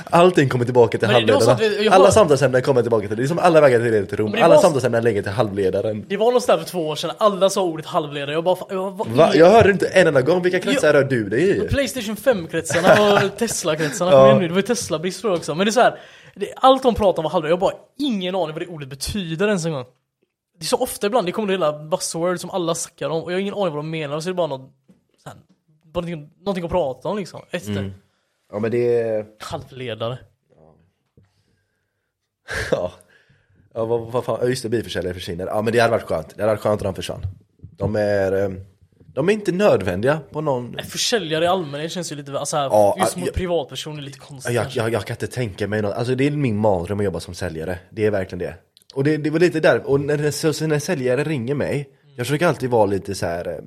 Allting kommer tillbaka till det halvledarna. vi- jag Alla samtalsämnen kommer tillbaka till det. är som alla vägar till. Men det Alla var samtalsämnen lägger till halvledaren. Det var någonstans för två år sedan, alla sa ordet halvledare, jag bara, jag, vad Va? Jag hörde inte en enda gång. Vilka kretsar rör du dig i? Playstation 5-kretsarna och Tesla-kretsarna nu, det var ju Tesla-brist också. Men det är så här, det, allt de pratar om var halvledare, jag har bara ingen aning vad det ordet betyder ens en gång. Det är så ofta ibland, det kommer hela buzzword som alla snackar om och jag har ingen aning vad de menar, och så är det bara något, så här, bara någonting, någonting att prata om liksom. Efter. Mm. Ja men det är... Halvledare. Ja. Ja vad, vad fan, ja, just det, bilförsäljare försvinner. Ja men det hade varit skönt. Det hade varit skönt om de försvann. De är... eh, De är inte nödvändiga på någon... Försäljare i allmänhet känns ju lite, alltså här, Ja, just mot jag- privatpersoner lite konstigt Jag, jag, jag kan inte tänka mig något, alltså det är min mardröm att jobba som säljare, det är verkligen det. Och det, det var lite där, och när, så, när säljare ringer mig, jag försöker alltid vara lite så här eh,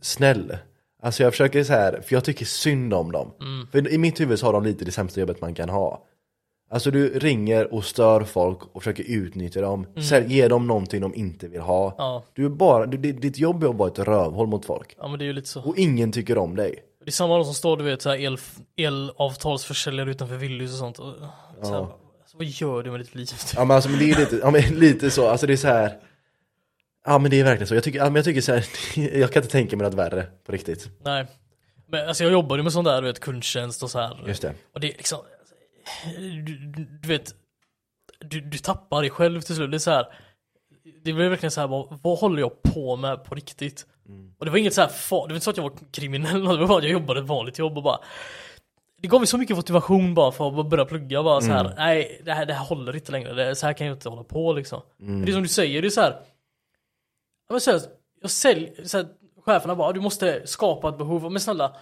snäll. Alltså jag försöker så här, för jag tycker synd om dem. För i mitt huvud så har de lite det sämsta jobbet man kan ha. Alltså du ringer och stör folk och försöker utnyttja dem, Sälj, ge dem någonting de inte vill ha. Ja. Du är bara, du, ditt jobb är att vara ett rövhål mot folk. Ja men det är ju lite så. Och ingen tycker om dig. Det är samma som står du vet så här el, elavtalsförsäljare utanför Willys och sånt. Och, så här, alltså, vad gör du med ditt liv? Ja men alltså men det är lite, ja, men lite så, alltså det är så här. Ja men det är verkligen så, jag tycker, ja, men jag tycker så här, jag kan inte tänka mig något värre på riktigt. Nej. Men alltså jag jobbade med sån där du vet kundtjänst och så här. Just det. Och det är liksom, du, du, vet, du, du tappar dig själv till slut. Det är så här. Det blev verkligen så här, vad, vad håller jag på med på riktigt? Och det var inget så här, det var inte så att jag var kriminell, det var bara att jag jobbade ett vanligt jobb och bara det gav mig så mycket motivation bara för att börja plugga bara så här. nej det här, det här håller inte längre, det, är- så här kan jag inte hålla på liksom. Det är som du säger, det är så här. Men så här, jag säljer, så här, cheferna bara, du måste skapa ett behov. Men snälla,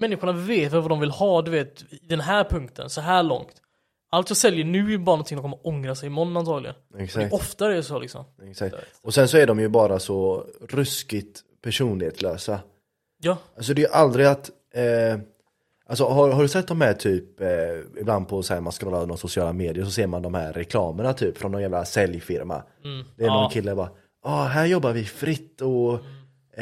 människorna vet vad de vill ha, du vet, i den här punkten, så här långt. Allt jag säljer nu är bara någonting de kommer ångra sig imorgon antagligen. Exakt. Ofta är det så liksom. Exakt. Och sen så är de ju bara så ruskigt personlighetslösa. Ja, Alltså det är ju aldrig att, eh, alltså har, har du sett de här typ, eh, ibland på så här, man scrollar någon sociala medier så ser man de här reklamerna typ från någon jävla säljfirma. Det är någon Ja. kille bara, ah här jobbar vi fritt och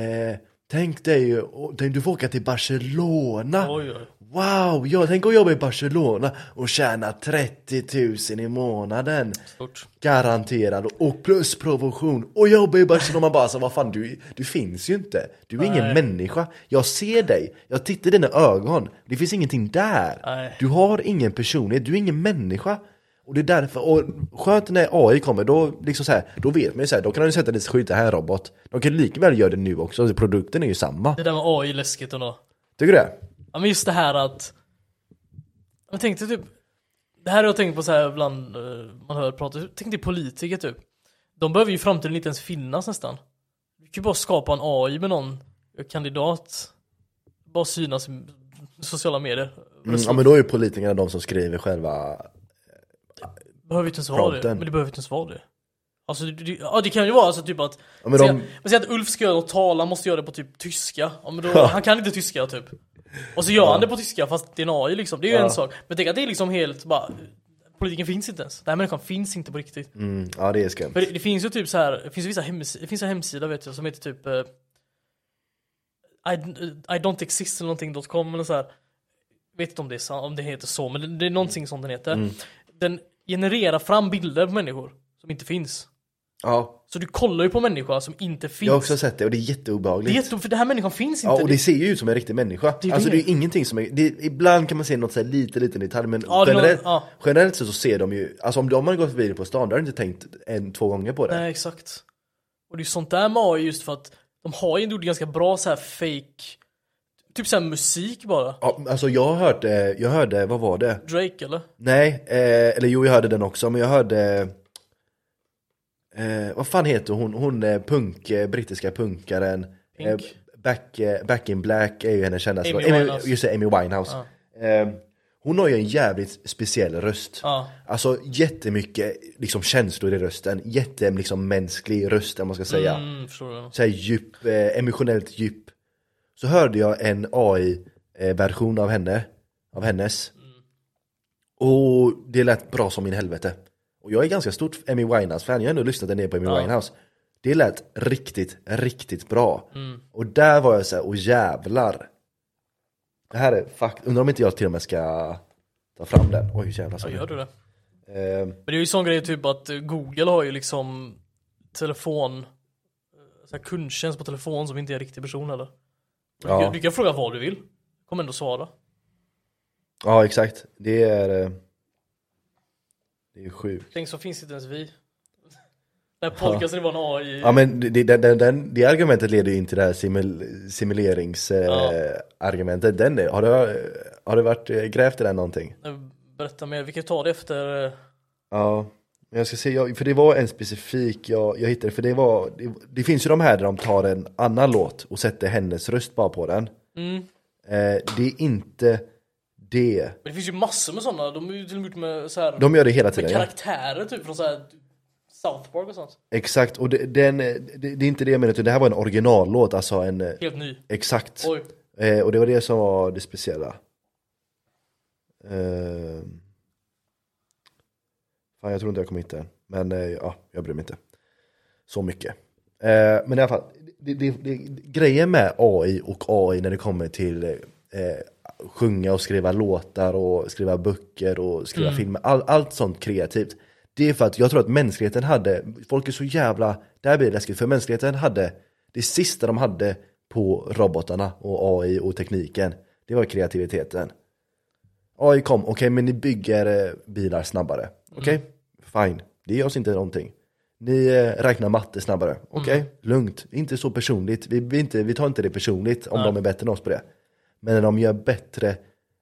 eh, tänk dig, och, tänk, du får åka till Barcelona. oj oj. Wow, jag tänker jobba i Barcelona och tjäna 30 000 i månaden. Stort. Garanterad och plus provision och jobba i Barcelona. Man bara alltså, vad fan du, du finns ju inte. Du är ingen Nej. människa. Jag ser dig, jag tittar i dina ögon. Det finns ingenting där. Nej. Du har ingen personlighet, du är ingen människa. Och det är därför, och skönt när AI kommer, då, liksom så här, då vet man ju så här, då kan de sätta lite skjuta här robot. De kan lika väl göra det nu också, produkten är ju samma. Det där med AI är läskigt ändå. Tycker du det? Ja men just det här att Jag tänkte typ Det här har jag tänkt på så här ibland eh, Man hör prata, tänk dig politiker typ. De behöver ju i framtiden inte ens finnas nästan. Du kan ju bara skapa en AI med någon kandidat. Bara synas i sociala medier. Mm, ja men då är ju politikerna de som skriver själva Behöver inte ens vara det, men det behöver inte ens vara det. Alltså det, ja, det kan ju vara alltså typ att Ja, men de- säg att Ulf ska göra något tal, han måste göra det på typ tyska. Ja, men då, Han kan inte tyska typ Och så gör han det på tyska fast det är en AI liksom, det är ju en sak Men tänk att det är liksom helt bara Politiken finns inte ens, den här människan finns inte på riktigt mm, Ja det är skumt. För det, det finns ju typ så här, det finns ju vissa hemsidor, det finns en hemsida vet jag som heter typ eh, I, I don't exist eller någonting .com eller så här. Vet inte om det, är, om det heter så, men det, det är någonting som den heter. Mm. Den genererar fram bilder på människor som inte finns. Ja, Så du kollar ju på människor som inte finns. jag har också sett det och det är det är jätteobehagligt. jätte, för den här människan finns inte. Ja och det ser ju ut som en riktig människa. Det är alltså det. är ingenting som är, det, ibland kan man se något så här lite liten detalj men Ja, är någon- generellt, ja. generellt sett så ser de ju, alltså om de har gått förbi det på stan, då har du inte tänkt en, två gånger på det. Nej exakt. Och det är sånt där med AI just för att de har ju ändå ganska bra så här fake Typ såhär musik bara. Ja, alltså jag hörde, jag hörde, vad var det? Drake eller? Nej, eh, eller jo jag hörde den också, men jag hörde eh, Vad fan heter hon? Hon är punk, eh, brittiska punkaren. Eh, back, eh, back in Black är ju hennes kändaste Amy Winehouse. Just det, Amy Winehouse. Eh, Hon har ju en jävligt speciell röst. Ja. Alltså jättemycket liksom, känslor i rösten, jätte liksom, mänsklig röst om man ska säga. Mm, så här djup, eh, emotionellt djup. Så hörde jag en AI-version av henne, av hennes. Och det lät bra som in helvete Och jag är ganska stort Amy Winehouse-fan, jag har ändå lyssnat en del på Amy Ja. Winehouse Det lät riktigt, riktigt bra Och där var jag så här, åh jävlar Det här är fuck, undrar om inte jag till och med ska ta fram den Oj jävlar Ja, gör du det? eh, Men det är ju sån grej typ att Google har ju liksom telefon, eh, så här kundtjänst på telefon som inte är en riktig person eller? Du, Ja. du kan fråga vad du vill, kommer ändå svara. Ja exakt, det är eh, Det är sjukt Tänk så finns inte ens vi. Den här podcasten var en AI. Ja men det, det, den, det argumentet leder ju in till det här simul, simuleringsargumentet. Ja. Eh, har, du, har du varit eh, grävt i den någonting? Eh, Berätta mer, vi kan ta det efter. eh, Ja, jag ska se, för det var en specifik jag, jag hittade, för det var, det, det finns ju de här där de tar en annan låt och sätter hennes röst bara på den. Mm. Eh, det är inte det. Men det finns ju massor med sådana, de är ju till och med gjort med så här, De gör det hela med tiden. Ja. karaktärer typ från så här South Park och sånt. Exakt, och det, den, det, det är inte det jag menar, utan det här var en originallåt, alltså en, eh, Helt ny. exakt. Oj. Eh, och det var det som var det speciella. Eh, fan, jag tror inte jag kommer hitta den. Men eh, ja, jag bryr mig inte. Så mycket. Eh, men i alla fall, det, grejen med AI och AI när det kommer till eh, sjunga och skriva låtar och skriva böcker och skriva filmer, all, allt sånt kreativt. Det är för att jag tror att mänskligheten hade, folk är så jävla, det här blir läskigt, för mänskligheten hade, det sista de hade på robotarna och AI och tekniken, det var kreativiteten. AI kom, okej men ni bygger eh, bilar snabbare, okej? Fine, det gör oss inte någonting. Ni eh, räknar matte snabbare, okej? Lugnt, inte så personligt, vi, vi, inte, vi tar inte det personligt om de är bättre än oss på det. Men när de gör bättre,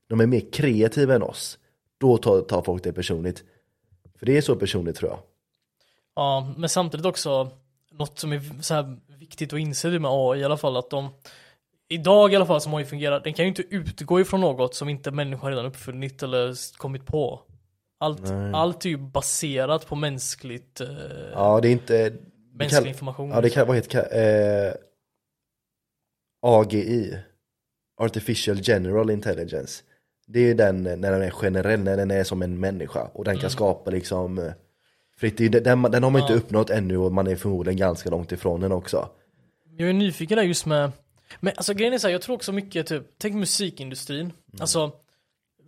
de är mer kreativa än oss, då tar, tar folk det personligt. För det är så personligt tror jag. Ja, men samtidigt också något som är så här viktigt att inse med AI i alla fall att de Idag i alla fall som AI fungerar, den kan ju inte utgå ifrån något som inte människan redan uppfunnit eller kommit på. Allt, allt är ju baserat på mänskligt, eh, Ja, det är inte... mänsklig kan- information. Ja, det kan, heter det? Eh, AGI. Artificial General Intelligence. Det är den när den är generell, när den är som en människa och den kan skapa liksom eh, fritt. Den, den har man inte Ja. uppnått ännu och man är förmodligen ganska långt ifrån den också. Jag är nyfiken där just med, men alltså grejen är så här, jag tror också mycket typ, tänk musikindustrin. Alltså,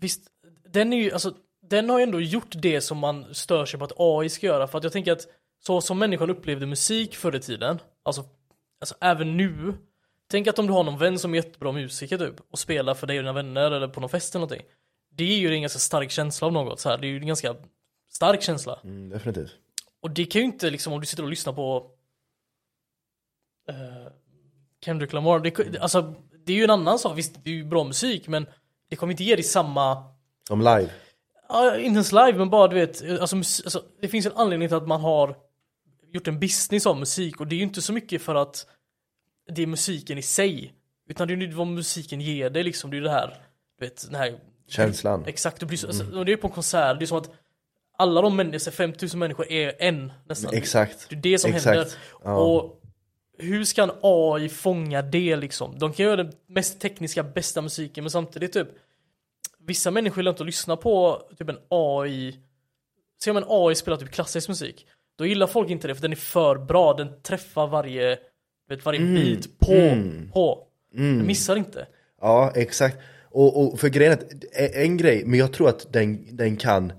visst, den är ju, alltså, den har ju ändå gjort det som man stör sig på att AI ska göra. För att jag tänker att så som människan upplevde musik förr i tiden, alltså, alltså även nu. Tänk att om du har någon vän som är jättebra musiker typ, och spelar för dig och dina vänner eller på någon fest eller någonting. Det är ju en ganska stark känsla av något så här. det är ju en ganska stark känsla. Mm, definitivt. Och det kan ju inte liksom om du sitter och lyssnar på eh, Kendrick Lamar, det, alltså det är ju en annan sak, visst det är ju bra musik men det kommer inte ge dig samma, Som live. ja, inte ens live men bara du vet, alltså, alltså det finns en anledning till att man har gjort en business av musik och det är ju inte så mycket för att det är musiken i sig utan det är vad musiken ger dig liksom, det är det här, du vet, den här Känslan. Exakt, det blir så, alltså, och det är på en konsert, det är som att alla de människor, 5000 människor är en nästan. Exakt. Det är det som Exakt. händer. Ja. Och hur ska en AI fånga det liksom? De kan göra den mest tekniska, bästa musiken men samtidigt typ Vissa människor gillar inte att lyssna på typ en AI Se om en AI spelar typ klassisk musik Då gillar folk inte det för den är för bra, den träffar varje vet, varje bit på, mm. på Den missar inte Ja, exakt. Och, och för grejen är att, en, en grej, men jag tror att den, den kan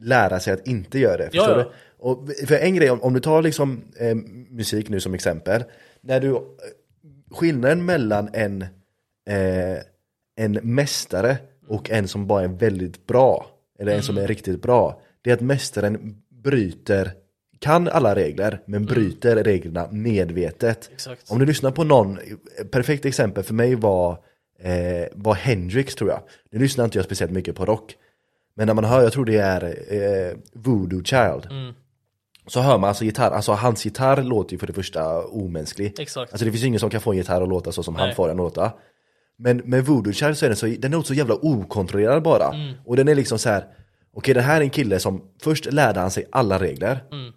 lära sig att inte göra det. Förstår Ja, ja. du? Och för en grej, om, om du tar liksom eh, musik nu som exempel. När du, eh, skillnaden mellan en, eh, en mästare och en som bara är väldigt bra, eller en som är riktigt bra, det är att mästaren bryter, kan alla regler, men bryter reglerna medvetet. Exakt. Om du lyssnar på någon, perfekt exempel för mig var eh, var Hendrix tror jag. Nu lyssnar inte jag speciellt mycket på rock. Men när man hör, jag tror det är eh, Voodoo Child. Så hör man alltså gitarr, alltså hans gitarr låter ju för det första omänsklig. Exakt. Alltså det finns ingen som kan få en gitarr att låta så som han Nej. får den att låta. Men med Voodoo Child så är den så, den låter så jävla okontrollerad bara. Mm. Och den är liksom så här. okej det här är en kille som först lärde han sig alla regler, Mm.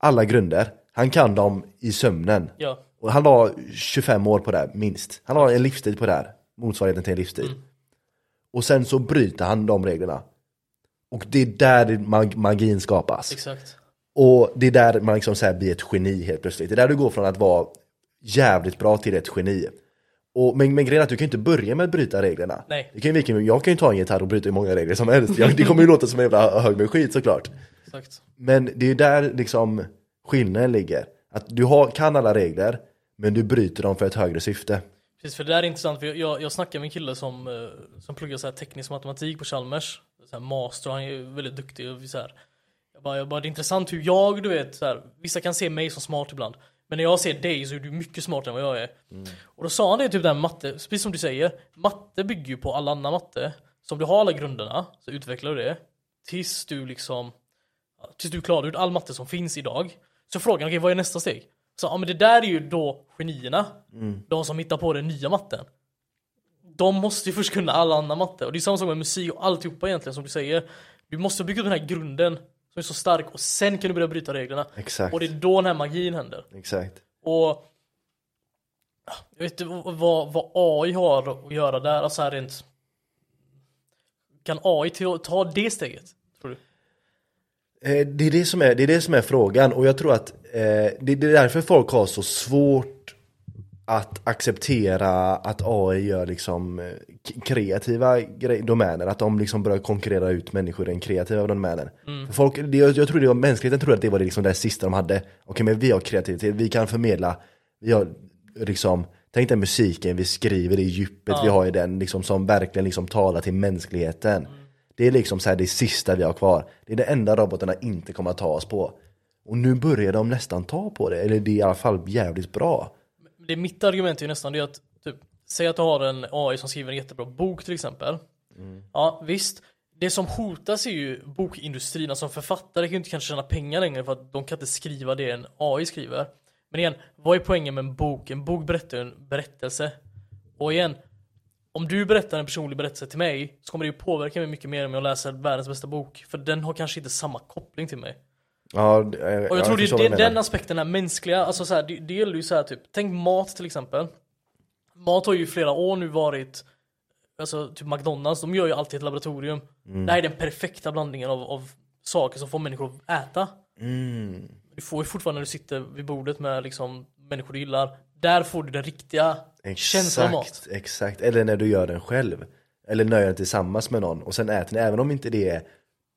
Alla grunder. Han kan dem i sömnen. Ja. Och han var 25 år på det här, minst. Han har en livstid på det här, motsvarigheten till en livstid. Mm. Och sen så bryter han de reglerna. Och det är där mag- magin skapas. Exakt. Och det är där man liksom så blir ett geni helt plötsligt. Det är där du går från att vara jävligt bra till ett geni. Och, men, men grejen är att du kan inte börja med att bryta reglerna. Nej. Kan jag kan ju ta en gitarr och bryta hur många regler som helst. Jag, det kommer ju låta som en jävla hög med skit såklart. Exakt. Men det är ju där liksom skillnaden ligger. Att du har, kan alla regler, men du bryter dem för ett högre syfte. Precis, för det där är intressant. För jag, jag, jag snackade med en kille som, eh, som pluggar så här teknisk matematik på Chalmers. Så här master, han är väldigt duktig. Och så här. Jag, bara, jag bara, det är intressant hur jag, du vet, så här, vissa kan se mig som smart ibland. Men när jag ser dig så är du mycket smartare än vad jag är. Och då sa han det typ där med matte, precis som du säger. Matte bygger ju på all annan matte. Så om du har alla grunderna så utvecklar du det. Tills du liksom, tills du klarar ut all matte som finns idag. Så frågan, okej vad är nästa steg? Så ja men det där är ju då genierna. De som hittar på den nya matten. De måste ju först kunna all annan matte. Och det är samma sak med musik och alltihopa egentligen som du säger. Du måste bygga upp den här grunden som är så stark och sen kan du börja bryta reglerna. Exakt. Och det är då den här magin händer. Exakt. Och jag vet inte vad, vad AI har att göra där, alltså här rent Kan AI ta det steget? Tror du? Eh, Det är det, som är, det är det som är frågan. Och jag tror att eh, det, det är därför folk har så svårt att acceptera att AI gör liksom eh, kreativa domäner, att de liksom börjar konkurrera ut människor i den kreativa domänen. För folk, det, jag, tror det var, mänskligheten trodde att det var det, liksom det sista de hade. Okej men vi har kreativitet, vi kan förmedla, vi har liksom Tänk dig musiken vi skriver, det djupet vi har i den liksom, som verkligen liksom talar till mänskligheten. Det är liksom så här det sista vi har kvar. Det är det enda robotarna inte kommer att ta oss på. Och nu börjar de nästan ta på det, eller det är i alla fall jävligt bra. Det mitt argument är ju nästan det att typ, Säg att du har en AI som skriver en jättebra bok till exempel Ja visst Det som hotas är ju bokindustrin, alltså författare kan ju inte kanske tjäna pengar längre för att de kan inte skriva det en AI skriver Men igen, vad är poängen med en bok? En bok berättar ju en berättelse Och igen Om du berättar en personlig berättelse till mig så kommer det ju påverka mig mycket mer om jag läser världens bästa bok För den har kanske inte samma koppling till mig Ja, d- eh, och jag tror det är den, aspekten, den mänskliga, alltså så här, det, det gäller ju så här typ, tänk mat till exempel. Mat har ju i flera år nu varit, alltså typ McDonalds, de gör ju alltid ett laboratorium. Mm. Det här är den perfekta blandningen av, av saker som får människor att äta. Mm. Du får ju fortfarande när du sitter vid bordet med liksom människor du gillar, där får du den riktiga mat. Exakt, exakt. Eller när du gör den själv. Eller när du gör den tillsammans med någon. Och sen äter ni, även om inte det är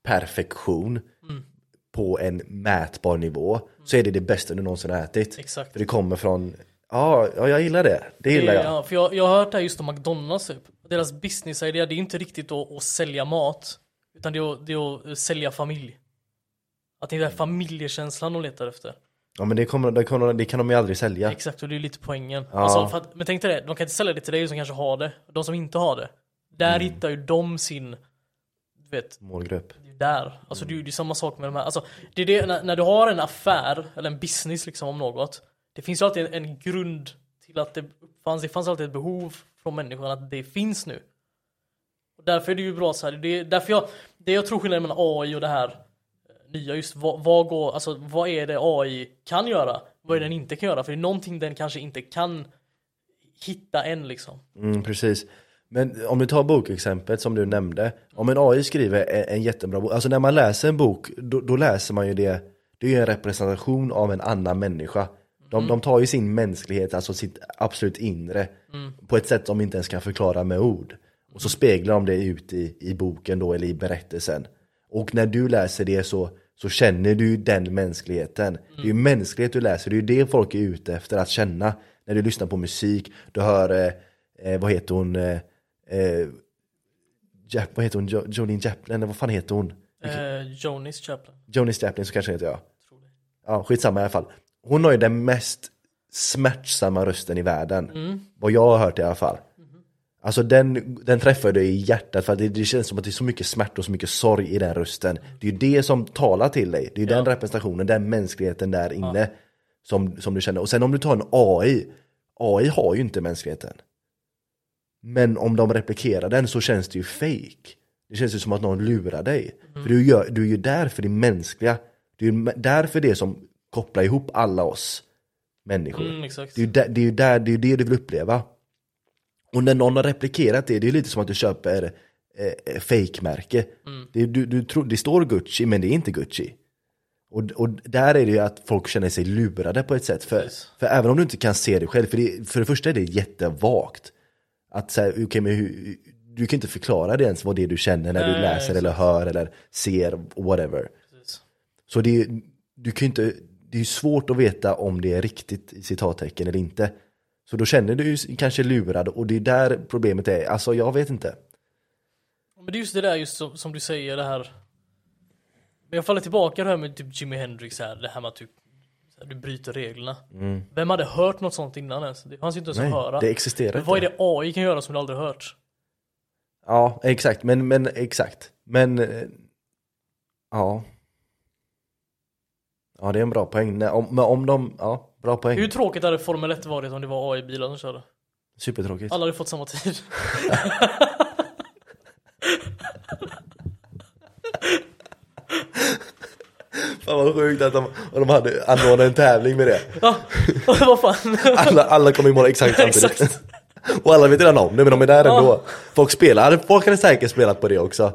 perfektion Mm. på en mätbar nivå, så är det det bästa du någonsin har ätit. Exakt. För det kommer från, ja, ja jag gillar det. Det gillar jag. Ja, för jag, jag har hört det här just om McDonalds typ. Deras business-idé, det är inte riktigt att, att sälja mat. Utan det är, att, det är att sälja familj. Att det är den här familjekänslan de letar efter. Ja men det, kommer, det, kommer, det kan de ju aldrig sälja. Exakt, och det är lite poängen. Ja. Alltså, för att, men tänk dig det, de kan inte sälja det till dig som kanske har det. De som inte har det. Där Mm. hittar ju de sin, vet, Målgrupp. där. Alltså det är ju samma sak med de här. Alltså, det är det, när, när du har en affär, eller en business liksom om något. Det finns ju alltid en, en grund till att det fanns, det fanns alltid ett behov från människan att det finns nu. Och därför är det ju bra så här. Det är därför jag, det jag tror skillnaden mellan AI och det här nya just vad, vad går, alltså vad är det AI kan göra? Vad är det den inte kan göra? För det är någonting den kanske inte kan hitta än liksom. Mm, precis. Men om du tar bokexemplet som du nämnde. Om en AI skriver en, en jättebra bok. Alltså när man läser en bok, då, då läser man ju det. Det är ju en representation av en annan människa. De, de tar ju sin mänsklighet, alltså sitt absolut inre. På ett sätt som inte ens kan förklara med ord. Och så speglar de det ut i, i boken då, eller i berättelsen. Och när du läser det så, så känner du den mänskligheten. Det är ju mänsklighet du läser, det är ju det folk är ute efter att känna. När du lyssnar på musik, du hör, eh, eh, vad heter hon, eh, eh, Jap, vad heter hon, jo, Jolene Joplin, eller vad fan heter hon? Eh, Jonis Chaplin. Jonis Joplin så kanske heter jag. Ja, skitsamma i alla fall. Hon har ju den mest smärtsamma rösten i världen. Vad jag har hört i alla fall. Alltså den, den träffar dig i hjärtat för att det, det känns som att det är så mycket smärta och så mycket sorg i den rösten. Det är ju det som talar till dig. Det är ju den representationen, den mänskligheten där inne som, som du känner. Och sen om du tar en AI, AI har ju inte mänskligheten. Men om de replikerar den så känns det ju fake. Det känns ju som att någon lurar dig. För du, gör, du är ju där för det mänskliga. Du är ju där för det som kopplar ihop alla oss människor. Mm. Det är där, det, är där, det, är det du vill uppleva. Och när någon har replikerat det, det är lite som att du köper eh, fake-märke. Det, du, du tror, det står Gucci, men det är inte Gucci. Och, och där är det ju att folk känner sig lurade på ett sätt. För, Precis. för även om du inte kan se det själv, för, det, för det första är det jättevagt. Att säga, okay, men hur, du kan inte förklara det ens vad det är du känner när du Nej, läser exakt. eller hör eller ser, whatever. Precis. Så det är, du kan inte, det är svårt att veta om det är riktigt i citattecken eller inte. Så då känner du ju kanske lurad och det är där problemet är. Alltså jag vet inte. Men det är just det där just som, som du säger det här. Men jag faller tillbaka det här med typ Jimi Hendrix här, det här med att här, du bryter reglerna. Vem hade hört något sånt innan ens? Det fanns ju inte ens Nej, att höra. det existerar Men vad är det AI kan göra som du aldrig hört? Ja, exakt. Men, men exakt. Men, eh, ja. Ja, det är en bra poäng. Nej, om, men om de, ja, bra poäng. Hur tråkigt hade Formel 1 varit om det var AI-bilar som körde? Supertråkigt. Alla hade fått samma tid. Fan vad sjukt att de, och de hade anordnat en tävling med det. Ja, vad fan. Alla, alla kommer i mål exakt samtidigt. Exakt. Och alla vet redan om det, men de är där Ja. ändå. Folk spelar, folk hade säkert spelat på det också.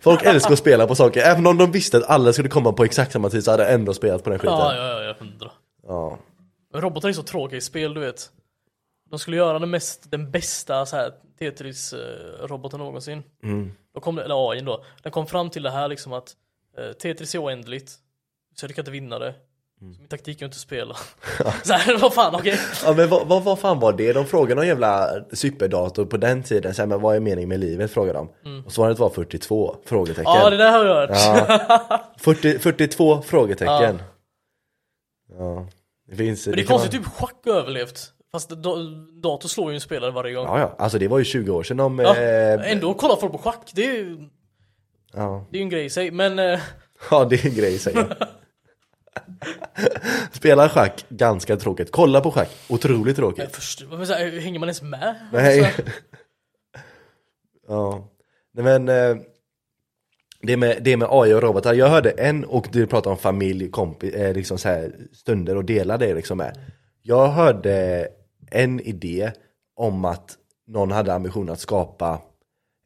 Folk älskar att spela på saker, även om de visste att alla skulle komma på exakt samma tid så hade de ändå spelat på den skiten. Ja, ja, ja, jag hundra. Ja. Robotar är så tråkiga i spel, du vet. De skulle göra den, mest, den bästa så här Tetris-roboten någonsin. Mm. Då kom det, eller AI då. Den kom fram till det här liksom att eh, Tetris är oändligt. Så du kan inte vinna det. Mm. Min taktik är att inte spela. så här, vad fan, okej. Ja men vad, vad, vad fan var det? De frågade någon jävla superdator på den tiden, så här, men vad är meningen med livet? frågade de. Och svaret var 42? Frågetecken. Mm. Ja, det där har jag hört. Ja. 40, 42 frågetecken. Ja. Det finns... Men det är kan konstigt, vara- typ schack överlevt. Fast da dator slår ju en spelare varje gång. Ja, ja, alltså det var ju 20 år sedan de... Ja, eh, ändå kollar folk på schack, det är ju ja. det är ju en grej i sig. Men eh, ja, det är en grej säger jag. Spela schack, ganska tråkigt. Kolla på schack, otroligt tråkigt. jag förstår, så här, hänger man ens med? Nej. Alltså, ja. Nej, men eh, det med, det med AI och robotar, jag hörde en och du pratar om familj, kompis, eh, liksom så här stunder och dela det liksom med. Jag hörde en idé om att någon hade ambition att skapa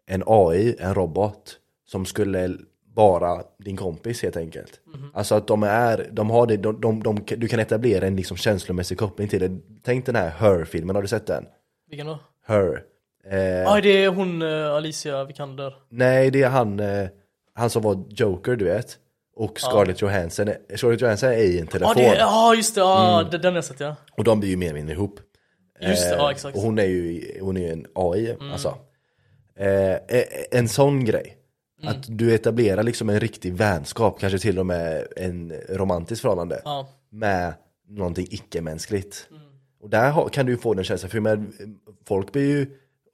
en AI, en robot, som skulle vara din kompis helt enkelt. Alltså att de är, de har det, de, de, de, du kan etablera en liksom känslomässig koppling till det. Tänk den här Her-filmen, har du sett den? vilken då? Her. Eh, Ja, det är hon eh, Alicia Vikander. Nej, det är han, eh, han som var Joker, du vet. Och Scarlett Johansson, Scarlett Johansson är i en Ja, telefon. det är, ja just det, ja, Mm. det- den har jag sett ja. Och de blir ju mer eller mindre ihop. Just det, Eh, ja exakt. Mm. Och hon är ju hon är ju en AI, alltså. Eh, eh, en sån grej. Mm. Att du etablerar liksom en riktig vänskap, kanske till och med en romantisk förhållande. Ja. Med någonting icke-mänskligt. Mm. Och där kan du ju få den känslan, för med, folk blir ju,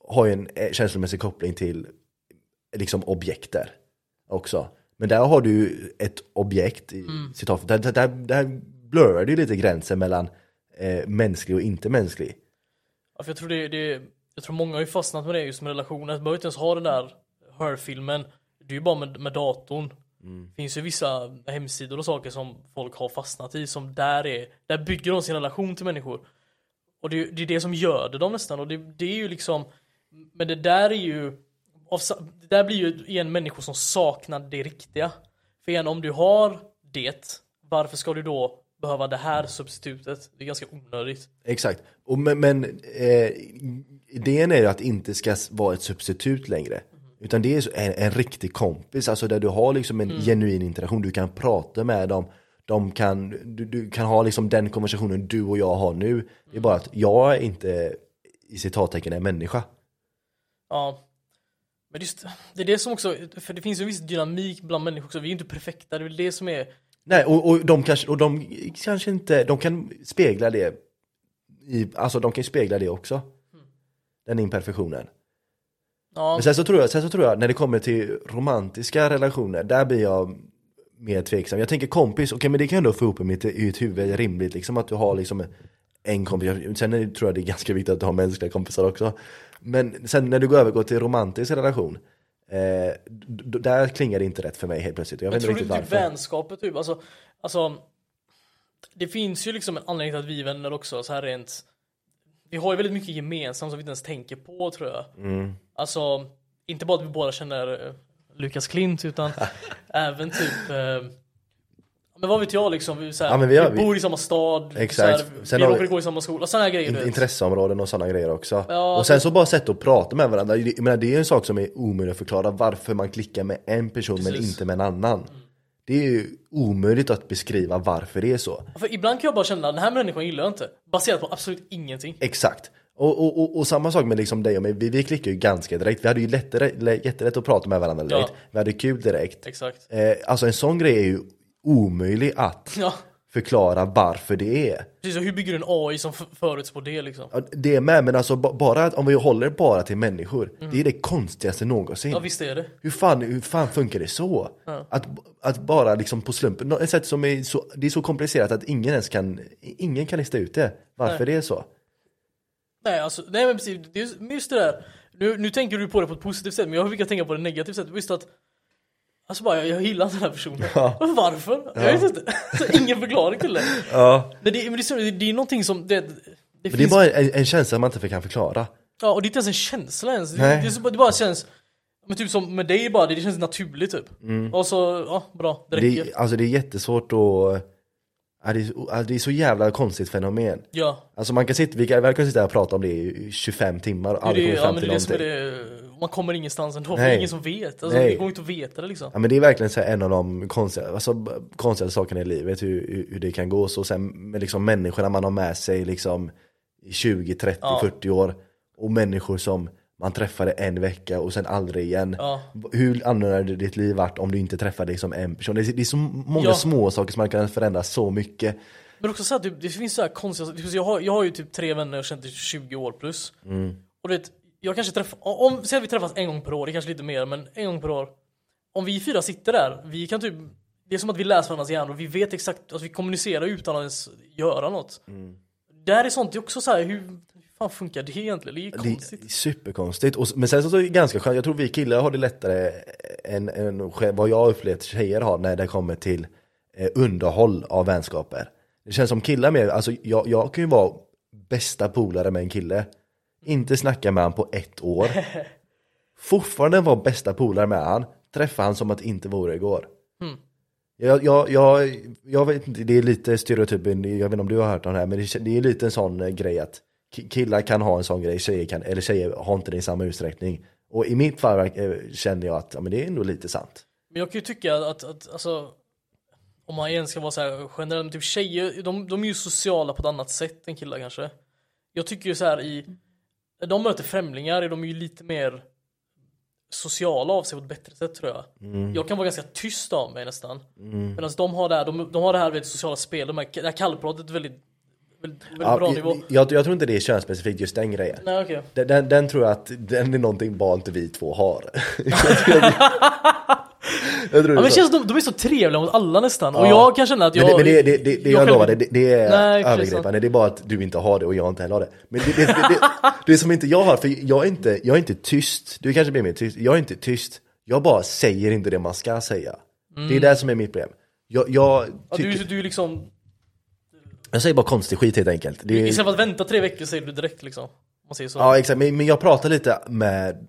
har ju en eh, känslomässig koppling till liksom objekter också. Men där har du ett objekt, i Mm. citat, där, där, där, blurrar du lite gränsen mellan eh, mänsklig och inte mänsklig. Ja, för jag tror det, det jag tror många har ju fastnat med det just med relationer. Du behöver inte ens ha den där Her-filmen. Det är ju bara med, med datorn. Det finns ju vissa hemsidor och saker som folk har fastnat i som där är, där bygger de sin relation till människor. Och det, är- det är det som gör det dem nästan och det, det är ju liksom Men det där är ju av, Det där blir ju igen människor som saknar det riktiga. För igen om du har det Varför ska du då behöva det här substitutet? Det är ganska onödigt. Exakt. Och men men eh, idén är ju att det inte ska vara ett substitut längre. Utan det är en, en riktig kompis, alltså där du har liksom en genuin interaktion, du kan prata med dem. De kan, du, du kan ha liksom den konversationen du och jag har nu. Det är bara att jag är inte i citattecken en människa. Ja. Men just, det är det som också, för det finns ju en viss dynamik bland människor också, vi är ju inte perfekta, det är väl det som är Nej, och, och, de kanske, och de kanske inte, de kan spegla det i, alltså de kan ju spegla det också. Den imperfektionen. Ja. Men sen så, tror jag, sen så tror jag, när det kommer till romantiska relationer, där blir jag mer tveksam. Jag tänker kompis, okej men det kan jag ändå få ihop i mitt, i ett huvud rimligt, liksom att du har liksom en kompis. Sen är, tror jag det är ganska viktigt att du har mänskliga kompisar också. Men sen när du går över till romantisk relation, eh, där klingar det inte rätt för mig helt plötsligt. Jag Jag vet inte tror riktigt du typ varför. vänskapet typ, alltså, alltså Det finns ju liksom en anledning till att vi är vänner också, så här rent Vi har ju väldigt mycket gemensamt som vi inte ens tänker på tror jag Mm. Alltså, inte bara att vi båda känner eh, Lukas Klint utan även typ eh, Men vad vet jag liksom, vi, så här, Ja, men vi har- vi bor i samma stad, Exakt. Så här, Sen vi råkar gå i samma skola, sådana här grejer In, intresseområden och sådana grejer också. Ja, och sen så bara sätt att prata med varandra. Jag menar, det är ju en sak som är omöjlig att förklara varför man klickar med en person men Precis. inte med en annan. Det är ju omöjligt att beskriva varför det är så. För ibland kan jag bara känna, den här människan gillar jag inte Baserat på absolut ingenting Exakt. Och, och, och, och samma sak med liksom dig och mig, vi, vi klickar ju ganska direkt. Vi hade ju lättare, jättelätt att prata med varandra direkt. Ja. Vi hade kul direkt. Exakt Eh, alltså en sån grej är ju omöjlig att Ja, förklara varför det är. precis, och hur bygger du en AI som f- förutspår det liksom? Ja, Det är med, men alltså ba- bara att- om vi håller bara till människor, det är det konstigaste någonsin. Mm. Ja visst är det Hur fan, hur fan funkar det så? Att, att bara liksom på slumpen, nå- ett sätt som är så, det är så komplicerat att ingen ens kan, ingen kan lista ut det. Varför det är så. Nej alltså, nej men precis, det är just- men just det där nu, nu tänker du på det på ett positivt sätt men jag brukar tänka på det negativt sätt, just att Alltså bara, jag, jag gillar inte den här personen. Men Varför? Jag vet inte. Så ingen förklaring till det. Ja. Men det, men det, det, det är någonting som, det, det, Men det är finns, bara en, en känsla man inte kan förklara. ja och det är inte ens en känsla ens. Det, det, det bara känns, men typ som med dig bara, det, det känns naturligt typ. Och så, ja bra, det Mm. Det, räcker. är- alltså det är jättesvårt att, ja, det, är, det är så jävla konstigt fenomen. Ja. Alltså man kan sitta, vi kan, vi kan sitta här och prata om det i 25 timmar och aldrig komma fram till någonting. det, man kommer ingenstans ändå, för Nej. det är ingen som vet. Alltså Nej. det går inte att veta det liksom. Ja men det är verkligen så en av de konstiga, alltså, konstiga sakerna i livet, hur, hur, hur det kan gå. Så sen med liksom människorna man har med sig liksom i 20, 30, Ja. 40 år. Och människor som man träffade en vecka och sen aldrig igen. Ja. Hur annorlunda hade ditt liv varit om du inte träffade liksom en person? Det är, det är så många Ja. små saker som man kan förändra så mycket. Men också så här, typ, det finns så här konstiga jag har, jag har ju typ tre vänner jag har känt i 20 år plus. Och du vet, jag kanske träffar, om, säg att vi träffas en gång per år, det är kanske lite mer, men en gång per år. Om vi fyra sitter där, vi kan typ, det är som att vi läser varandras hjärnor, vi vet exakt, alltså vi kommunicerar utan att ens göra något. Det här är sånt, det är också så här, hur fan funkar det egentligen? Det är ju Det konstigt. är superkonstigt. Och, men sen så är det ganska skönt, jag tror vi killar har det lättare än, än vad jag upplevt tjejer har när det kommer till eh, underhåll av vänskaper. Det känns som killar mer, alltså jag, jag kan ju vara bästa polare med en kille, inte snacka med han på ett år, fortfarande vara bästa polare med han, träffa han som att det inte vore igår. Jag, jag, jag, jag vet inte, det är lite stereotypen, jag vet inte om du har hört om det här, men det, det är lite en sån eh, grej att killar kan ha en sån grej, tjejer kan, eller tjejer har inte det i samma utsträckning. Och i mitt fall eh, känner jag att ja, men det är ändå lite sant. Men jag kan ju tycka att, att alltså, om man igen ska vara så här generell, typ tjejer, de, de är ju sociala på ett annat sätt än killar kanske. Jag tycker ju så här i, när de möter främlingar är de ju lite mer sociala av sig på ett bättre sätt tror jag. Jag kan vara ganska tyst av mig nästan. Medan de har det här, de, de har det här vet, sociala spelet, de här, det här kallpratet väldigt, Ja, bra jag, nivå. jag, jag tror inte det är könsspecifikt just den grejen. Nej okej. Den, den, den tror jag att den är någonting bara inte vi två har. jag jag Ja, men är känns de, de är så trevliga mot alla nästan. Och Ja. jag kan känna att jag... Men det, men det, det, det, det jag, själv- lovar, det, det, är Nej, övergripande. Det är bara att du inte har det och jag inte heller har det. Men det, det, det, det, det som inte jag har, för jag är inte, jag är inte tyst. Du kanske blir mer tyst. Jag är inte tyst. Jag bara säger inte det man ska säga. Det är det som är mitt problem. Jag, jag, Mm. Ja, tycker, du, du är liksom... jag säger bara konstig skit helt enkelt. Det är, Istället för att vänta tre veckor säger du direkt liksom. Om man säger så. ja exakt, men, men jag pratar lite med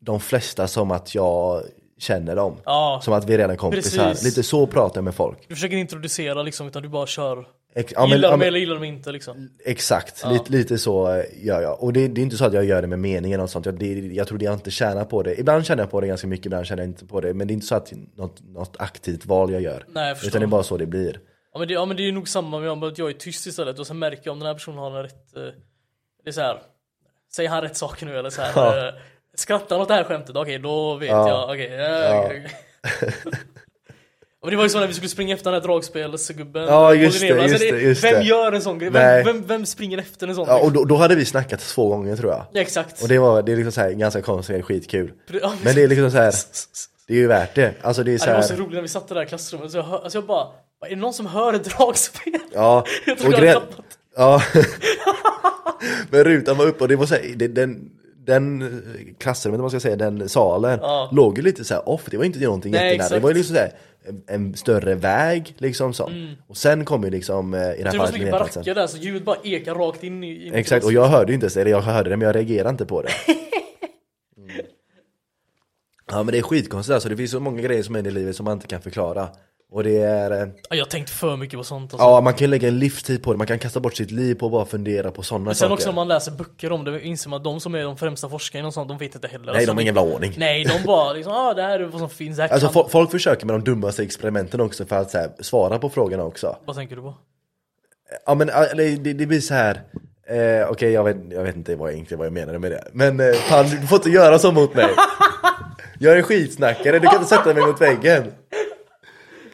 de flesta som att jag känner dem. Ja. Som att vi är redan kompisar. Precis. Lite så pratar jag med folk. Du försöker inte introducera liksom, utan du bara kör. Ex- ja, men- gillar ja, de men- eller gillar de inte liksom. Exakt, lite, lite så eh, gör jag. Och det, det är inte så att jag gör det med meningen och sånt. Jag, det, jag tror det jag inte tjänar på det. Ibland tjänar jag på det ganska mycket, ibland tjänar jag inte på det. Men det är inte så att något, något aktivt val jag gör. Nej, jag förstår. Utan det är bara så det blir. Ja men, det, ja men det är nog samma med om att jag är tyst istället och sen märker jag om den här personen har en rätt... Eh, det är så här. Säger han rätt saker nu eller så här. Ja. Eh, skrattar han åt det här skämtet? Okej då vet Ja. jag. Okej. eh, Ja. okej. Och det var ju så när vi skulle springa efter den här dragspelsgubben Ja, just det, Alltså, just det, just Vem gör en sån grej? Vem, vem, vem springer efter en sån? Ja, och då, då hade vi snackat två gånger tror jag. Ja, exakt Och det var, det är liksom så här, ganska konstigt, skitkul. Men det är liksom så här, det är ju värt det. Alltså det är så det var så här, roligt när vi satt i det där klassrummet, så jag, hör, alltså jag bara Är det någon som hör ett dragspel? ja. Och jag har gre- tappat Ja. Men rutan var uppe och det var så här, det, den, den klassrummet, om man ska säga, den salen Ja. låg ju lite så här off, det var inte någonting Nej, jättenära, det var ju liksom så här, en, en större väg liksom så. Och sen kom ju liksom, eh, i det här Det var så fallet mycket baracker där så ljudet bara ekar rakt in i... in Exakt, och jag hörde ju inte ens det, jag hörde det men jag reagerade inte på det. Mm. Ja men det är skitkonstigt alltså, det finns så många grejer som händer i livet som man inte kan förklara. Och det är, eh, Ja, Jag har tänkt för mycket på sånt alltså. ja man kan lägga en livstid på det, man kan kasta bort sitt liv på att bara fundera på sådana Men sen saker. också om man läser böcker om det inser man att de som är de främsta forskarna och sånt, de vet inte heller Nej alltså, de har ingen jävla aning. Nej, de bara liksom ah, det här är vad som finns, här Alltså kan... fo- folk försöker med de dummaste experimenten också för att här, svara på frågorna också. Vad tänker du på? Ja men det, det blir så här. Eh, Okej jag, vet, jag vet inte vad jag, egentligen vad jag menade med det. Men eh, fan du får inte göra så mot mig. Jag är en skitsnackare, du kan inte sätta mig mot väggen.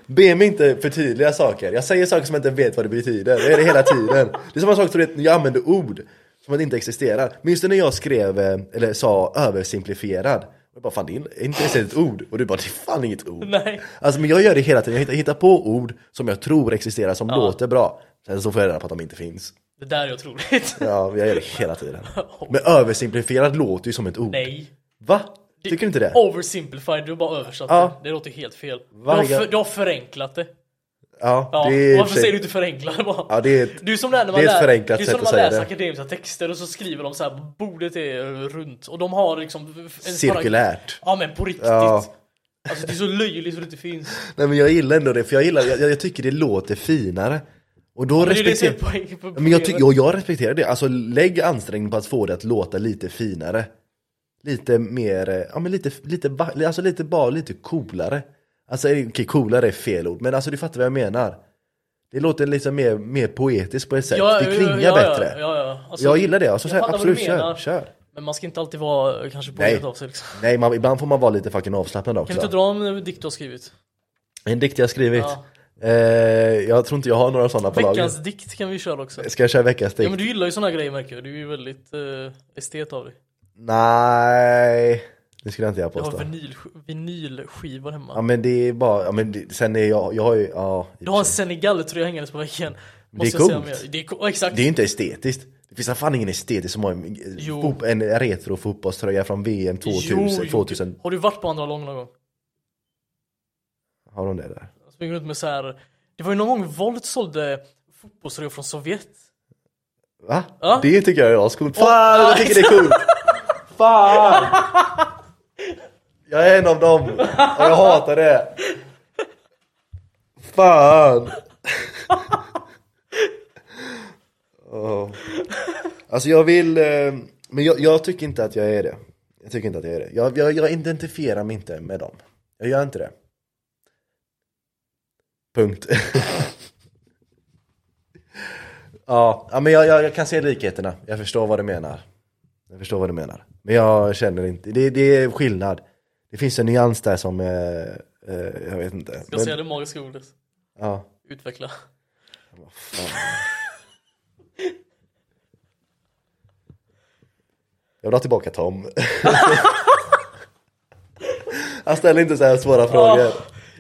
Be mig inte förtydliga saker. Jag säger saker som jag inte vet vad det betyder. Jag gör det hela tiden. Det är samma sak som vet, jag använder ord som att inte existerar. Minns du när jag skrev, eh, eller sa översimplifierad? Jag bara fan det är inte ens ett ord. Och du bara det är fan inget ord. Nej. Alltså men jag gör det hela tiden, jag hittar, hittar på ord som jag tror existerar, som låter bra. Sen så får jag reda på att de inte finns. Det där är otroligt. Ja, jag gör det hela tiden. Men översimplifierad låter ju som ett ord. Nej. Va? Tycker du inte det? Oversimplified, du har bara översatt Ja. det. Det låter helt fel. Du har, Varje- för, du har förenklat det. Ja, Ja, det är varför säger du inte förenkla det bara? Ja, det är ett, Du är som det när man, det är ett lär, förenklat det är sätt som när att man säga läser det. akademiska texter och så skriver de så här bordet är runt och de har liksom Cirkulärt. Ja men på riktigt. Ja. Alltså det är så löjligt så det inte finns. Nej men jag gillar ändå det, för jag gillar, jag, jag tycker det låter finare. Och då det är det är respekterar... poäng på Ja, Men jag, ty- jag, jag respekterar det, alltså lägg ansträngning på att få det att låta lite finare. Lite mer, eh, ja men lite, lite, alltså lite bara lite coolare. Alltså okej, coolare är fel ord, men alltså du fattar vad jag menar. Det låter liksom mer, mer poetiskt på ett sätt, Ja, det klingar ja, bättre. Ja, ja, ja. Alltså, jag gillar det, alltså, så jag här, vad du absolut kör, kör. Men man ska inte alltid vara eh, kanske rätt av sig liksom. Nej, man, ibland får man vara lite fucking avslappnad också. Kan vi inte dra en dikt du har skrivit? En dikt jag skrivit. Ja. Eh, jag tror inte jag har några sådana på lager. Veckans dikt kan vi köra också. Ska jag köra veckans dikt? Ja men du gillar ju såna grejer märker jag, du är ju väldigt uh, estet av dig. Nej, det skulle jag inte jag Du har påstå. vinyl, vinylskivor hemma. Ja men det är bara, ja men det, sen är jag, jag har ju, ja. Du har en. Senegal-tröja hängandes på väggen. Det är coolt. Det är exakt. Det är inte estetiskt. Det finns fan ingen estetisk som har en, Jo. en retro fotbollströja från VM 2000, Jo, jo. 2000. Har du varit på andra lång någon gång? Har de det där? Springer runt med så här. Det var ju någon gång Volt sålde fotbollströjor från Sovjet. Va? Ja. Det tycker jag är ascoolt. Fan, jag tycker det är coolt! Fan! Jag är en av dem, och jag hatar det. Fan! Oh. Alltså jag vill, eh, men jag, jag tycker inte att jag är det. Jag tycker inte att jag är det. Jag, jag, jag identifierar mig inte med dem. Jag gör inte det. Punkt. Ja, ja men jag, jag, jag kan se likheterna. Jag förstår vad du menar. Jag förstår vad du menar. Men jag känner inte, det, det är skillnad. Det finns en nyans där som, eh, eh, jag vet inte. Ska jag säga det magiska ordet? ja, Utveckla. fan. Jag vill ha tillbaka Tom. Han ställer inte så här svåra frågor.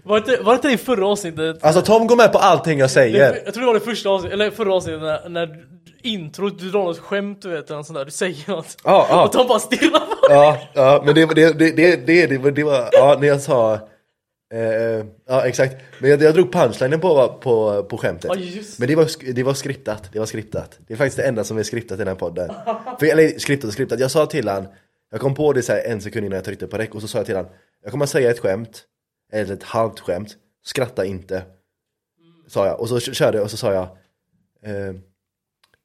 Var det, inte- var det inte i förra avsnittet? Alltså Tom går med på allting jag säger. Det, jag tror det var det första avsnittet, eller förra avsnittet när, när introt, du drar något skämt du vet, eller sånt där, du säger något. Ja, ja. Och de bara stirrar på dig. Ja, ja men det, det, det, det, det, det, det var, ja när jag sa eh, Ja exakt, men jag, jag drog punchlinen på, på, på skämtet just. Men det var, det var skriptat, det var skriptat Det är faktiskt det enda som är skriptat i den här podden För, Eller skriptat och skriptat, jag sa till han Jag kom på det så en sekund innan jag tryckte på räck och så sa jag till han Jag kommer säga ett skämt Eller ett halvt skämt Skratta inte Sa jag, och så körde jag och så sa jag eh,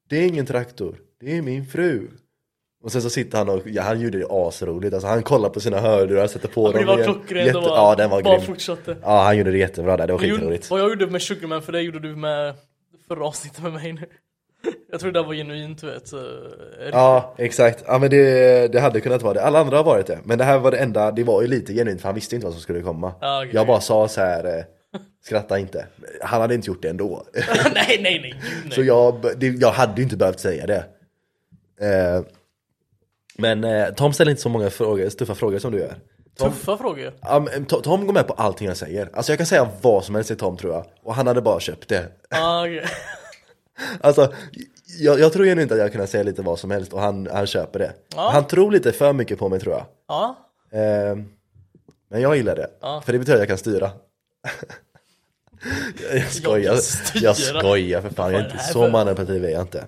Det är ingen traktor, det är min fru. Och sen så sitter han och, ja, han gjorde det asroligt, alltså han kollar på sina hörlurar, sätter på Ja, men det dem. var klockrent Jätte- Ja den var bara grym. fortsatte. Ja han gjorde det jättebra där, det var skitroligt. Vad jag gjorde med Sugarman för det gjorde du med förra avsnittet med mig nu. Jag tror det där var genuint vet. så- Ja exakt, ja men det, det hade kunnat vara det, alla andra har varit det Men det här var det enda, det var ju lite genuint för han visste inte vad som skulle komma Ja, okej. Jag bara sa så här. eh, Skratta inte. Han hade inte gjort det ändå. nej, nej, nej, nej. Så jag, det, jag hade ju inte behövt säga det. Eh, men eh, Tom ställer inte så många frågor, tuffa frågor som du gör. Tom, Tuffa frågor. ja, men To- Tom går med på allting jag säger. Alltså jag kan säga vad som helst till Tom tror jag. Och han hade bara köpt det. Ah, okej. Alltså, jag, jag tror ju inte att jag kan säga lite vad som helst och han, han köper det. Ja. Han tror lite för mycket på mig tror jag. Ja, Eh, men jag gillar det. Ja. För det betyder att jag kan styra. jag skojar. kan styra. Jag skojar för fan. Jag är inte så för- manipulativ är jag inte.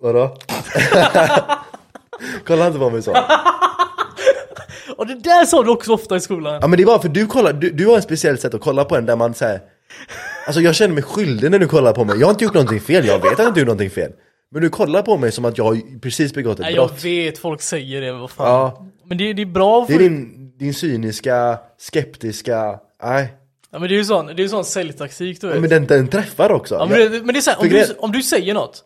Vadå? Kolla inte på mig så. och det där sa du också ofta i skolan. Ja men det är bara för du kollar, du, du har ett speciellt sätt att kolla på en där man säger Alltså jag känner mig skyldig när du kollar på mig, jag har inte gjort någonting fel, jag vet att jag inte gjort någonting fel. Men du kollar på mig som att jag har precis begått ett Nej, jag brott. vet, folk säger det, vad fan. Ja, Men det, det är bra det är för... din, din cyniska, skeptiska, nej. Ja men det är ju sån, det är ju sån säljtaktik du vet. ja, Men den, den träffar också. Ja, men, Jag- det, men det är såhär, om, För du, Mm. om du säger något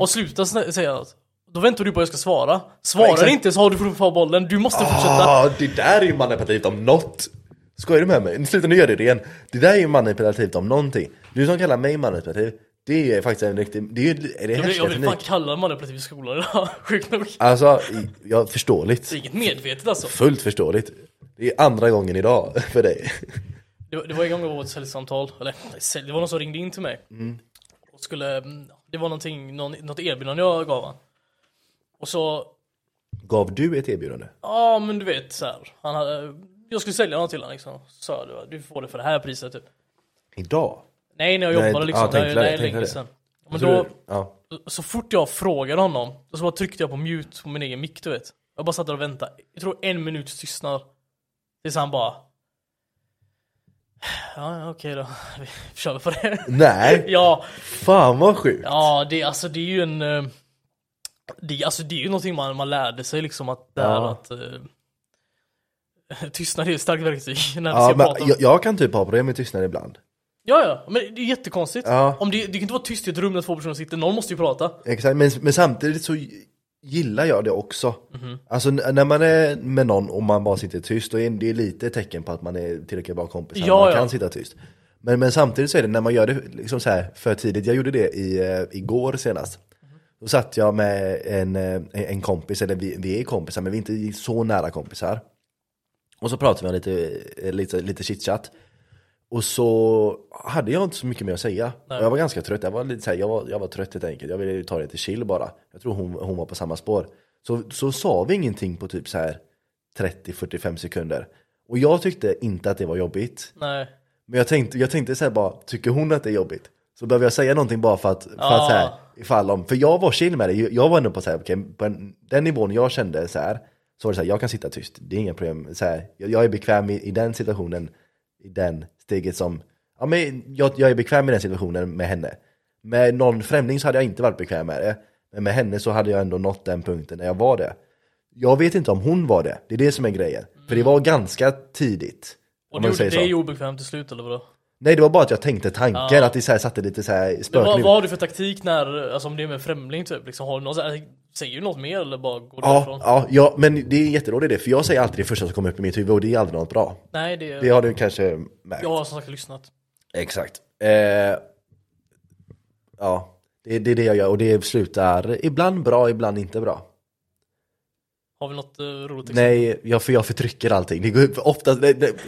och slutar säga något Då väntar du på att jag ska svara. Ja, Svarar exakt. inte så har du fortfarande bollen, du måste fortsätta. Ah, det där är ju manipulativt om något Skojar du med mig? Sluta nu gör det igen Det där är ju manipulativt om någonting Du som kallar mig manipulativ Det är faktiskt en riktig, det är ju, är det Jag vill, jag vill fan kalla manipulativ i skolan idag, sjukt nog Alltså, ja, förståeligt Det är inget medvetet alltså Fullt förståeligt. Det är andra gången idag för dig. Det var, det var en gång jag var på ett säljsamtal, eller det var någon som ringde in till mig Mm. och skulle, mm, det var någonting, någon, något erbjudande jag gav han Och så, Gav du ett erbjudande? ja men du vet så här, han hade, jag skulle sälja något till honom liksom. Så jag, du får det för det här priset typ. Idag? Nej när jag Nej, jobbade ja, liksom, tänkte det, det är tänkte länge sedan. Men då, du- ja. så fort jag frågade honom, så bara tryckte jag på mute på min egen mick du vet. Jag bara satt där och väntade, jag tror en minuts tystnad Tills han bara Ja, ja, okej då, vi kör på det. Nej, Ja, fan vad sjukt. ja det, alltså, det är ju en eh, det, alltså, det är ju någonting man, man lärde sig liksom att, där Ja. att uh, Tystnad är ett starkt verktyg när vi Ja, ska men prata om jag, jag kan typ ha problem med tystnad ibland. Ja, ja, men det är jättekonstigt Ja. Om det, det kan inte vara tyst i ett rum där två personer sitter, någon måste ju prata Exakt, men, men samtidigt så gillar jag det också. Mhm. Alltså n- när man är med någon och man bara sitter tyst, då är det lite tecken på att man är tillräckligt bra kompisar. Ja, man ja. kan sitta tyst. Men, men samtidigt så är det när man gör det liksom så här för tidigt, jag gjorde det i, eh, igår senast. Då satt jag med en, eh, en kompis, eller vi, vi är kompisar men vi är inte så nära kompisar. Och så pratade vi lite, eh, lite, lite chitchat. Och så hade jag inte så mycket mer att säga. Och jag var ganska trött, jag var, lite så här, jag, var, jag var trött helt enkelt. Jag ville ta det till chill bara. Jag tror hon, hon var på samma spår. Så, så sa vi ingenting på typ så här 30-45 sekunder. Och jag tyckte inte att det var jobbigt. Nej Men jag tänkte, jag tänkte så här bara, tycker hon att det är jobbigt? Så behöver jag säga någonting bara för att, för att så här, ifall om, för jag var chill med det, jag var ändå på så här, okej, på en, den nivån jag kände så här, så var det så här, jag kan sitta tyst, det är inga problem, så här, jag, jag är bekväm i, i den situationen, i den steget som, ja men jag, jag är bekväm i den situationen med henne. Med någon främling så hade jag inte varit bekväm med det, men med henne så hade jag ändå nått den punkten när jag var det. Jag vet inte om hon var det, det är det som är grejen. För det var ganska tidigt. Och det gjorde är obekvämt till slut eller vadå? Nej det var bara att jag tänkte tanken, Ja. att det så här satte lite så här Men vad, spökliv. vad har du för taktik när, alltså om det är med främling typ? Liksom, har du någon, så här, säger du något mer eller bara går du Ja, därifrån? ja, ja, men det är jätteroligt det, för jag säger alltid det första som kommer upp i mitt huvud och det är aldrig något bra. Nej det, Det har du kanske märkt. jag har som sagt lyssnat Exakt. Eh, ja, det, det är det jag gör och det slutar ibland bra, ibland inte bra. Har vi något uh, roligt exempel? Nej, jag, för jag förtrycker allting. Det går ofta,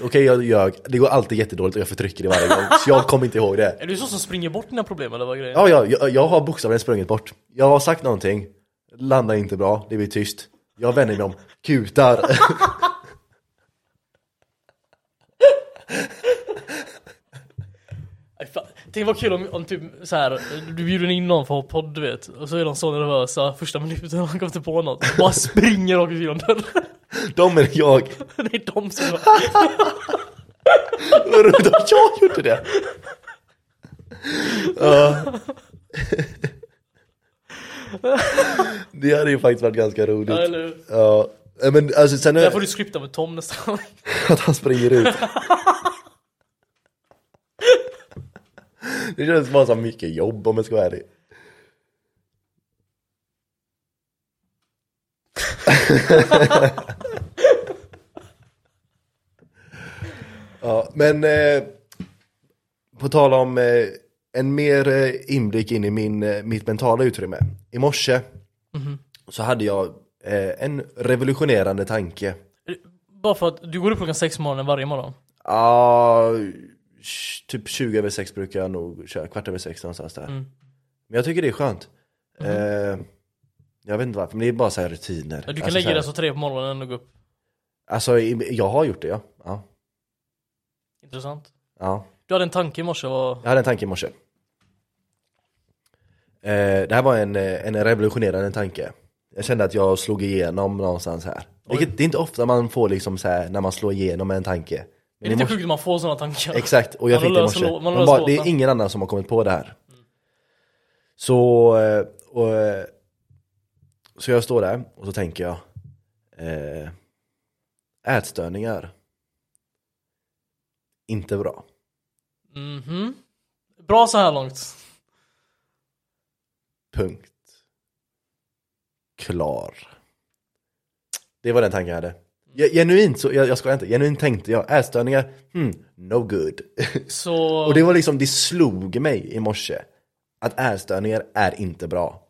okej jag ljög, det går alltid jättedåligt och jag förtrycker det varje gång. Så jag kommer inte ihåg det. Är du så som springer bort dina problem eller vad grejen? Ja, ja, jag, jag har bokstavligen sprungit bort. Jag har sagt någonting, landar inte bra, det blir tyst. Jag vänder mig om, kutar. Tänk vad kul om, om typ så här, du bjuder in någon för att ha podd du vet Och så är de så nervösa första minuten han kommer inte på något Bara springer rakt ut genom dörren De är jag. Det är de som Vad roligt att jag gjorde det. Ja. Det hade ju faktiskt varit ganska Ja, roligt. eller hur? Ja, men alltså sen Där får du skripta med Tom nästa gång att han springer ut. Det känns bara som mycket jobb om jag ska vara ärlig. Ja, men eh, på tal om eh, en mer eh, inblick in i min, eh, mitt mentala utrymme. I morse så hade jag eh, en revolutionerande tanke. Bara för att du går upp klockan sex på morgonen varje morgon. Ja, sh- typ 20 över 6 brukar jag nog köra, kvart över 6 någonstans där. Men jag tycker det är skönt. Eh, jag vet inte varför, men det är bara så här rutiner. Du kan Alltså, så lägga dig så tre på morgonen och gå upp. Alltså jag har gjort det ja. ja. Intressant. ja. Du hade en tanke i morse och... Jag hade en tanke i morse. Eh, det här var en, eh, en revolutionerande tanke. Jag kände att jag slog igenom någonstans här. Vilket, det är inte ofta man får liksom så här när man slår igenom en tanke. Det är lite sjukt att man får sådana tankar. Exakt, och jag Man fick det i löst morse. lå- man har Men löst bara, det är ingen annan som har kommit på det här. Så, eh, och, så jag står där och så tänker jag eh, Ätstörningar Inte bra Mhm. Bra så här långt. Punkt. Klar. Det var den tanken jag hade. Genuint så, jag, jag skojar inte, genuint tänkte jag ätstörningar, hmm, no good. Så... Och det var liksom, det slog mig i morse Att ätstörningar är inte bra.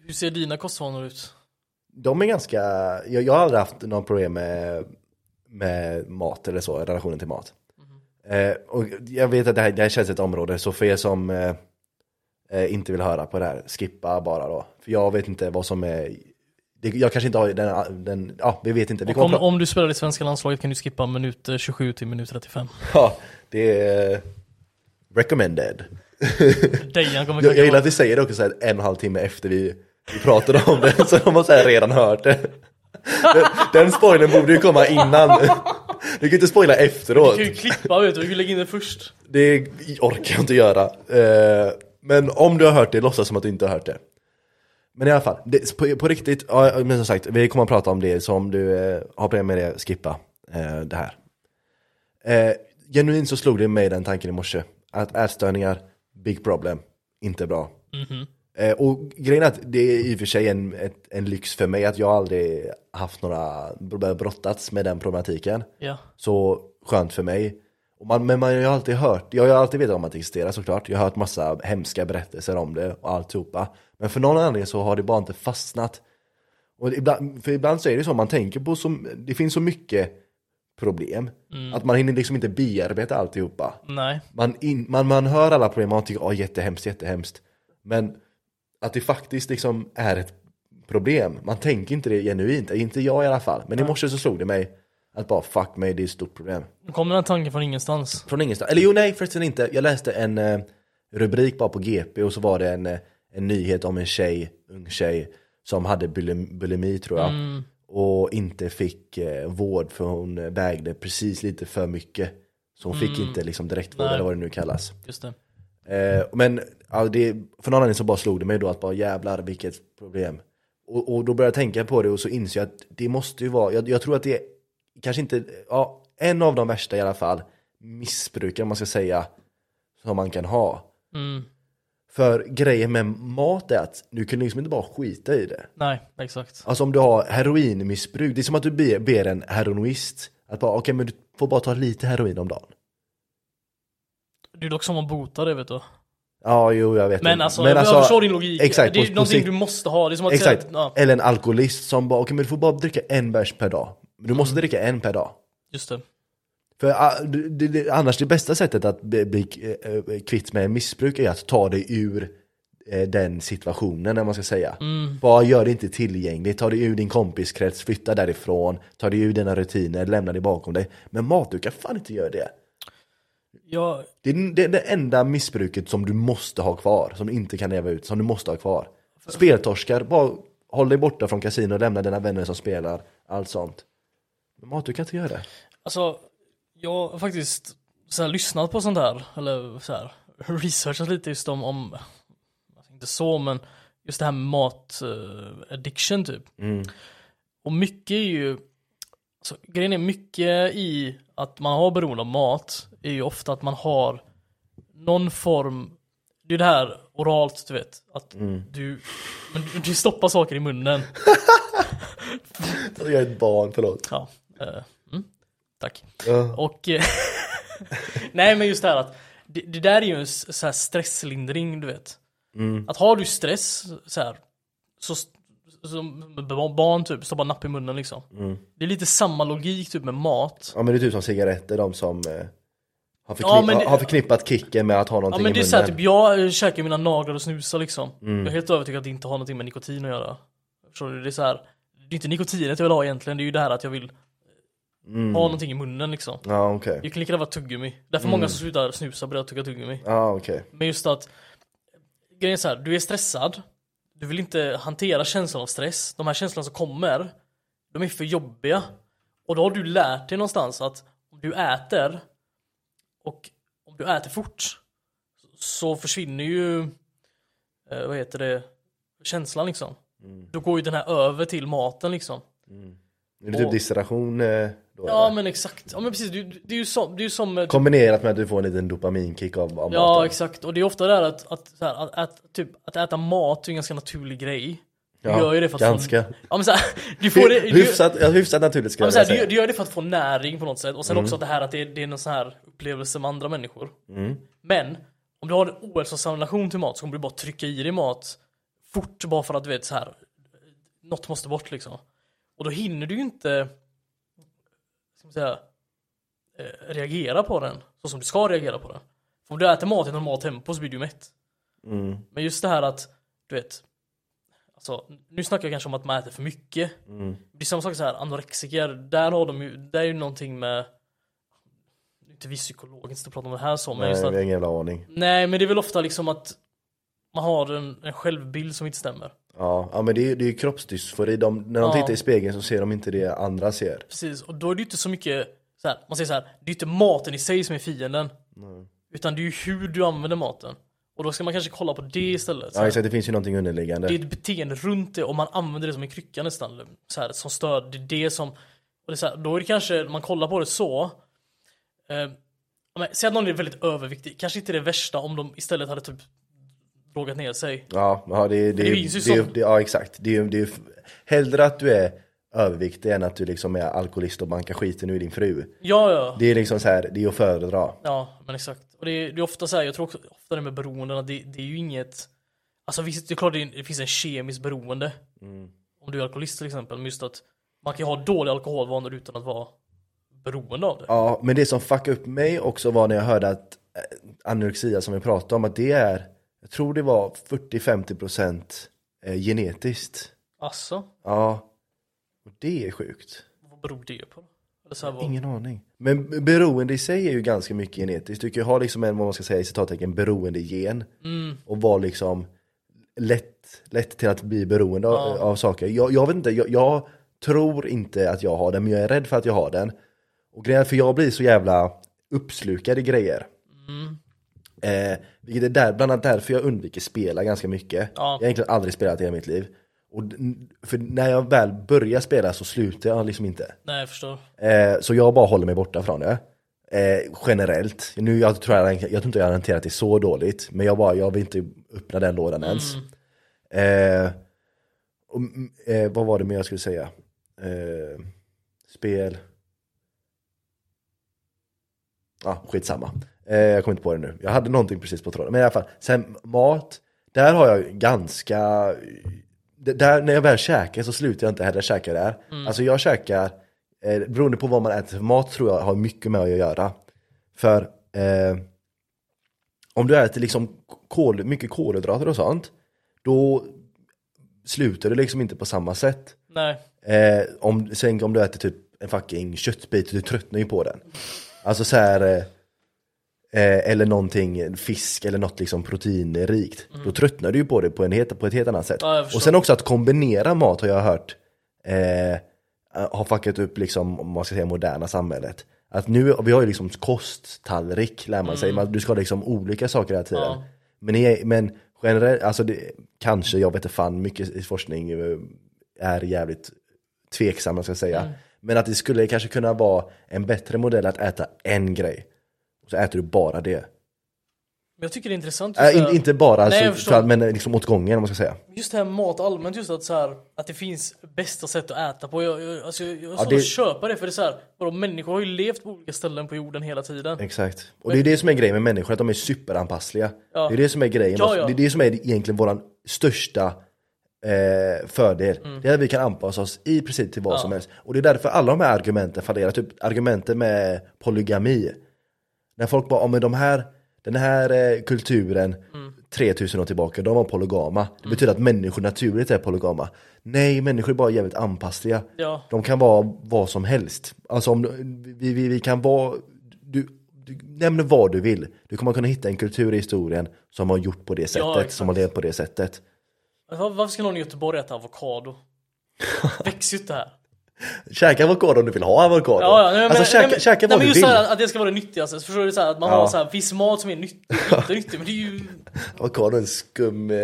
Hur ser dina kostvanor ut? De är ganska, jag, jag har aldrig haft något problem med, med mat eller så, relationen till mat. Eh, och jag vet att det här, det här känns ett område, så för er som eh, eh, inte vill höra på det här, skippa bara då. För jag vet inte vad som är, jag kanske inte har den, den ja vi vet inte. Vi om, om du spelar i svenska landslaget kan du skippa minut eh, 27 till minut 35. ja, det är recommended. Dejan kommer Jag, jag gillar att vi säger det också så här en och en halv timme efter vi, vi pratade om det, så de har så här redan hört det. Den, den spoilern borde ju komma innan. Du kan inte spoila Du efteråt. kan ju klippa vet du, du kan lägga in det först. Det orkar jag inte göra. Eh, Men om du har hört det, låtsas som att du inte har hört det. Men i alla fall, det, på, på riktigt, ja, men som sagt, vi kommer att prata om det, så om du eh, har problem med det, skippa eh, det här. Eh, genuint så slog det mig den tanken i morse, att ätstörningar, big problem, inte bra. Eh, och grejen är att det är i och för sig en, ett, en lyx för mig att jag aldrig haft några, brottats med den problematiken. Ja. Så skönt för mig. Och man, men man har ju alltid hört, jag har ju alltid vetat om att det existerar såklart. Jag har hört massa hemska berättelser om det och alltihopa. Men för någon anledning så har det bara inte fastnat. Och ibland, för ibland så är det så, man tänker på så, det finns så mycket problem. Att man hinner liksom inte bearbeta alltihopa. Nej. Man, in, man, man hör alla problem och man tycker åh jättehemskt, jättehemskt. Men att det faktiskt liksom är ett problem. Man tänker inte det genuint, inte jag i alla fall. Men i morse så slog det mig att bara fuck mig, det är ett stort problem. Kommer den här tanken från ingenstans. Från ingenstans. Eller jo, nej förresten inte. Jag läste en eh, rubrik bara på GP och så var det en, eh, en nyhet om en tjej, ung tjej, som hade bulim, bulimi tror jag. Och inte fick eh, vård för hon vägde precis lite för mycket. Så hon fick inte liksom direktvård eller vad det nu kallas. Just det. Eh, men ja, det, för någon anledning så bara slog det mig då att bara jävlar vilket problem. Och, och då började jag tänka på det och så inser jag att det måste ju vara, jag, jag tror att det är kanske inte, ja, en av de värsta i alla fall, missbrukare om man ska säga, som man kan ha. Mm. För grejen med mat är att du kan liksom inte bara skita i det. Nej, exakt. Alltså om du har heroinmissbruk, det är som att du ber, ber en heroinist att bara okej men du får bara ta lite heroin om dagen. Det är dock som att bota det vet du. Ja, jo jag vet Men det. alltså, jag, jag förstår din logik. Exakt, det är på- på någonting sikt- du måste ha. Det är som att Exakt, säga ja, eller en alkoholist som bara, okej men du får bara dricka en bärs per dag. Du Mm. måste dricka en per dag. just det. För ah, det, det, annars det bästa sättet att bli, bli eh, kvitt med missbruk är att ta dig ur eh, den situationen, om man ska säga. Mm. Bara gör det inte tillgängligt, ta dig ur din kompiskrets, flytta därifrån, ta dig ur dina rutiner, lämna det bakom dig. Men mat, du kan fan inte göra det. Jag, Det är det, det enda missbruket som du måste ha kvar, som du inte kan leva ut, som du måste ha kvar. Speltorskar, bara håll dig borta från kasino, lämna dina vänner som spelar, allt sånt. Men mat, du kan inte göra det. alltså, jag har faktiskt så här, lyssnat på sånt där, eller så här, researchat lite just om, om alltså, inte så men just det här med mat eh, addiction typ. Mm. Och mycket är ju, alltså, grejen är mycket i att man har beroende av mat är ju ofta att man har någon form, det är det här oralt du vet, att Mm. du, men du, stoppar saker i munnen. Jag är ett barn, förlåt. Ja, mm, tack. Ja. Och, eh, Nej men just det här att det, det där är ju en så här stresslindring du vet. Mm. Att har du stress så här så, som barn typ, stoppar napp i munnen liksom. Mm. Det är lite samma logik typ med mat. Ja men det är typ som cigaretter, de som eh, har, förknipp- Ja, det- har förknippat kicken med att ha Ja någonting men det är såhär typ, jag eh, käkar mina naglar och snusar liksom. Mm. Jag är helt övertygad att det inte har någonting med nikotin att göra. Förstår du? Det är så här, det är inte nikotinet jag vill ha egentligen, det är ju det här att jag vill Mm. ha någonting i munnen liksom. Ja okej. Det kan lika gärna vara tuggummi. Därför många som slutar snusa börjar tugga tuggummi. Ja okej. Men just att Grejen är så här, du är stressad Du vill inte hantera känslan av stress De här känslorna som kommer De är för jobbiga Och då har du lärt dig någonstans att Om du äter Och om du äter fort Så försvinner ju eh, Vad heter det Känslan liksom Då går ju den här över till maten liksom Är det typ Och- distraktion eh? Ja men exakt, ja men precis, det, det är ju som, det är som Kombinerat med att du får en liten dopaminkick av, av Ja maten. exakt, och det är ofta det här att, att, så här, att, att, typ, att äta mat är en ganska naturlig grej. Du Ja, gör ju det för att ganska. få Ja men så här, du får det, du, hyfsat, ja, hyfsat naturligt ska ja, jag här, du, säga. du gör det för att få näring på något sätt. Och sen också att det här att det, det är någon sån här upplevelse med andra människor. Mm. Men om du har en ohälsosam relation till mat så kommer du bara trycka i dig mat fort bara för att du vet så här något måste bort liksom. Och då hinner du ju inte ska man säga, reagera på den så som du ska reagera på den. För om du äter mat i normalt tempo så blir du mätt. Mm. Men just det här att, du vet, alltså, nu snackar jag kanske om att man äter för mycket. Mm. Det är samma sak så här, anorexiker, där har de ju, där är ju någonting med, inte vi psykologer, inte prata om det här så, men Nej, just vi att, har ingen jävla aning. nej men det är väl ofta liksom att man har en, en självbild som inte stämmer. Ja, ja men det är, det är kroppsdysfori. De, när de Ja. tittar i spegeln så ser de inte det andra ser. Precis, och då är det inte så mycket, så här, man säger så här, det är inte maten i sig som är fienden. Utan det är ju hur du använder maten. Och då ska man kanske kolla på det istället. Ja exakt, det finns ju någonting underliggande. Det är ett beteende runt det och man använder det som en krycka nästan. Så här, som stöd. Det är det som... Och det är så här, då är det kanske, man kollar på det så. Eh, men, säg att någon är väldigt överviktig. Kanske inte det värsta om de istället hade typ drogat ner sig. Ja, ja det, det, det det, finns ju det, det, ja exakt. Det, är- det, är hellre att du är överviktig än att du liksom är alkoholist och bankar skiten ur din fru. Ja, ja. Det är liksom så här, det är att föredra. Ja, men exakt. Och det är, det är ofta så här, jag tror också ofta det med beroenden, att det, det är ju inget... Alltså visst, det är klart det, är- det finns en kemisk beroende. Om du är alkoholist till exempel, men just att man kan ju ha dåliga alkoholvanor utan att vara beroende av det. Ja, men det som fuckade upp mig också var när jag hörde att eh, anorexia som vi pratade om, att det är, jag tror det var 40-50% eh, genetiskt. Alltså, Ja, och det är sjukt. vad beror det på? Eller så här, vad, Ingen aning. Men beroende i sig är ju ganska mycket genetiskt. Du kan ju ha liksom en, vad man ska säga i citattecken, beroendegen. Mm. Och vara liksom lätt, lätt till att bli beroende av, Ja. av saker. Jag, jag vet inte, jag, jag tror inte att jag har den, men jag är rädd för att jag har den. Och grejen, för jag blir så jävla uppslukad i grejer. Mm. Eh, vilket är där, bland annat därför jag undviker spela ganska mycket. Ja. Jag har egentligen aldrig spelat i hela mitt liv. Och, för när jag väl börjar spela så slutar jag liksom inte. Nej, jag förstår. Eh, så jag bara håller mig borta från det. Eh, generellt. Nu jag tror jag, jag tror inte jag har hanterat det så dåligt. Men jag, bara, jag vill inte öppna den lådan ens. Eh, och, mm, eh, vad var det mer jag skulle säga? Eh, spel. Ja, skitsamma. Eh, jag kommer inte på det nu. Jag hade någonting precis på tråden. Men i alla fall, sen mat. Där har jag ganska... Där, när jag väl käkar så slutar jag inte heller käka där. Alltså jag käkar, eh, beroende på vad man äter för mat tror jag har mycket med att göra. För eh, om du äter liksom kol, mycket kolhydrater och sånt, då slutar du liksom inte på samma sätt. Nej. Eh, om, sen om du äter typ en fucking köttbit, du tröttnar ju på den. Alltså så här eh, eh, eller någonting, fisk eller något liksom proteinrikt. Då tröttnar du ju på det på, en på ett helt annat sätt. Mm. Ja, och sen också att kombinera mat har jag hört eh, har fuckat upp liksom, om man ska säga moderna samhället. Att nu, vi har ju liksom kosttallrik lär man sig, man, du ska ha liksom olika saker hela tiden. Mm. Ja. Men, men generellt, alltså det, kanske, jag vet inte fan, mycket i forskning eh, är jävligt tveksam, jag ska säga. Mm. Men att det skulle kanske kunna vara en bättre modell att äta en grej. Och så äter du bara det. Men jag tycker det är intressant Äh, in, inte bara Nej, alltså, för, men liksom åt gången om man ska säga. just det här mat allmänt, just att så här, att det finns bästa sätt att äta på. Jag, jag, alltså, jag, jag har Ja, svårt det- att köpa det för det är så här, vadå, människor har ju levt på olika ställen på jorden hela tiden. Exakt. Och det är det som är grejen med människor, att de är superanpassliga. Ja. Det är det som är grejen. Ja, ja. Det är det som är egentligen våran största eh, fördel. Det är att vi kan anpassa oss i princip till vad Mm. Ja. som helst. Och det är därför alla de här argumenten fallerar. Typ argumenten med polygami. När folk bara, ja men de här, den här eh, kulturen Mm. 3000 år tillbaka, de var polygama. Det betyder att människor naturligt är polygama. Nej, människor är bara jävligt anpassliga. Ja. De kan vara vad som helst. Alltså om vi, vi, vi kan vara, du, du nämner vad du vill. Du kommer kunna hitta en kultur i historien som har gjort på det sättet, exakt. som har levt på det sättet. Var, varför ska någon i Göteborg äta avokado? Växer ju inte här. Käka avokado om du vill ha avokado. Ja, ja, nej, men, alltså käka, nej, men, käka nej, vad men du just vill. så här, att det ska vara det nyttigaste. Så förstår du så här, att man Ja. har så här, viss mat som är nyttig inte nyttig. Men det är ju, Avokado är en skum, eh,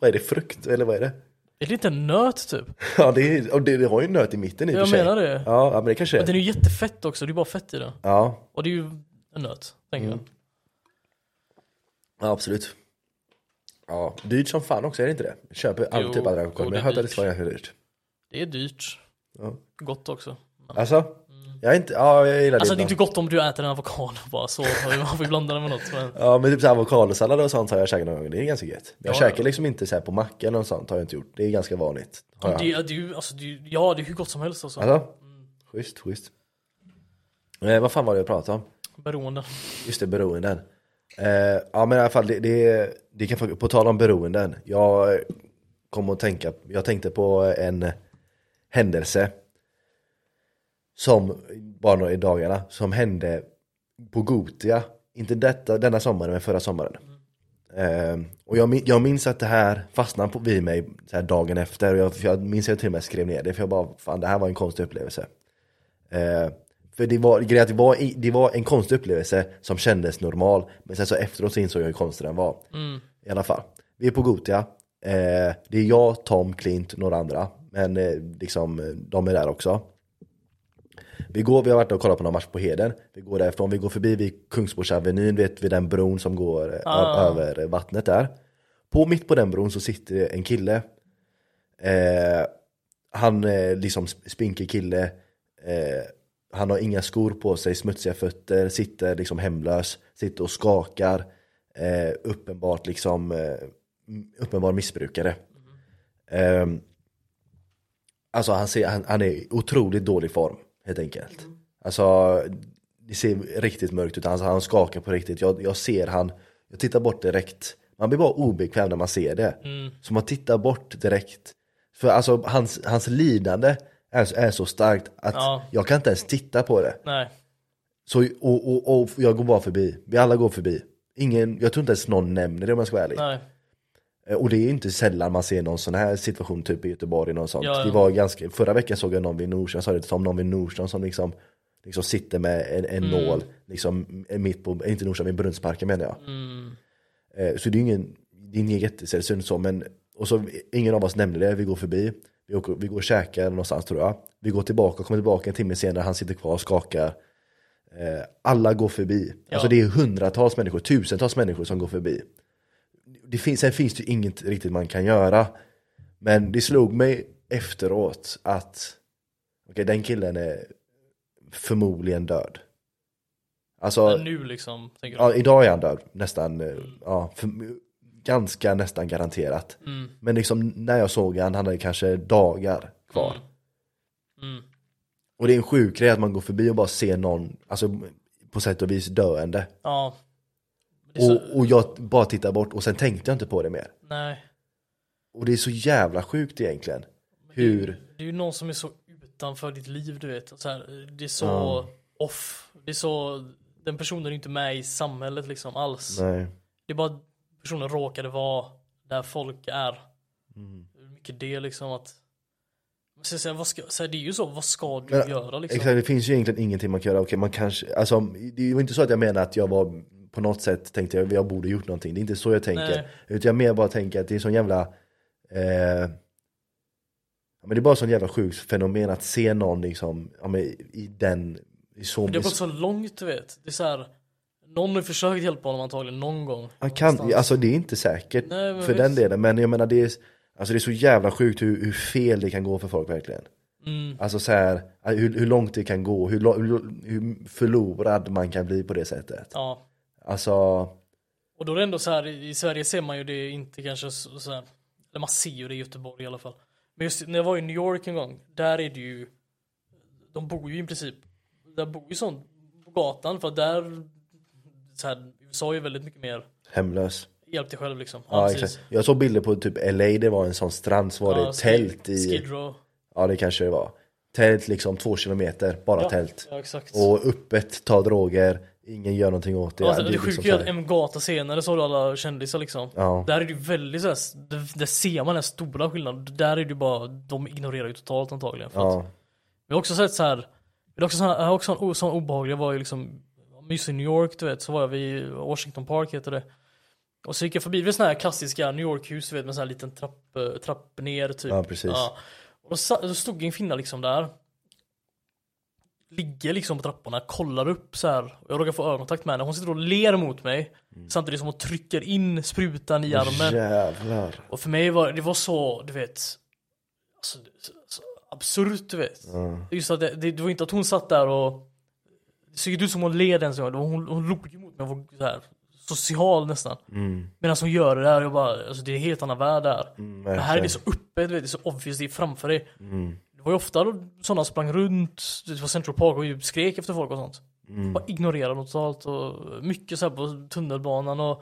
vad är det, frukt eller vad är det? är det inte en nöt typ? Ja det, är, det, det har ju en nöt i mitten i och Jag för sig. menar det. Ja, men det kanske Men den är. är ju jättefett också, det är bara fett i den. Ja, Och det är ju en nöt, tänker Mm. jag. ja, absolut. Ja, dyrt som fan också, är det inte det? Jag köper all Jo, typ av jo, men jag är hört att det vara ganska dyrt. Det är dyrt. Ja. Gott också. Alltså? Jag är inte, ja jag gillar Alltså det är det. inte gott om du äter en avokado bara så, man får blanda det med något. Men... Ja men typ så här avokadosallad och sånt har jag käkat någon gång, det är ganska gött. Jag Ja, käkar ja. liksom inte så på macka eller något sånt har jag inte gjort, det är ganska vanligt. Jag. Det, är- det är ju, alltså, det är, ja det är hur gott som helst alltså. Alltså? Schysst, schysst. Eh, vad fan var det jag pratade om? Beroende. Just det, beroenden. Eh, ja men i alla fall, det, det, det kan, på tal om beroenden. Jag kom att tänka, jag tänkte på en händelse som, bara några i dagarna, som hände på Gotia. Inte detta, denna sommaren, men förra sommaren. Eh, och jag, jag minns att det här fastnade på, vid mig så här dagen efter. Och jag, jag minns att jag till och med skrev ner det, för jag bara, fan det här var en konstig upplevelse. Eh, för det var, det, var, det var en konstig upplevelse som kändes normal. Men sen så efteråt så insåg jag hur konstig den var. I alla fall. Vi är på Gotia. Eh, det är jag, Tom, Clint, några andra. Men eh, liksom, eh, de är där också. Vi går, vi har varit och kollat på någon match på Heden. Vi går därifrån, vi går förbi vid Kungsborsavenyn, vet vid den bron som går eh, Ah. över vattnet där. På, mitt på den bron så sitter en kille. Eh, han är liksom sp- spinkig kille. Eh, han har inga skor på sig, smutsiga fötter, sitter liksom hemlös, sitter och skakar. Eh, uppenbart liksom, eh, uppenbar missbrukare. Eh, alltså han, ser, han, han är i otroligt dålig form, helt enkelt. Alltså, det ser riktigt mörkt ut, alltså, han skakar på riktigt. Jag, jag ser han, jag tittar bort direkt. Man blir bara obekväm när man ser det. Så man tittar bort direkt. För alltså hans, hans lidande är, är så starkt att Ja. jag kan inte ens titta på det. Nej. Så, och, och, och jag går bara förbi. Vi alla går förbi. Ingen, jag tror inte ens någon nämner det om jag ska vara ärlig. Nej. Eh, Och det är inte sällan man ser någon sån här situation typ i Göteborg eller något sånt. Ja, ja. Det var ganska, förra veckan såg jag någon vid jag sa det Tom, någon vid Nordsjön som liksom, liksom sitter med en, en Mm. nål, liksom mitt på, inte Nordsjön, vid Brunnsparken menar jag. Mm. Eh, Så det är ingen, det är ingen jättesällsynt så, men och så ingen av oss nämnde det, vi går förbi, vi, åker, vi går och käkar någonstans tror jag. Vi går tillbaka, kommer tillbaka en timme senare, han sitter kvar och skakar. Eh, Alla går förbi. Ja. Alltså det är hundratals människor, tusentals människor som går förbi. Det finns, sen finns det ju inget riktigt man kan göra. Men det slog mig efteråt att okej, den killen är förmodligen död. Alltså, Men nu liksom? Ja, idag är han död, nästan, eh, ja, för, ganska nästan garanterat. Mm. Men liksom när jag såg han, han hade kanske dagar kvar. Mm. Och det är en sjuk grej att man går förbi och bara ser någon, alltså på sätt och vis döende. Ja. Så, Och, och jag bara tittar bort och sen tänkte jag inte på det mer. nej. Och det är så jävla sjukt egentligen. Hur, Det är ju någon som är så utanför ditt liv, du vet. Så här, det är så Ja. off. Det är så, den personen är inte med i samhället liksom alls. nej. Det är bara personen råkade vara där folk är. Mm. Hur mycket det liksom att så, så, vad ska, så det är ju så, vad ska du Men, göra liksom? Exakt, det finns ju egentligen ingenting man kan göra. Okej, man kanske, alltså, det var inte så att jag menar att jag var på något sätt tänkte jag jag borde gjort någonting. Det är inte så jag tänker. Nej. Utan jag mer bara tänker att det är sån jävla eh, men Det är bara sån jävla sjukt fenomen att se någon liksom, ja, men i den i så Det har gått så långt du vet. Det är så här, Någon har försökt hjälpa honom antagligen någon gång. Han kan, Någonstans. alltså det är inte säkert Nej, för visst. den delen, men jag menar det är, alltså det är så jävla sjukt hur, hur fel det kan gå för folk verkligen. Mm. Alltså så här, hur, hur långt det kan gå, hur, hur, hur förlorad man kan bli på det sättet. Ja. Alltså, Och då är det ändå så här, i Sverige ser man ju det inte kanske så, så här, eller man ser ju det i Göteborg i alla fall. Men just när jag var i New York en gång, där är det ju, de bor ju i princip, där bor ju sånt på gatan för att där, så här, USA är ju väldigt mycket mer, hemlös. hjälp dig själv liksom. Ja, precis. exakt. Jag såg bilder på typ LA, det var en sån strand, så var Ja, det Skid- tält i, Skid Row. ja det kanske det var. Tält liksom två kilometer, bara Ja, tält. Ja, exakt. Och öppet, ta droger, ingen gör någonting åt det. Ja, alltså, är det liksom sjuka så är här- att en gata senare så har du alla kändisar liksom. Ja. Där är det ju väldigt såhär, där, där ser man den stora skillnaden. Där är det ju bara, de ignorerar ju totalt antagligen. För att, Ja, jag har också sett så här. Jag har också, sån- jag har också en o- sån obehaglig, var ju liksom, just i New York du vet, så var jag vid Washington Park heter det. Och så gick jag förbi vid såna här klassiska New York-hus du vet med sån här liten trapp, eh, trapp ner typ. Ja, precis. Och då, stod en kvinna liksom där. Ligger liksom på trapporna, kollar upp så här. Och jag råkar få ögonkontakt med henne. Hon sitter och ler mot mig. Mm. Samtidigt som hon trycker in sprutan i armen. jävlar. Och för mig var det var så, du vet. Alltså, så, så absurt du vet. Just att det, det, det var inte att hon satt där och det såg inte ut som hon led ens. Det var- Hon, hon log ju mot mig och var så här, social nästan. Mm. Medan hon gör det där, jag bara, alltså det är en helt annan värld där. Mm, det här är det så vet, det är så obvious, det är framför dig. Mm. Det var ju ofta sådana som sprang runt det var Central Park och skrek efter folk och sånt. Mm. Bara ignorerade dem totalt och mycket så på tunnelbanan och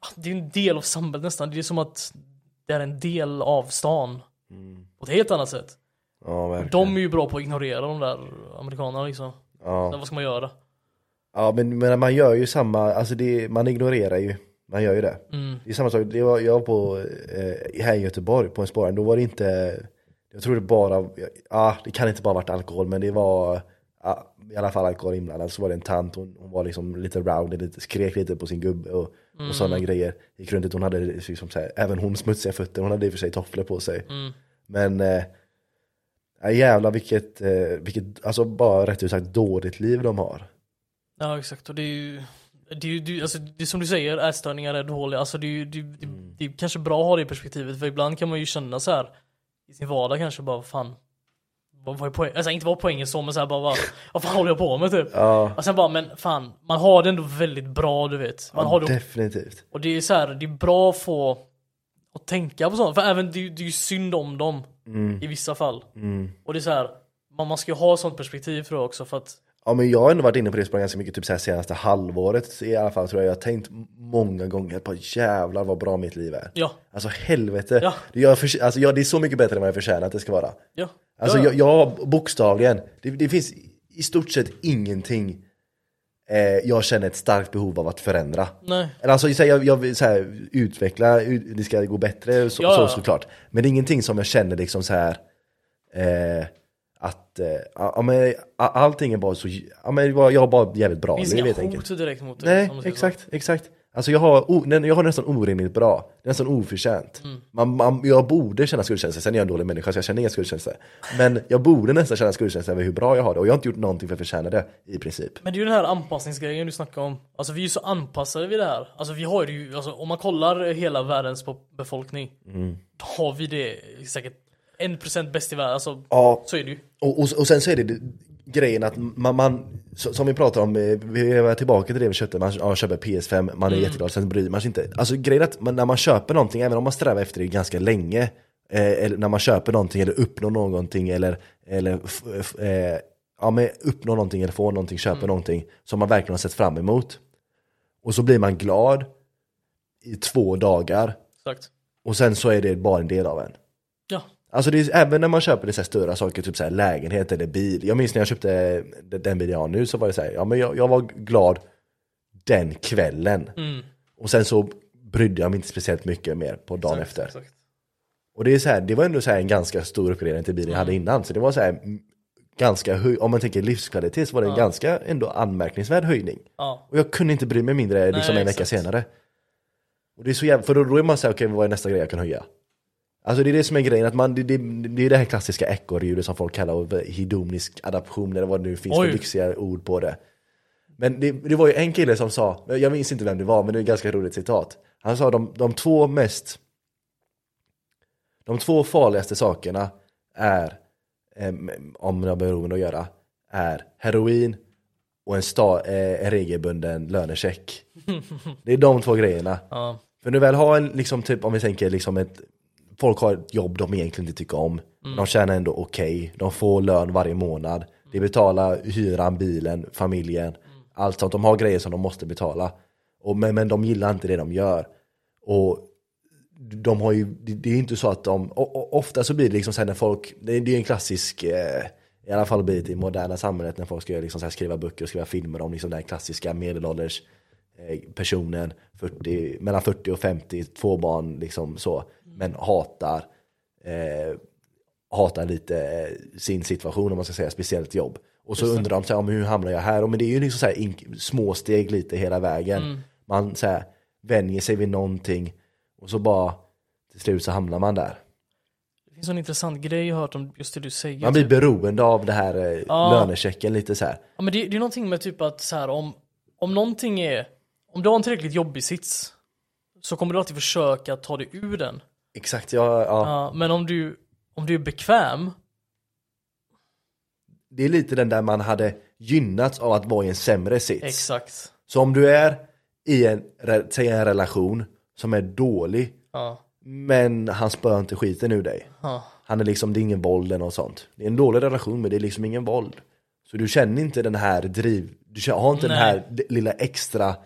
ah, det är en del av samhället nästan. Det är som att det är en del av stan. På ett helt annat sätt. Ja, verkligen. De är ju bra på att ignorera de där amerikanerna liksom. Ja. Så vad ska man göra? Ja men, men man gör ju samma, alltså det, man ignorerar ju, man gör ju det. Mm. Det är samma sak, det var, jag var på, eh, här i Göteborg på en spårvagn, då var det inte, jag tror det bara, ja det kan inte bara varit alkohol men det var ja, i alla fall alkohol inblandad. Så var det en tant, hon, hon var liksom lite rowdy, lite, skrek lite på sin gubbe och, och sådana grejer. Gick runt, hon hade liksom så här, även hon smutsiga fötter, hon hade i och för sig tofflor på sig. Men eh, ja, jävlar vilket, eh, vilket, alltså bara rätt ut sagt dåligt liv de har. Ja exakt och det är ju det är det alltså, det är som du säger, ätstörningar är dåliga. Alltså det är det, det, Mm. det är kanske bra att ha det i perspektivet för ibland kan man ju känna så här i sin vardag kanske bara fan vad, vad är poängen? Alltså inte vad poängen så men så här bara vad, vad fan håller jag på med typ? Ja, Och sen bara men fan man har det ändå väldigt bra du vet. Man har det, definitivt. och det är så här, det är bra att få att tänka på sånt. För även det, det är ju synd om dem Mm. i vissa fall. Och det är så här, man, man ska ju ha sånt perspektiv tror jag också för att Ja men jag har ändå varit inne på det spåret ganska mycket typ så här senaste halvåret i alla fall tror jag. Jag har tänkt många gånger på jävlar vad bra mitt liv är. ja, Alltså helvete. Ja. Jag för, alltså, jag, det är så mycket bättre än vad jag förtjänar att det ska vara. ja. Alltså ja, jag, jag har bokstavligen, det, det finns i stort sett ingenting jag känner ett starkt behov av att förändra. Nej. Eller alltså så här, jag, jag vill så här, utveckla, ut, det ska gå bättre så, Ja, så såklart. Men det är ingenting som jag känner liksom så här eh, att eh, ja, men, allting är bara så, ja, men jag har bara jävligt bra Det finns inga hot direkt mot dig. Nej, exakt, exakt. Alltså jag har, o, jag har nästan orimligt bra, nästan oförtjänt. Mm. Man, man, jag borde känna skuldkänsla, sen är jag en dålig människa så jag känner ingen skuldkänsla. Men jag borde nästan känna skuldkänsla över hur bra jag har det och jag har inte gjort någonting för att förtjäna det i princip. Men det är ju den här anpassningsgrejen du snackar om. Alltså vi är ju så anpassade vid det här. Alltså vi har ju, alltså om man kollar hela världens befolkning. Mm. Då har vi det säkert 1% bäst i världen. Alltså Ja, så är det ju. Och, och, och sen så är det det- grejen att man, man som vi pratar om, eh, vi är tillbaka till det vi köpte, man ja, köper PS5, man är jätteglad, sen bryr man sig inte. Alltså grejen att man, när man köper någonting, även om man strävar efter det ganska länge, eh, eller när man köper någonting eller uppnår någonting eller, eller eh, ja, men uppnår någonting eller får någonting, köper någonting som man verkligen har sett fram emot. Och så blir man glad i två dagar Exakt. och sen så är det bara en del av en. Alltså det är, även när man köper det så större saker, typ så här lägenhet eller bil. Jag minns när jag köpte den- bil jag har nu så var det så här, ja men jag, jag var glad den kvällen. Mm. Och sen så brydde jag mig inte speciellt mycket mer på dagen Exakt, efter. exakt. Och det är så här, det var ändå så en ganska stor uppgradering till bilen jag hade innan. Så det var så här mm, ganska höj, om man tänker livskvalitet så var det en ganska ändå anmärkningsvärd höjning. Ja. Och jag kunde inte bry mig mindre liksom en vecka exakt. senare. Och det är så jävla, för då, då är man såhär, okej vad är nästa grej jag kan höja? Alltså det är det som är grejen, att man, det, det, det är det här klassiska ekorrhjulet som folk kallar och hedonisk adaption eller vad det nu finns Oj. för lyxiga ord på det. Men det, det var ju en kille som sa, jag minns inte vem det var men det är ett ganska roligt citat. Han sa de, de två mest De två farligaste sakerna är, om det har med beroende att göra, är heroin och en, sta, eh, en regelbunden lönecheck. Det är de två grejerna. Ja. För du väl har en, liksom typ om vi tänker liksom ett Folk har ett jobb de egentligen inte tycker om. De tjänar ändå okej, de får lön varje månad. De betalar hyran, bilen, familjen. Allt sånt, de har grejer som de måste betala. Och, men, men de gillar inte det de gör. Och de har ju, det, är inte så att de, och, och, ofta så blir det liksom så när folk, det, är- ju en klassisk eh, i alla fall blir det i moderna samhället när folk ska liksom så skriva böcker och skriva filmer om liksom den klassiska medelålders eh, personen. 40, mellan 40 och 50, två barn liksom så, men hatar eh, hatar lite eh, sin situation om man ska säga, speciellt jobb. Och så undrar de så här, "Ja, men hur hamnar jag här? Och men det är ju liksom så här små steg lite hela vägen. Man så här, vänjer sig vid någonting och så bara till slut så hamnar man där. Det finns en intressant grej jag har hört om just det du säger. Man blir typ. beroende av det här eh, Ja. lönechecken lite så här. Ja men det, det är någonting med typ att så här, om, om någonting är, om du har en tillräckligt jobbig sits så kommer du alltid försöka ta dig ur den. Exakt, ja, ja. Ja, men om du, om du är bekväm, Det är lite den där man hade gynnats av att vara i en sämre sits. exakt. Så om du är i en, säg en relation som är dålig Ja, men han spör inte skiten ur dig. ja, Han är liksom, det är ingen våld eller något sånt. Det är en dålig relation men det är liksom ingen våld. Så du känner inte den här driv, du har inte den Nej. här d- lilla extra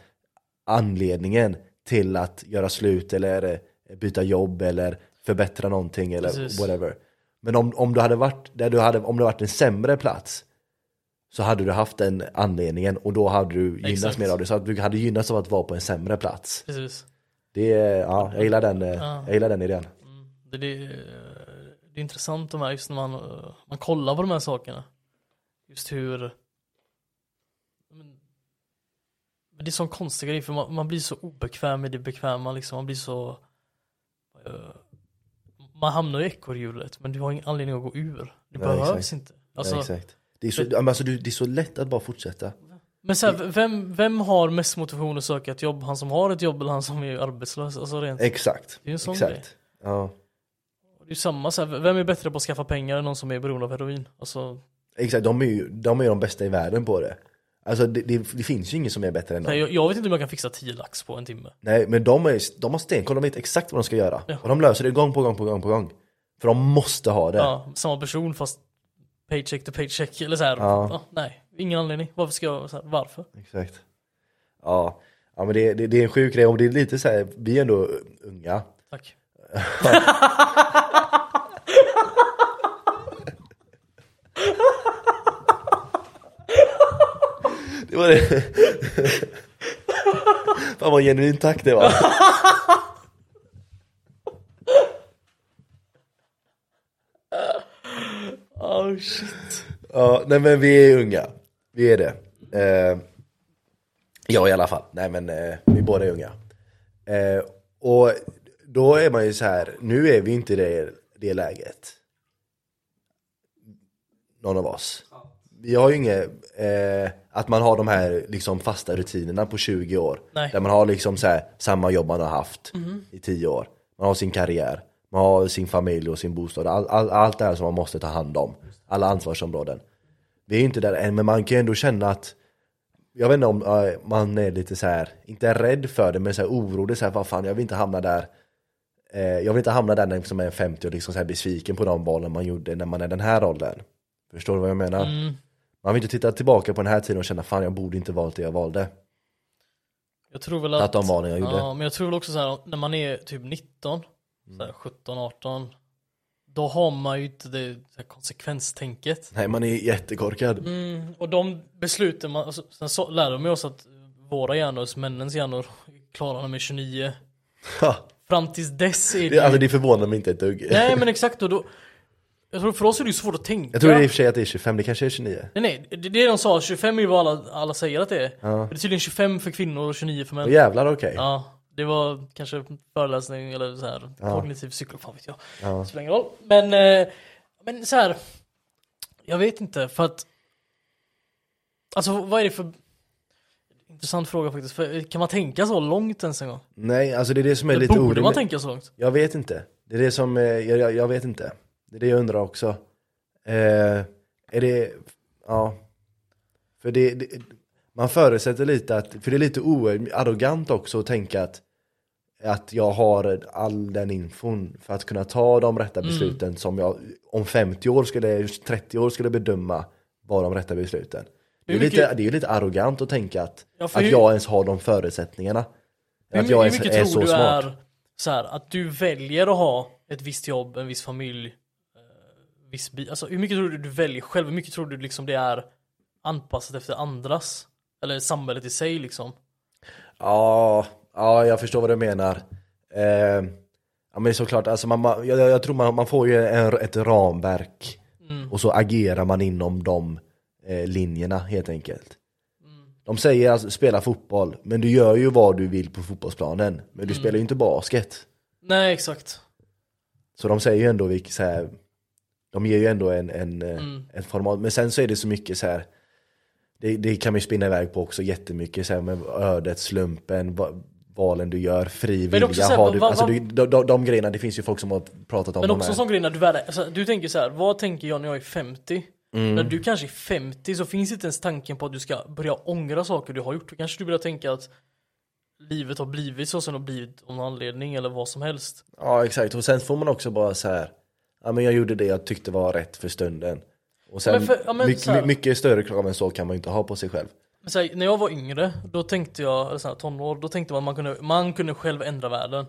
anledningen till att göra slut eller eh, byta jobb eller förbättra någonting eller Precis. whatever. Men om, om du hade varit, där du hade, om det varit en sämre plats så hade du haft den anledningen och då hade du gynnats Exakt. mer av det. Så att du hade gynnats av att vara på en sämre plats. precis. Det är, ja, jag gillar den, eh, Ja. jag gillar den idén. Det, det, det är intressant de här, just när man, man kollar på de här sakerna. Just hur... Men, men det är sån konstig grej för man, man blir så obekväm med det bekväma liksom. Man blir så... eh, man hamnar i ekorrhjulet men du har ingen anledning att gå ur. Det Nej, behövs exakt. inte. Alltså, ja, exakt. Det är, så, men alltså, det är så lätt att bara fortsätta. men så här, vem, vem har mest motivation att söka ett jobb? Han som har ett jobb eller han som är arbetslös? Alltså rent, Exakt. det är en sån Exakt. grej. Ja. Det är samma så här, vem är bättre på att skaffa pengar än någon som är beroende av heroin? Alltså, Exakt, de är ju de, är de bästa i världen på det. Alltså det, det, det finns ju ingen som är bättre än dem. Nej, jag, jag vet inte om jag kan fixa 10 lax på en timme. Nej, men de, är, de har stenkoll, de vet exakt vad de ska göra. Ja. Och de löser det gång på gång på gång på gång. För de måste ha det. Ja, samma person fast paycheck to paycheck eller så här. Ja. Ja, nej, ingen anledning. Varför ska jag, så här, varför? Exakt. Ja, ja men det, det, det är en sjuk grej och det är lite så här, vi är ändå unga. Tack. Det var det. Fan vad genuint tack det var. Oh shit. Ja, nej men vi är unga. Vi är det. Eh, ja i alla fall. Nej men eh, vi båda är unga. Eh, och då är man ju så här. nu är vi inte i det, det läget. Någon av oss. Vi har ju inget, eh, att man har de här liksom fasta rutinerna på 20 år. Nej. Där man har liksom så här, samma jobb man har haft i 10 år. Man har sin karriär, man har sin familj och sin bostad. All, all, allt det här som man måste ta hand om. Alla ansvarsområden. Vi är inte där än, men man kan ju ändå känna att jag vet inte om eh, man är lite så här, inte rädd för det, men så här orolig. Så här, vad fan, jag vill inte hamna där. Eh, jag vill inte hamna där när liksom är 50 och liksom så här besviken på de valen man gjorde när man är den här åldern. Förstår du vad jag menar? Mm. Man vill inte titta tillbaka på den här tiden och känna fan jag borde inte valt det jag valde. Jag tror väl att... Att de valen jag gjorde. Ja, men jag tror väl också så här när man är typ 19, så här 17, 18. Då har man ju inte det här konsekvenstänket. Nej man är jättekorkad. Mm, och de besluten man, alltså, sen så lär de oss att våra hjärnor, männens hjärnor, klarar med 29. Ha, Fram tills dess är det alltså det förvånar mig inte ett dugg. Nej men exakt och då... Jag tror för oss är det ju svårt att tänka. Jag tror i och för sig att det är 25, det kanske är 29. Nej nej, det, det de sa, 25 är ju vad alla, alla säger att det är. Det är tydligen 25 för kvinnor och 29 för män. Åh jävlar okej. Ja, det var kanske föreläsning eller så här Ja. kognitiv psykolog, fan vet jag. Ja. Det spelar ingen roll. Men, eh, men så här. Jag vet inte för att Alltså vad är det för Intressant fråga faktiskt, för kan man tänka så långt ens en gång? Nej, alltså det är det som är Eller lite borde man orimligt. tänka så långt? Jag vet inte. Det är det som, eh, jag, jag, jag vet inte. Det är det jag undrar också. Eh, är det, ja. För det, det, man förutsätter lite att, för det är lite oarrogant också att tänka att, att jag har all den infon för att kunna ta de rätta Mm. besluten som jag om 50 år skulle, 30 år skulle bedöma var de rätta besluten. Det är, lite, mycket- det är ju lite arrogant att tänka att, Ja, att hur- jag ens har de förutsättningarna. Hur, att jag ens mycket är tror så du smart. är så här, att du väljer att ha ett visst jobb, en viss familj, viss bil, alltså hur mycket tror du du väljer själv? Hur mycket tror du liksom det är anpassat efter andras? Eller samhället i sig liksom? Ja, ja jag förstår vad du menar. Eh, ja men såklart, alltså man, jag, jag tror man, man får ju en, ett ramverk och så agerar man inom de eh, linjerna helt enkelt. De säger alltså spela fotboll, men du gör ju vad du vill på fotbollsplanen. Men du spelar ju inte basket. Nej exakt. Så de säger ju ändå vilket så här, De ger ju ändå en, en, eh, Mm. en format, men sen så är det så mycket så här. Det, det kan man ju spinna iväg på också jättemycket så här, med ödet, slumpen, va, valen du gör, fri vilja, här, har alltså, du, de, de, de grejerna, det finns ju folk som har pratat om Men också här. en sån grej när du är, alltså, du tänker så här, vad tänker jag när jag är 50? Mm. När du kanske är 50 så finns inte ens tanken på att du ska börja ångra saker du har gjort. Då kanske du börjar tänka att livet har blivit så som det har blivit av någon anledning eller vad som helst. Ja exakt, och sen får man också bara så här. Ja men jag gjorde det jag tyckte var rätt för stunden. Och sen, men för- ja, men mycket, här- mycket större krav än så kan man ju inte ha på sig själv. Här, när jag var yngre, då tänkte jag, eller så här, tonår, då tänkte man att man kunde, man kunde själv ändra världen.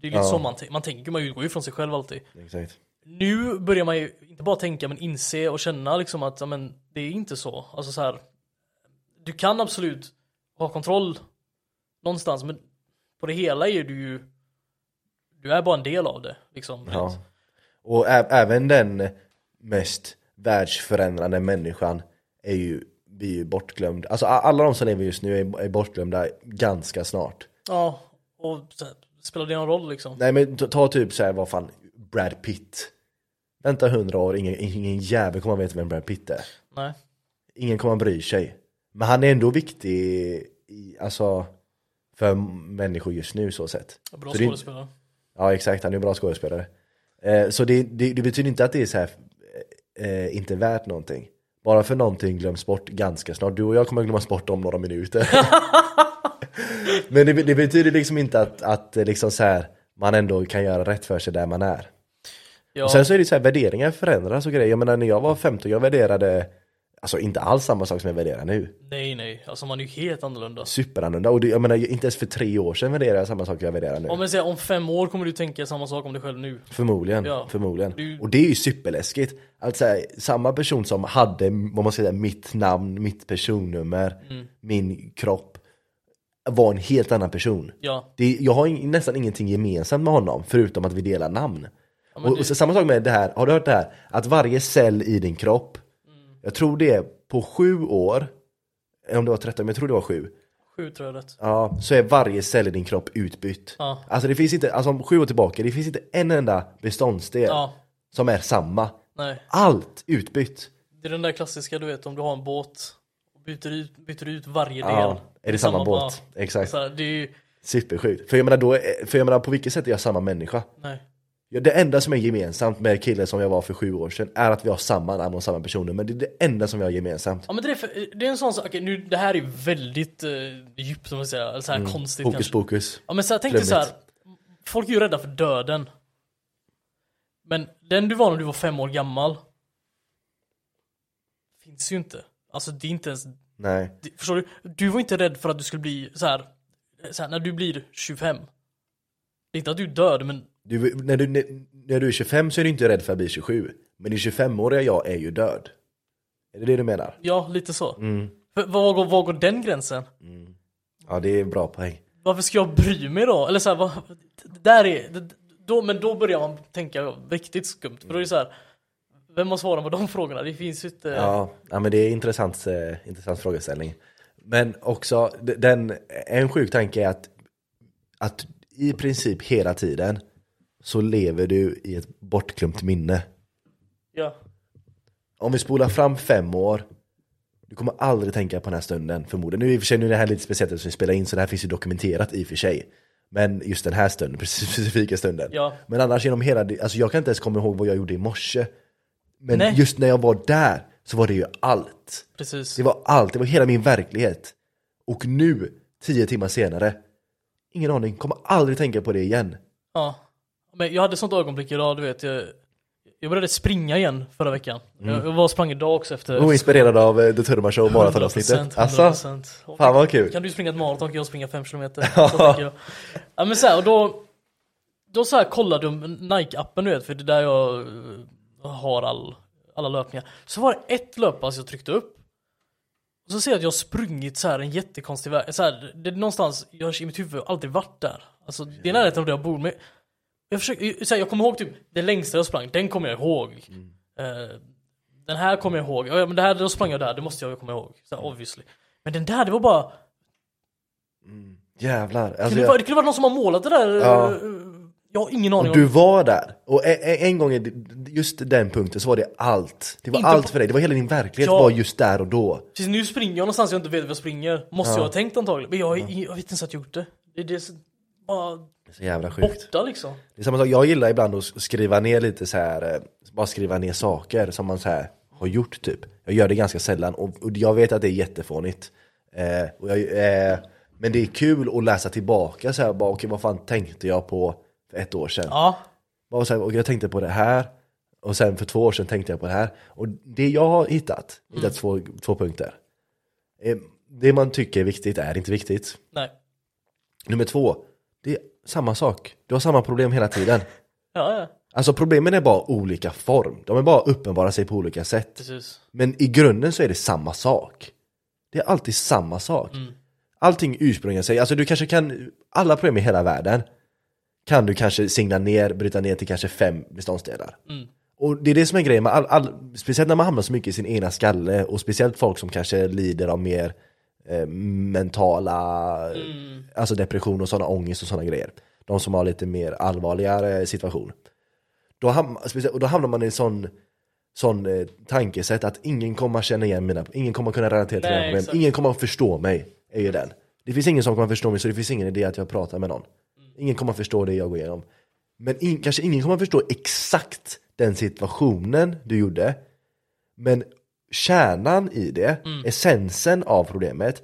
Det är lite Ja. så man, man tänker, man utgår ju från sig själv alltid. Exakt. Nu börjar man ju inte bara tänka men inse och känna liksom att ja, men, det är inte så. Alltså så du kan absolut ha kontroll någonstans men på det hela är du ju du är bara en del av det. Liksom. Ja. Och ä- även den mest världsförändrande människan är ju, blir ju bortglömd. Alltså a- alla de som lever just nu är, är bortglömda ganska snart. ja och så här, spelar det någon roll liksom? Nej men ta, ta typ såhär, vad fan, Brad Pitt. Vänta hundra år, ingen, ingen jävel kommer att veta vem Brad Pitt är. Nej. Ingen kommer att bry sig. Men han är ändå viktig i, alltså, för människor just nu så sett. Bra Så det- skådespelare. Ja exakt, han är en bra skådespelare. Eh, så det, det, det betyder inte att det är så här, eh, inte värt någonting. Bara för någonting glöms bort ganska snart. Du och jag kommer glömmas bort om några minuter. Men det, det betyder liksom inte att, att liksom så här, man ändå kan göra rätt för sig där man är. Ja. Och sen så är det så här, värderingar förändras och grejer. Jag menar när jag var 15, jag värderade Alltså inte alls samma sak som jag värderar nu. Nej nej, alltså man är ju helt annorlunda. Superannorlunda. Och det, jag menar inte ens för tre år sedan värderade jag samma sak jag värderar nu. Om jag säger om fem år kommer du tänka samma sak om dig själv nu. Förmodligen, Ja. förmodligen. Du- Och det är ju superläskigt. Alltså samma person som hade, vad man ska säga, mitt namn, mitt personnummer, Mm. min kropp var en helt annan person. Ja. Det, jag har nästan ingenting gemensamt med honom förutom att vi delar namn. men och, det- och så, samma sak med det här, har du hört det här? Att varje cell i din kropp. Jag tror det är på sju år, om det var 13, men jag tror det var sju. Sju tror jag rätt. Ja, så är varje cell i din kropp utbytt. Ja. Alltså det finns inte, alltså om sju år tillbaka, det finns inte en enda beståndsdel Ja. som är samma. Nej. Allt utbytt. Det är den där klassiska du vet om du har en båt och byter ut, byter ut varje del. Ja, är det samma båt? Exakt. Så här, det är ju, Supersjukt. För jag menar då, för jag menar på vilket sätt är jag samma människa? nej. Ja, det enda som är gemensamt med killen som jag var för sju år sedan är att vi har samma namn och samma personer, men det är det enda som vi har gemensamt. Ja men det är, för, det är en sån sak, nu det här är väldigt uh, djupt som man säger, eller så här konstigt Mm. Hokus kanske. pokus. Ja men så här, tänk dig så här, Flummigt. folk är ju rädda för döden. Men den du var när du var fem år gammal finns ju inte. Alltså det är inte ens, Nej. det, förstår du? Du var inte rädd för att du skulle bli så här, så här när du blir 25. Det är inte att du dör men Du, när, du, när, du är 25 så är du inte rädd för att bli 27. Men din 25-åriga jag är ju död. Är det det du menar? ja, lite så. Mm. För, var, går, var går den gränsen? Ja, det är en bra poäng. Varför ska jag bry mig då? Eller så här, vad, där är, det, då, men då börjar man tänka riktigt skumt. För då är det så här, vem har svaren på de frågorna? Det finns ju inte... Ja, ja men det är en intressant, eh, intressant frågeställning. Men också, den, en sjuk tanke är att, att i princip hela tiden så lever du i ett bortglömt minne. ja. Om vi spolar fram fem år, Du kommer aldrig tänka på den här stunden förmodligen. Nu i och för sig, nu är det här lite speciellt att vi spelar in så det här finns ju dokumenterat i och för sig. Men just den här stunden, precis specifika stunden. Ja. Men annars genom hela, alltså jag kan inte ens komma ihåg vad jag gjorde i morse. Men Nej. just när jag var där så var det ju allt. Precis. Det var allt, det var hela min verklighet. Och nu, tio timmar senare, ingen aning, kommer aldrig tänka på det igen. Ja. Men jag hade sånt ögonblick idag, du vet. Jag, jag började springa igen förra veckan. Mm. Jag, jag var och sprang idag också efter... Och inspirerad av eh, The Turma Show maratonavsnittet. 100%, Alltså, 100%. fan vad kul. Kan du springa ett maraton kan jag springa 5 kilometer. Så tänker jag. Ja men så här, och då, då så här kollade jag Nike-appen du vet, för det är där jag eh, har all, alla löpningar. Så var det ett löppass jag tryckte upp. Och så ser jag att jag har sprungit så här en jättekonstig väg. Så här, det är någonstans, jag har i mitt huvud aldrig varit där. Alltså det är närheten av där jag bor. Men jag, försöker, så här, jag kommer ihåg typ det längsta jag sprang, den kommer jag ihåg. Eh, den här kommer jag ihåg, ja men det här, då sprang jag där, det måste jag komma ihåg. Så här, obviously. Men den där, det var bara Jävlar. Alltså, kunde jag, vara- det kunde vara någon som har målat det där. Ja. eh, Jag har ingen aning och du var där. Och en, en- gång, i just den punkten så var det allt. Det var Inte allt för dig, det var hela din verklighet Ja. var just där och då. Precis, nu springer jag någonstans jag inte vet var jag springer. Måste jag ha tänkt antagligen. Men jag, jag vet inte ens att jag gjort det. Det är det som bara Det så jävla sjukt. borta liksom. Det är samma sak, jag gillar ibland att skriva ner lite så här, eh, bara skriva ner saker som man så här har gjort typ. Jag gör det ganska sällan och, och jag vet att det är jättefånigt. Eh, och jag, eh, men det är kul att läsa tillbaka så här, bara okej vad fan tänkte jag på för ett år sedan? Ja, Bara så här, och jag tänkte på det här, och sen för två år sedan tänkte jag på det här. Och det jag har hittat, hittat två, två punkter. Eh, det man tycker är viktigt är inte viktigt. nej. Nummer två, det är samma sak. Du har samma problem hela tiden. Ja, ja. Alltså problemen är bara olika form. De är bara uppenbara sig på olika sätt. Precis. Men i grunden så är det samma sak. Det är alltid samma sak. Allting ursprungar sig, alltså du kanske kan, alla problem i hela världen kan du kanske singla ner, bryta ner till kanske fem beståndsdelar. Och det är det som är grejen med all, all, speciellt när man hamnar så mycket i sin egna skalle och speciellt folk som kanske lider av mer eh, mentala, alltså depression och sådana ångest och sådana grejer. De som har lite mer allvarligare situation. Då, ham och då hamnar man i en sån, sån eh, tankesätt att ingen kommer känna igen mina, ingen kommer kunna relatera till mina problem, ingen kommer förstå mig, är ju den. Det finns ingen som kommer förstå mig så det finns ingen idé att jag pratar med någon. Ingen kommer förstå det jag går igenom. Men in, kanske ingen kommer förstå exakt den situationen du gjorde. Men kärnan i det, essensen av problemet,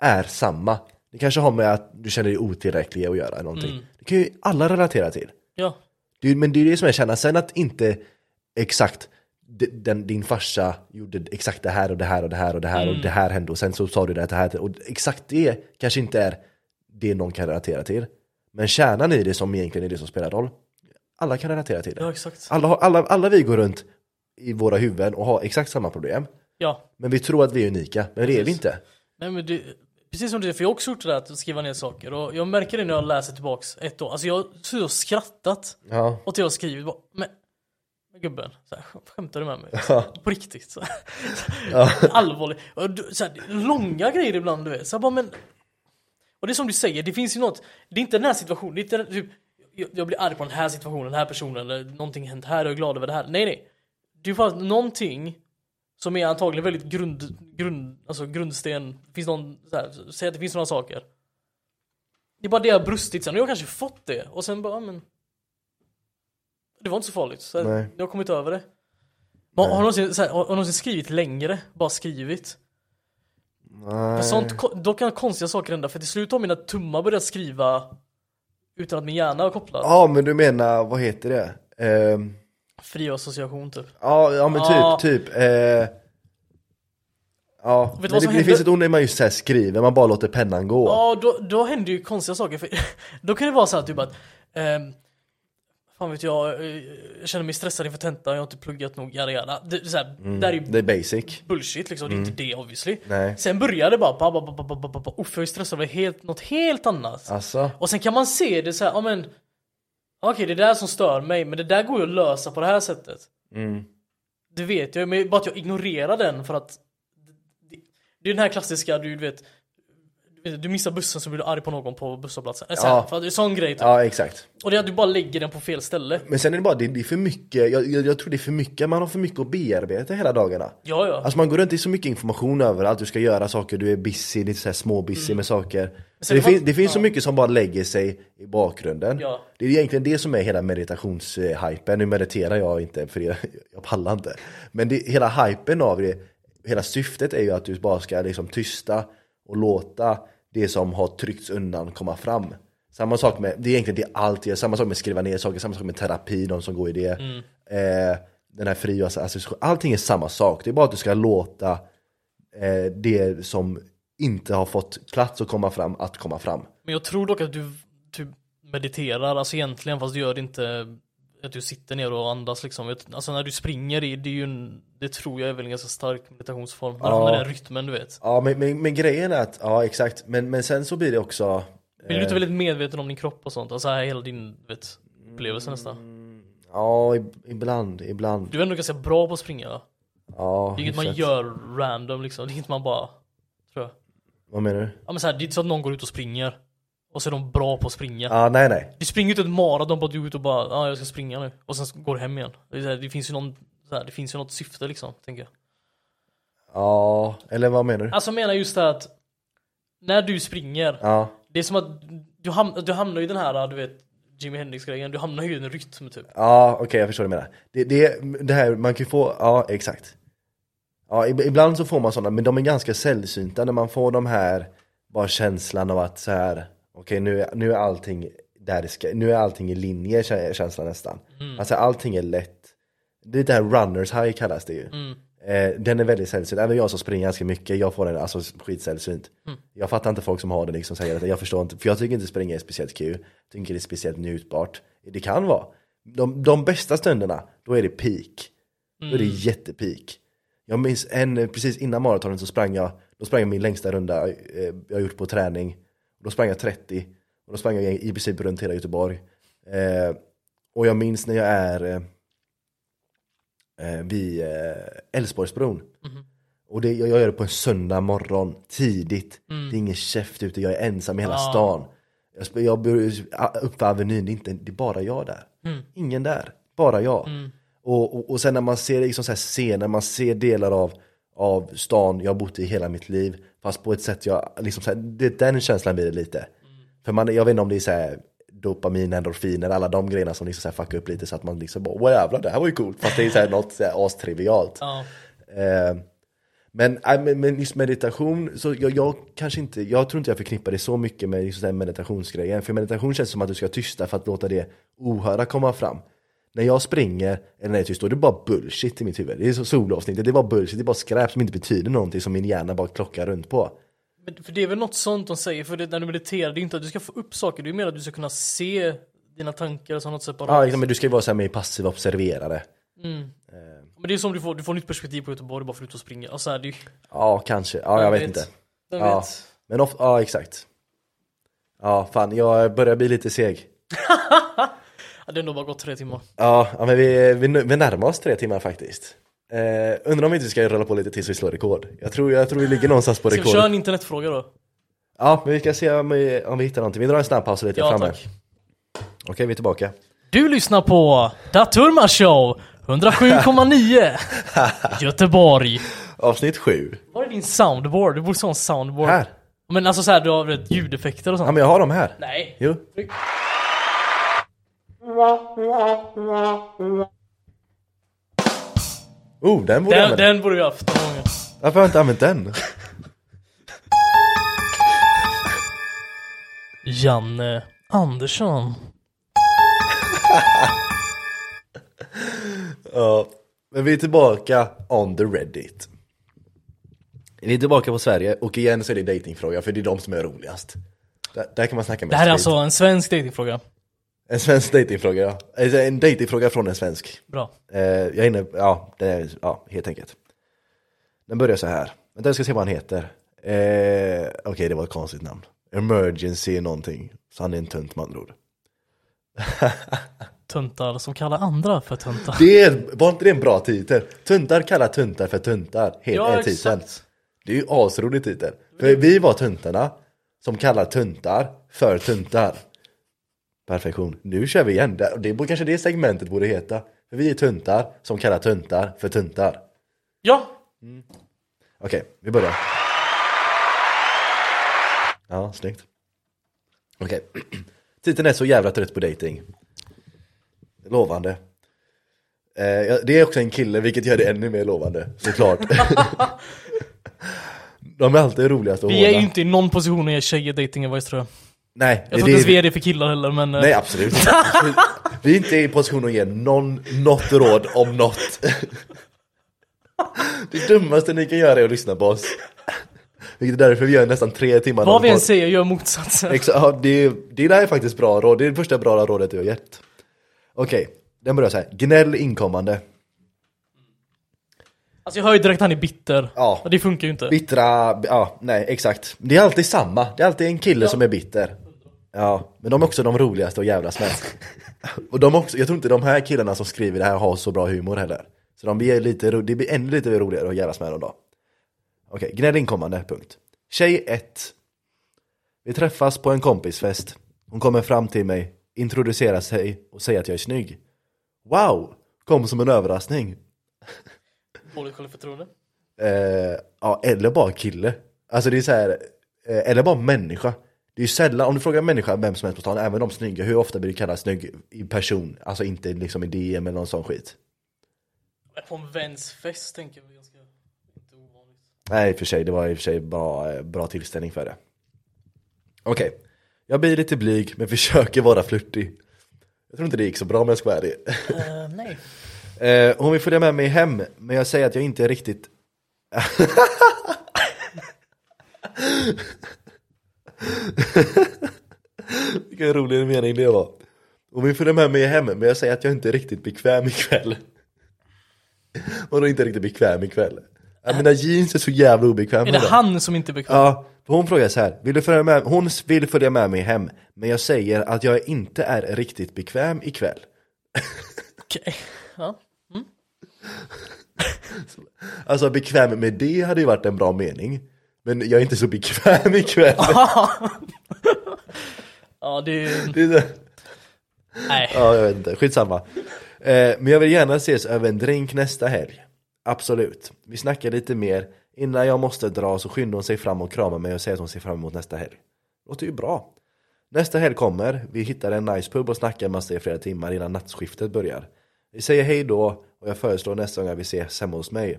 är samma. Det kanske har med att du känner dig otillräcklig att göra någonting. Det kan ju alla relatera till. Ja. Det, men det är det som är kärnan. Sen att inte exakt den, din farsa gjorde exakt det här och det här och det här och det här och det här hände och sen så sa du det här och exakt det kanske inte är det någon kan relatera till. Men kärnan i det som egentligen är det som spelar roll. Alla kan relatera till det. Ja, exakt. Alla, alla, alla vi går runt i våra huvuden och har exakt samma problem. Ja. Men vi tror att vi är unika, men det är vi inte. Nej men det, precis som du säger, för jag har också gjort det där att skriva ner saker och jag märker det när jag läser tillbaks ett år. Alltså jag har skrattat Ja. åt det jag har skrivit. Bara, Men, gubben, så här, skämtar du med mig? På riktigt. Så här. Allvarligt. Så här, långa grejer ibland du vet. Så här, bara, men, och det är som du säger, det finns ju något. Det är inte den här situationen. Det är inte, typ, jag, jag blir arg på den här situationen, den här personen eller någonting hänt här och jag är glad över det här. Nej nej. Det bara någonting som är antagligen väldigt grund, grund, alltså grundsten. Finns någon, här, säg att det finns några saker. Det är bara det jag har brustit sen och jag har kanske fått det och sen bara, men. Det var inte så farligt, så här, Nej. jag har kommit över det. Har, har, någonsin, så här, har, någonsin skrivit längre? Bara skrivit? För sånt, då kan konstiga saker hända för till slut har mina tummar börjat skriva utan att min hjärna är kopplad. Ja men du menar, vad heter det? Ehm, Fri association typ. Ja, ja men typ, Ja. typ. Eh, ja, men vad det, som det hände? finns ett ord när man just så här skriver, man bara låter pennan gå. Ja, då, då händer ju konstiga saker. För, då kan det vara så här typ att ehm, Fan vet jag, eh, jag känner mig stressad inför tentan, jag har inte pluggat nog, jada jada. Det, så här, det här är ju Det är basic. bullshit liksom, det är inte det obviously. Nej. Sen börjar det bara, ba, ba, ba, ba, ba, ba, ba, uff jag är stressad över helt, något helt annat. Alltså, Och sen kan man se det så här, ja men Okej det är det där som stör mig, men det där går ju att lösa på det här sättet. Det vet jag, men bara att jag ignorerar den för att det, det är den här klassiska, du vet du, missar bussen så blir du arg på någon på busshållplatsen. Ja. Ja. För det är sån grej typ. Ja, exakt. Och det är att du bara lägger den på fel ställe. Men sen är det bara, det, det är för mycket, jag, jag, jag tror det är för mycket, man har för mycket att bearbeta hela dagarna. Ja, ja. Alltså man går runt, det är så mycket information överallt, du ska göra saker, du är busy, lite såhär små busy med saker. Mm. Det, har- fin, det finns så ja. mycket som bara lägger sig i bakgrunden. Ja. Det är egentligen det som är hela meditationshypen, nu mediterar jag inte för jag, jag pallar inte. Men det, hela hypen av det, hela syftet är ju att du bara ska liksom tysta och låta det som har tryckts undan komma fram. Samma sak med, det är egentligen det allt gör, samma sak med skriva ner saker, samma sak med terapi, de som går i det. Mm. Eh, den här fria association, allting är samma sak. Det är bara att du ska låta eh, det som inte har fått plats att komma fram, att komma fram. Men jag tror dock att du typ mediterar, alltså egentligen fast du gör det inte att du sitter ner och andas liksom. Alltså när du springer, det, det är ju en, det tror jag är väl en ganska stark meditationsform. När du Ja. hamnar i den rytmen du vet. Ja men, men, men grejen är att, ja exakt, men, men sen så blir det också Blir du inte eh, väldigt medveten om din kropp och sånt? Alltså här hela din du vet, upplevelse nästan. Ja, ib- ibland, ibland. Du är ändå ganska bra på att springa. Ja, Det är inget man gör random liksom. Det är inget man bara, tror jag. Vad menar du? Ja men så här, det är inte så att någon går ut och springer. Och så är de bra på att springa. Ja, nej nej. Du springer ju inte ett maraton bara att du går ut och bara ja jag ska springa nu. Och sen går du hem igen. Det, här, det finns ju någon, här, det finns ju något syfte liksom, tänker jag. Ja, eller vad menar du? Alltså jag menar just det att när du springer, Ja, det är som att du, ham du hamnar i den här, du vet, Jimi Hendrix grejen, du hamnar ju i en rytm typ. ja okej jag förstår vad du menar. Det, det, det här, man kan ju få, ja exakt. Ja, ib- ibland så får man sådana, men de är ganska sällsynta när man får de här, bara känslan av att så här, okej nu, är- nu är allting där det ska, nu är allting i linje kä- känslan nästan. Alltså allting är lätt. Det är det här runners high kallas det ju. Eh, den är väldigt sällsynt, även jag som springer ganska mycket, jag får den alltså skitsällsynt. Jag fattar inte folk som har den liksom säger att jag förstår inte, för jag tycker inte springa är speciellt kul, jag tycker det är speciellt njutbart. Det kan vara. De, de bästa stunderna, då är det peak. Då är det jättepeak. Jag minns en, precis innan maratonen så sprang jag, då sprang jag min längsta runda eh, jag gjort på träning. Då sprang jag 30, och då sprang jag i princip runt hela Göteborg. Eh, och jag minns när jag är eh, eh, vid eh, Älvsborgsbron. Och det, jag gör det på en söndag morgon, tidigt. Det är ingen käft ute, jag är ensam i hela Ja. stan. Jag, jag bor upp Avenyn, det är, inte, det är bara jag där. Ingen där, bara jag. Och, och, och sen när man ser liksom så här scener, man ser delar av, av stan jag har bott i hela mitt liv. Fast på ett sätt jag, liksom så här, det, den känslan blir det lite. För man, jag vet inte om det är så här dopamin, endorfiner, alla de grejerna som liksom så här fuckar upp lite så att man liksom bara Åh jävlar, det här var ju coolt. Fast det är så här något så här astrivialt. Ja. Eh, men, men, just meditation, så jag, jag kanske inte, jag tror inte jag förknippar det så mycket med just den meditationsgrejen. För meditation känns som att du ska tysta för att låta det ohörda komma fram. När jag springer, eller när jag är tyst, då är det bara bullshit i mitt huvud. Det är så solavsnittet, det är bara bullshit, det är bara skräp som inte betyder någonting som min hjärna bara klockar runt på. Men, för det är väl något sånt de säger, för det, när du mediterar, det är inte att du ska få upp saker, det är mer att du ska kunna se dina tankar som något separat. Ja, liksom, men du ska ju vara så här mer passiv observerare. Men det är som du får, du får nytt perspektiv på Göteborg bara för att ut och springa. Alltså, det är, Ja, kanske. Ja, jag vet inte. Jag Ja, vet. men of, ja, exakt. Ja, fan, jag börjar bli lite seg. Det har ändå bara gått tre timmar. Ja, ja men vi, vi, vi närmar oss tre timmar faktiskt. Eh, undrar om vi inte ska rulla på lite tills vi slår rekord. Jag tror, jag tror vi ligger någonstans på Ska vi rekord. köra en internetfråga då? Ja, men vi ska se om vi, om vi hittar någonting. Vi drar en snabb paus och lite Ja framme. tack. Okej, vi är tillbaka. Du lyssnar på Daturma Show 107,9 Göteborg. Avsnitt sju. Var är din soundboard? Du borde ha en soundboard. Här. Men alltså såhär, du har vet, ljudeffekter och sånt? Ja, men jag har dem här. Nej. Jo. Oh, den borde jag Den, använda. den borde vi haft någon gång. Varför har jag inte använt den? Janne Andersson. Ja, men vi är tillbaka on the Reddit. Vi är tillbaka på Sverige och igen så är det datingfråga för det är de som är roligast. Där, där kan man snacka med Det här är alltså en svensk datingfråga. En svensk datingfråga, ja. Alltså, En datingfråga från en svensk. Bra. Eh, jag är inne, ja, det är, ja, helt enkelt. Den börjar så här. Vänta, jag ska se vad han heter. Eh, Okej, det var ett konstigt namn. Emergency någonting. Så han är en tunt med andra ord. Tuntar som kallar andra för tuntar. Det är, var inte det en bra titel? Tuntar kallar tuntar för tuntar. Helt Ja, är titeln. exakt. Det är ju asrolig titel. För vi var tuntarna som kallar tuntar för tuntar. Perfektion. Nu kör vi igen. Det det är kanske det segmentet borde heta. För vi är tuntar som kallar tuntar för tuntar. Ja! Okej, vi börjar. Ja, snyggt. Okej. Titeln är så jävla trött på dating. Lovande. Eh, det är också en kille, vilket gör det ännu mer lovande, såklart. De är alltid roligast att Vi är ju inte i någon position att ge tjejer dating advice tror jag. Nej, Jag tror inte ens vi är det för killar heller men... eh, Nej, absolut. Vi är inte i position att ge någon, något råd om något. Det dummaste ni kan göra är att lyssna på oss. Vilket är därför vi gör nästan tre timmar Vad vi än säger gör motsatsen. Exa- ja, det, det där är faktiskt bra råd, det är det första bra rådet du har gett. Okej, den börjar så här. Gnäll inkommande. Alltså jag hör ju direkt att han är bitter. Ja. Och det funkar ju inte. Bittra, ja nej exakt. Det är alltid samma, det är alltid en kille som är bitter. Ja, men de är också de roligaste att jävlas med. Och de också, jag tror inte de här killarna som skriver det här har så bra humor heller. Så de blir lite, det blir ännu lite roligare att jävlas med dem då. Okej, gnäll inkommande, punkt. Tjej 1. Vi träffas på en kompisfest. Hon kommer fram till mig, introducerar sig och säger att jag är snygg. Wow! Kom som en överraskning. Dåligt självförtroende. Eh, ja, eller bara kille. Alltså det är så här, eh, eller bara människa. Det är ju sällan, om du frågar en människa, vem som helst på stan, även de snygga, hur ofta blir du kallad snygg i person? Alltså inte liksom i DM eller någon sån skit. På en väns fest tänker jag ganska... Inte ovanligt. Nej, i och för sig, det var i och för sig bra, eh, bra tillställning för det. Okej, jag blir lite blyg men försöker vara flörtig. Jag tror inte det gick så bra om jag ska vara ärlig. Eh, nej. Eh, hon vill följa med mig hem, men jag säger att jag inte är riktigt... Vilken rolig mening det var. Hon vill följa med mig hem, men jag säger att jag inte är riktigt bekväm ikväll. Hon är inte riktigt bekväm ikväll. Ja, mina jeans är så jävla obekväma Är det han som inte är bekväm? Ja, för hon frågar så här, vill du följa med? hon vill följa med mig hem, men jag säger att jag inte är riktigt bekväm ikväll. Okej. Ja. Alltså bekväm med det hade ju varit en bra mening. Men jag är inte så bekväm ikväll. Ja, det är... Det är Nej. ja, jag vet inte, skitsamma. Eh, men jag vill gärna ses över en drink nästa helg. Absolut. Vi snackar lite mer. Innan jag måste dra så skyndar hon sig fram och kramar mig och säger att hon ser fram emot nästa helg. Låter ju bra. Nästa helg kommer, vi hittar en nice pub och snackar med sig i flera timmar innan nattskiftet börjar. Vi säger hej då och jag föreslår nästa gång att vi ses hemma hos mig.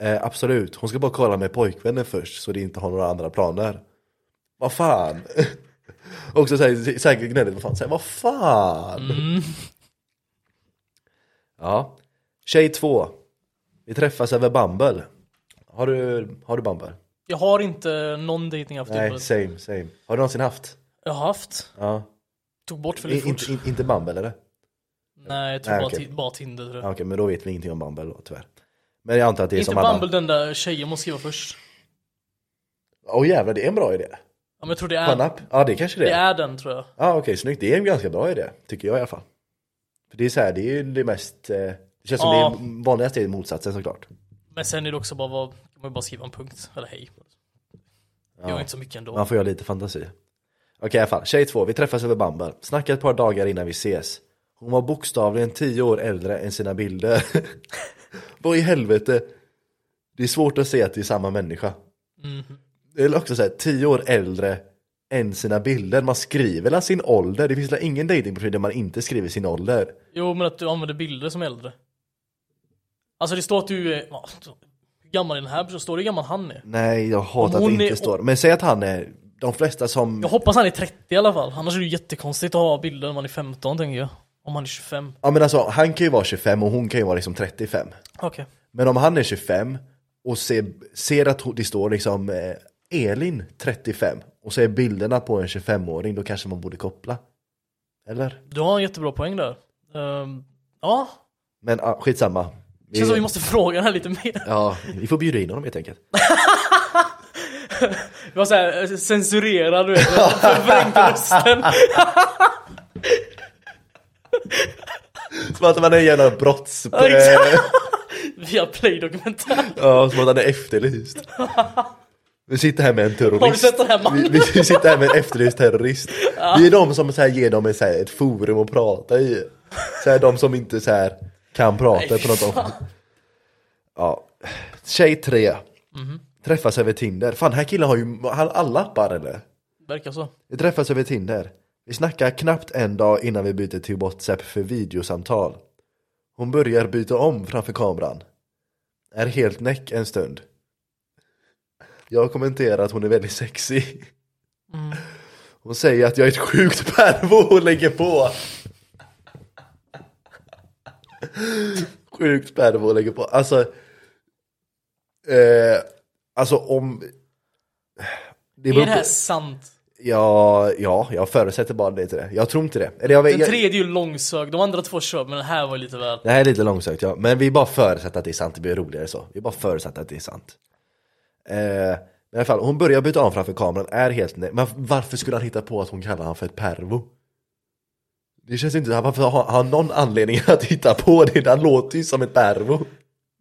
Eh, absolut, hon ska bara kolla med pojkvännen först så det inte har några andra planer. Vad fan? Också såhär, säkert gnälligt, vad fan, så här, vad fan? Ja. Tjej två. Vi träffas över Bumble. Har du, har du Bumble? Jag har inte någon dating app Nej, same, same. Har du någonsin haft? Jag har haft. Ja. Tog bort för lite inte, fort. in, inte Bumble eller? Nej, jag tror Nej, bara, okej. ti- bara Tinder tror jag. Ja, Okej, men då vet vi ingenting om Bumble då, tyvärr. Men jag antar att det är inte som. Bumble den där tjejen måste skriva först. Åh jävlar, det är en bra idé. Ja, men jag tror det är, app? Ja, det kanske det det är. är den tror jag. Ja, okej, snyggt. Det är en ganska bra idé, tycker jag i alla fall. För det är så här, det är ju det mest... Eh, det känns som Ja. det vanligaste är motsatsen såklart. Men sen är det också bara, vad, kan man ju bara skriva en punkt. Eller hej. Det gör inte så mycket ändå. Man får göra lite fantasi. Okej i alla fall, tjej två, vi träffas över Bumble. Snackar ett par dagar innan vi ses. Hon var bokstavligen tio år äldre än sina bilder. Vad i helvete? Det är svårt att se att det är samma människa. Eller också såhär, tio år äldre än sina bilder. Man skriver väl sin ålder? Det finns väl ingen datingprofil där man inte skriver sin ålder? Jo, men att du använder bilder som äldre. Alltså det står att du är... ja, Hur gammal är den här personen? Står det hur gammal han är? Nej, jag hatar att det inte är- står. Men säg att han är, de flesta som... Jag hoppas han är 30 i alla fall. Annars är det ju jättekonstigt att ha bilder när man är 15 tänker jag. Om han är 25. Ja men alltså, han kan ju vara 25 och hon kan ju vara liksom 35. Okej. Men om han är 25 och ser, ser att det står liksom eh, Elin 35 och så är bilderna på en 25-åring, då kanske man borde koppla. Eller? Du har en jättebra poäng där. Ehm, ja, Men ah, skitsamma. det känns som vi måste fråga den här lite mer. Ja, vi får bjuda in honom helt enkelt. Det var såhär eh, censurerad du vet, förvrängt rösten. Som att man är en jävla brotts... Ja, eh, exakt. Via play dokumentär. ja, som att han är efterlyst. Vi sitter här med en terrorist. Har du sett den här mannen? Vi, vi sitter här med en efterlyst terrorist. Vi är de som så här, ger dem så här, ett forum att prata i. Så här, de som inte så här, kan prata Nej, på något fan. om. Ja. Tjej 3. Mhm. Träffas över Tinder. Fan, den här killen har ju har alla appar eller? Verkar så. Vi träffas över Tinder. Vi snackar knappt en dag innan vi byter till WhatsApp för videosamtal. Hon börjar byta om framför kameran. Är helt näck en stund. Jag kommenterar att hon är väldigt sexy. Hon säger att jag är ett sjukt pervo och lägger på. Sjukt pervo och lägger på. Alltså. Eh, alltså om. Det Är beror det här sant? Ja, ja, jag förutsätter bara det till det. Jag tror inte det. Eller jag, Den jag, tredje är ju långsökt, de andra två kör men den här var lite väl... det här är lite långsökt ja, men vi bara förutsätter att det är sant, det blir roligare så. Vi bara förutsätter att det är sant. Eh, i alla fall, hon börjar byta om framför kameran, är helt nej. Men varför skulle han hitta på att hon kallar honom för ett pervo? Det känns inte, varför har har han någon anledning att hitta på det? Han låter ju som ett pervo.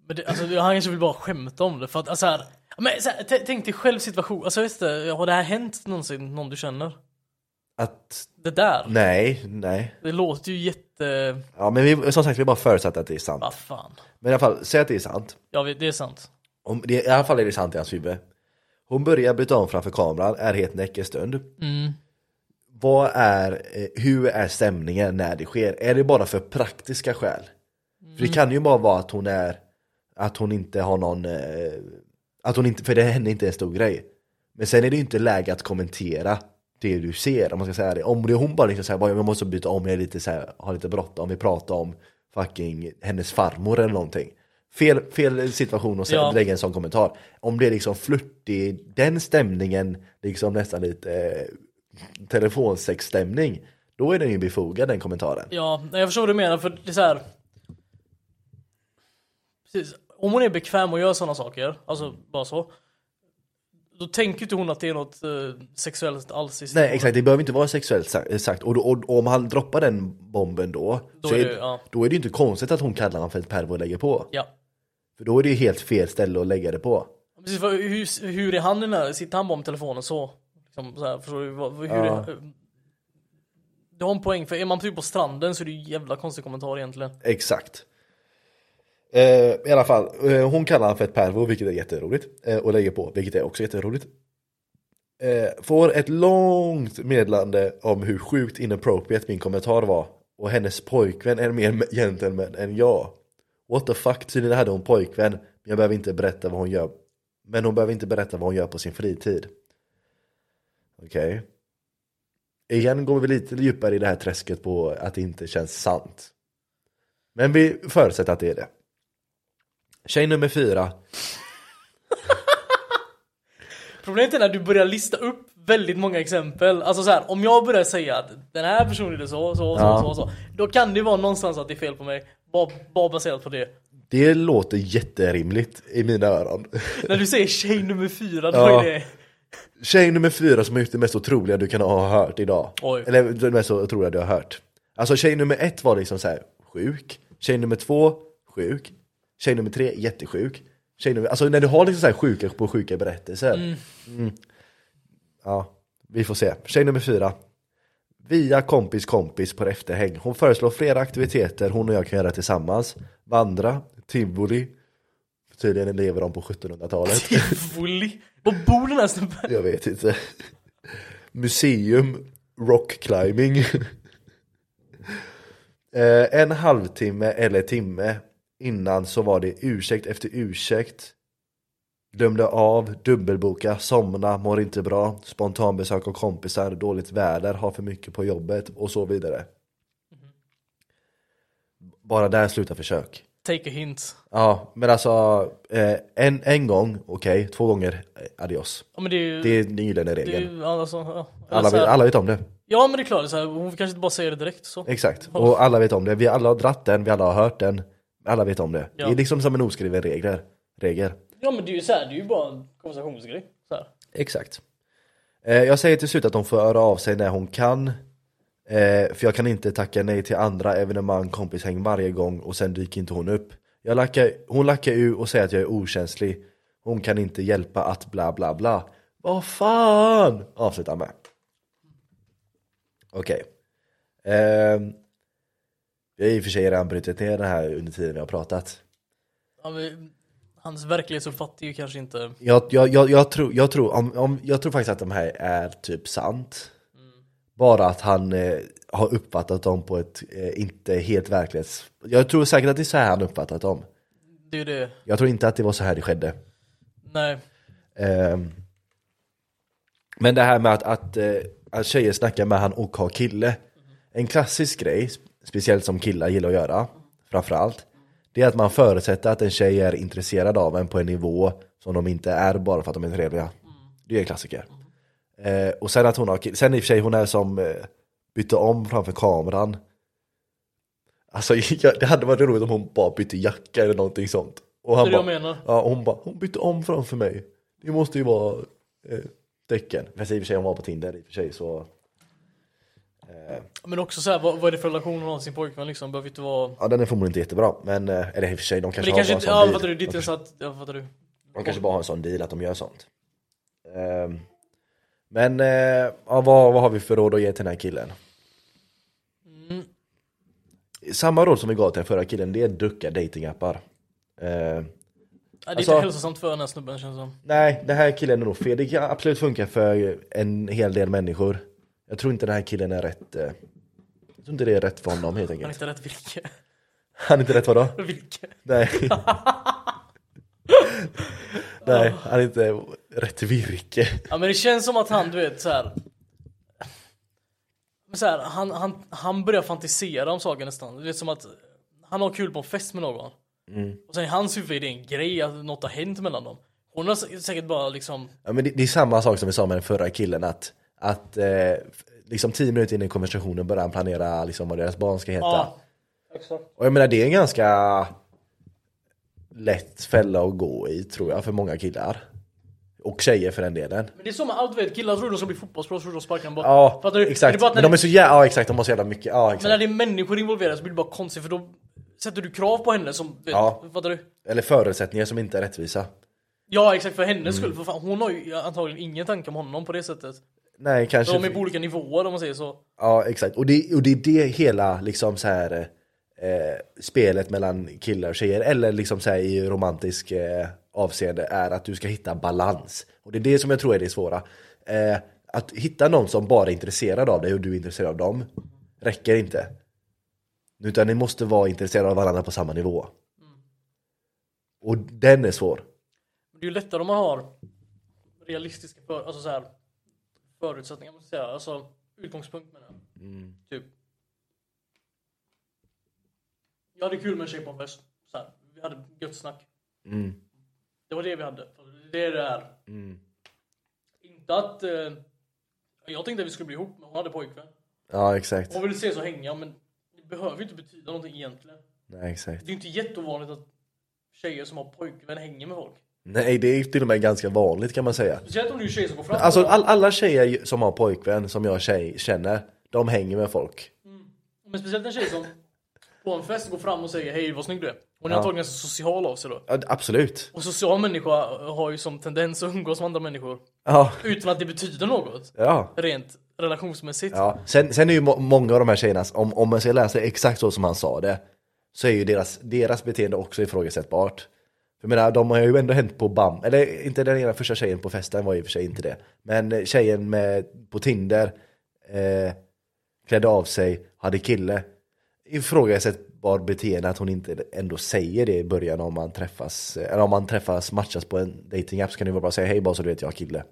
Men det, alltså, han kanske vill bara skämta om det för att, alltså här, men så här, t- tänk dig själv situation, alltså du, har det här hänt någonsin, någon du känner? Att, Det där, nej, nej. det låter ju jätte... Ja men vi, som sagt, vi bara förutsätter att det är sant. Vad fan. Men i alla fall, säg att det är sant. Ja, vi- det är sant. Om, det, I alla fall är det sant i hans huvud. Hon börjar byta om framför kameran, är helt näck en stund. Mm. Vad är, eh, hur är stämningen när det sker? Är det bara för praktiska skäl? För det kan ju bara vara att hon är, att hon inte har någon, eh, att hon inte, för det henne inte en stor grej. Men sen är det ju inte läge att kommentera det du ser, om man ska säga det. Om det hon bara liksom säger, jag måste byta om, jag är lite så här, har lite bråttom, vi pratar om fucking hennes farmor eller någonting. Fel, fel situation att Ja. lägga en sån kommentar. Om det är liksom flörtig, den stämningen, liksom nästan lite eh, telefonsexstämning, då är den ju befogad den kommentaren. Ja, jag förstår vad du menar för det är så här. Precis. Om hon är bekväm och gör sådana saker, alltså bara så. Då tänker inte hon att det är något eh, sexuellt alls i sin Nej exakt, det behöver inte vara sexuellt sa- sagt. Och, då- och, och om han droppar den bomben då, Då så är det- ja. då är det ju inte konstigt att hon kallar honom för ett pervo och lägger på. Ja. För då är det ju helt fel ställe att lägga det på. Precis, för hur, hur är han i den här, sitter han bara med telefonen så? Liksom, så här, förstår du? Vad- Hur Ja. är, du har en poäng, för är man typ på stranden så är det ju jävla konstig kommentar egentligen. Exakt. Eh, I alla fall, eh, hon kallar honom för ett pervo, vilket är jätteroligt. Eh, och lägger på, vilket är också jätteroligt. Eh, får ett långt meddelande om hur sjukt inappropriate min kommentar var. Och hennes pojkvän är mer gentleman än jag. What the fuck, tydligen hade hon pojkvän. Men jag behöver inte berätta vad hon gör. Men hon behöver inte berätta vad hon gör på sin fritid. Okej. Igen går vi lite djupare i det här träsket på att det inte känns sant. Men vi förutsätter att det är det. Tjej nummer fyra. Problemet är när du börjar lista upp väldigt många exempel. Alltså så här, om jag börjar säga att den här personen är så, så, så, Ja. så, så. Då kan det vara någonstans att det är fel på mig. Bara, bara baserat på det. Det låter jätterimligt i mina öron. När du säger tjej nummer fyra, då Ja. är det... Tjej nummer fyra som har gjort det mest otroliga du kan ha hört idag. Oj. Eller det mest otroliga du har hört. Alltså tjej nummer ett var liksom så här sjuk. Tjej nummer två, sjuk. Tjej nummer tre, jättesjuk. Tjej nummer, alltså när du har liksom så här sjuka på sjuka berättelser. Mm. Ja, vi får se. Tjej nummer fyra. Via kompis kompis på efterhäng. Hon föreslår flera aktiviteter hon och jag kan göra tillsammans. Vandra, tivoli. Tydligen lever de på 1700-talet. Tivoli. Var bor den här snubben? Jag vet inte. Museum, rock climbing. eh, en halvtimme eller timme innan så var det ursäkt efter ursäkt. Glömde av, dubbelboka, somna, mår inte bra, spontanbesök av kompisar, dåligt väder, har för mycket på jobbet och så vidare. Bara där slutar försök. Take a hint. Ja, men alltså eh, en, en gång, okej, två gånger, eh, adios. Ja men det är ju... Det är den gyllene det är regeln. ju alltså, ja. Alla Så här- vet, alla vet om det. Ja men det är klart, så här, hon kanske inte bara säger det direkt så. Exakt. Och alla vet om det. Vi alla har dratt den, vi alla har hört den. Alla vet om det. Ja. Det är liksom som en oskriven regler. regel. Ja men det är ju så här, det är ju bara en konversationsgrej. Så här. Exakt. Eh, jag säger till slut att hon får höra av sig när hon kan. Eh, för jag kan inte tacka nej till andra evenemang, kompishäng varje gång och sen dyker inte hon upp. Jag lackar, hon lackar ur och säger att jag är okänslig. Hon kan inte hjälpa att bla bla bla. Vad fan! Avslutar med. Okej. Ehm, vi har i och för sig redan brutit ner det här under tiden vi har pratat. Ja, men, hans verklighetsuppfattning är ju kanske inte... Jag, jag, jag, jag, tror, jag, tror, om, om, jag tror faktiskt att de här är typ sant. Bara att han eh, har uppfattat dem på ett eh, inte helt verklighets... Jag tror säkert att det är så här han uppfattat dem. Det är det. Jag tror inte att det var så här det skedde. Nej. Ehm, men det här med att, att, eh, att tjejer snackar med han och har kille. En klassisk grej, speciellt som killar gillar att göra, framförallt. Det är att man förutsätter att en tjej är intresserad av en på en nivå som de inte är bara för att de är trevliga. Det är en klassiker. Eh, och sen att hon har sen i och för sig hon är som eh, bytte om framför kameran. Alltså jag, det hade varit roligt om hon bara bytte jacka eller någonting sånt. Och Det han är det jag bara, menar. Ja, hon bara, hon bytte om framför mig. Det måste ju vara eh, tecken. Fast i och för sig hon var på Tinder i och för sig så. Men också så här, vad, vad är det för relation hon har till sin pojkvän liksom? Behöver inte vara... Ja den är förmodligen inte jättebra. Men, eh, eller i och för sig de Men kanske det kanske har inte... bara en Ja, sån fattar du? deal. Ditt är så att... Ja, fattar du? De kanske bara har en sån deal att de gör sånt. Ehm, men, eh, ja, vad, vad har vi för råd att ge till den här killen? Mm. Samma råd som vi gav till den förra killen, det är ducka datingappar. Ehm, Nej, det är Alltså- inte hälsosamt för den här snubben känns det som. Nej, den här killen är nog fel. Det kan absolut funka för en hel del människor. Jag tror inte den här killen är rätt. eh, Jag tror inte det är rätt för honom helt Han är enkelt. inte rätt virke. Han är inte rätt vadå? Virke. Nej. Nej, han är inte rätt virke. Ja men det känns som att han, du vet så här. Men så här, han, han, han börjar fantisera om saker nästan. Det är som att han har kul på en fest med någon. Och sen i hans huvud är det en grej att något har hänt mellan dem. Hon har sä- säkert bara liksom, Ja, men det, det är samma sak som vi sa med den förra killen att, att eh, liksom tio minuter in i konversationen börjar han planera liksom, vad deras barn ska heta. ja. Exakt. Och jag menar det är en ganska lätt fälla att gå i tror jag för många killar. Och tjejer för den delen. Men det är så med allt, vet, killar tror de ska bli fotbollsproffs, tror de sparkar en boll. Ja, Fattar du? exakt. Men, de är så jävla, ja exakt, de har så jävla mycket, ja men när exakt. det är människor involverade så blir det bara konstigt för då sätter du krav på henne som, vet, Ja. fattar du? Eller förutsättningar som inte är rättvisa. Ja exakt, för hennes Mm. skull. För fan, hon har ju antagligen ingen tanke om honom på det sättet. Nej kanske. De är på olika nivåer om man säger så. Ja exakt, och det, och det är det hela liksom så här eh, spelet mellan killar och tjejer, eller liksom så här i romantisk eh, avseende, är att du ska hitta balans. Och det är det som jag tror är det svåra. Eh, att hitta någon som bara är intresserad av dig och du är intresserad av dem, räcker inte. Utan ni måste vara intresserade av varandra på samma nivå. Och den är svår. Det är ju lättare om man har realistiska för, alltså så här, förutsättningar, måste jag säga. Alltså utgångspunkt med det. Mm. Typ. Jag hade kul med en tjej på en fest. Så här, vi hade gött snack. Mm. Det var det vi hade. Det är det är. Mm. Inte att... Eh, jag tänkte att vi skulle bli ihop, men hon hade pojkvän. Ja exakt. Hon ville ses och hänga, men det behöver ju inte betyda någonting egentligen. Nej exakt. Det är ju inte jätteovanligt att tjejer som har pojkvän hänger med folk. Nej det är till och med ganska vanligt kan man säga. Speciellt om det är tjejer som går fram. Alltså all, alla tjejer som har pojkvän som jag tjej, känner, de hänger med folk. Men speciellt en tjej som på en fest går fram och säger hej vad snygg du är. Hon är Ja. antagligen ganska social av sig då. Ja, absolut. Och social människa har ju som tendens att umgås med andra människor. Ja, Utan att det betyder något. ja. Rent relationsmässigt. ja. Sen, sen är ju må många av de här tjejerna, om, om man ska läsa exakt så som han sa det, så är ju deras, deras beteende också ifrågasättbart. För jag menar, de har ju ändå hänt på BAM, eller inte den ena första tjejen på festen var i och för sig inte det. Men tjejen med, på Tinder, eh, klädde av sig, hade kille. Ifrågasättbar beteende att hon inte ändå säger det i början om man träffas, eller om man träffas, matchas på en datingapp så kan det vara bara säga hej bara så du vet jag har kille.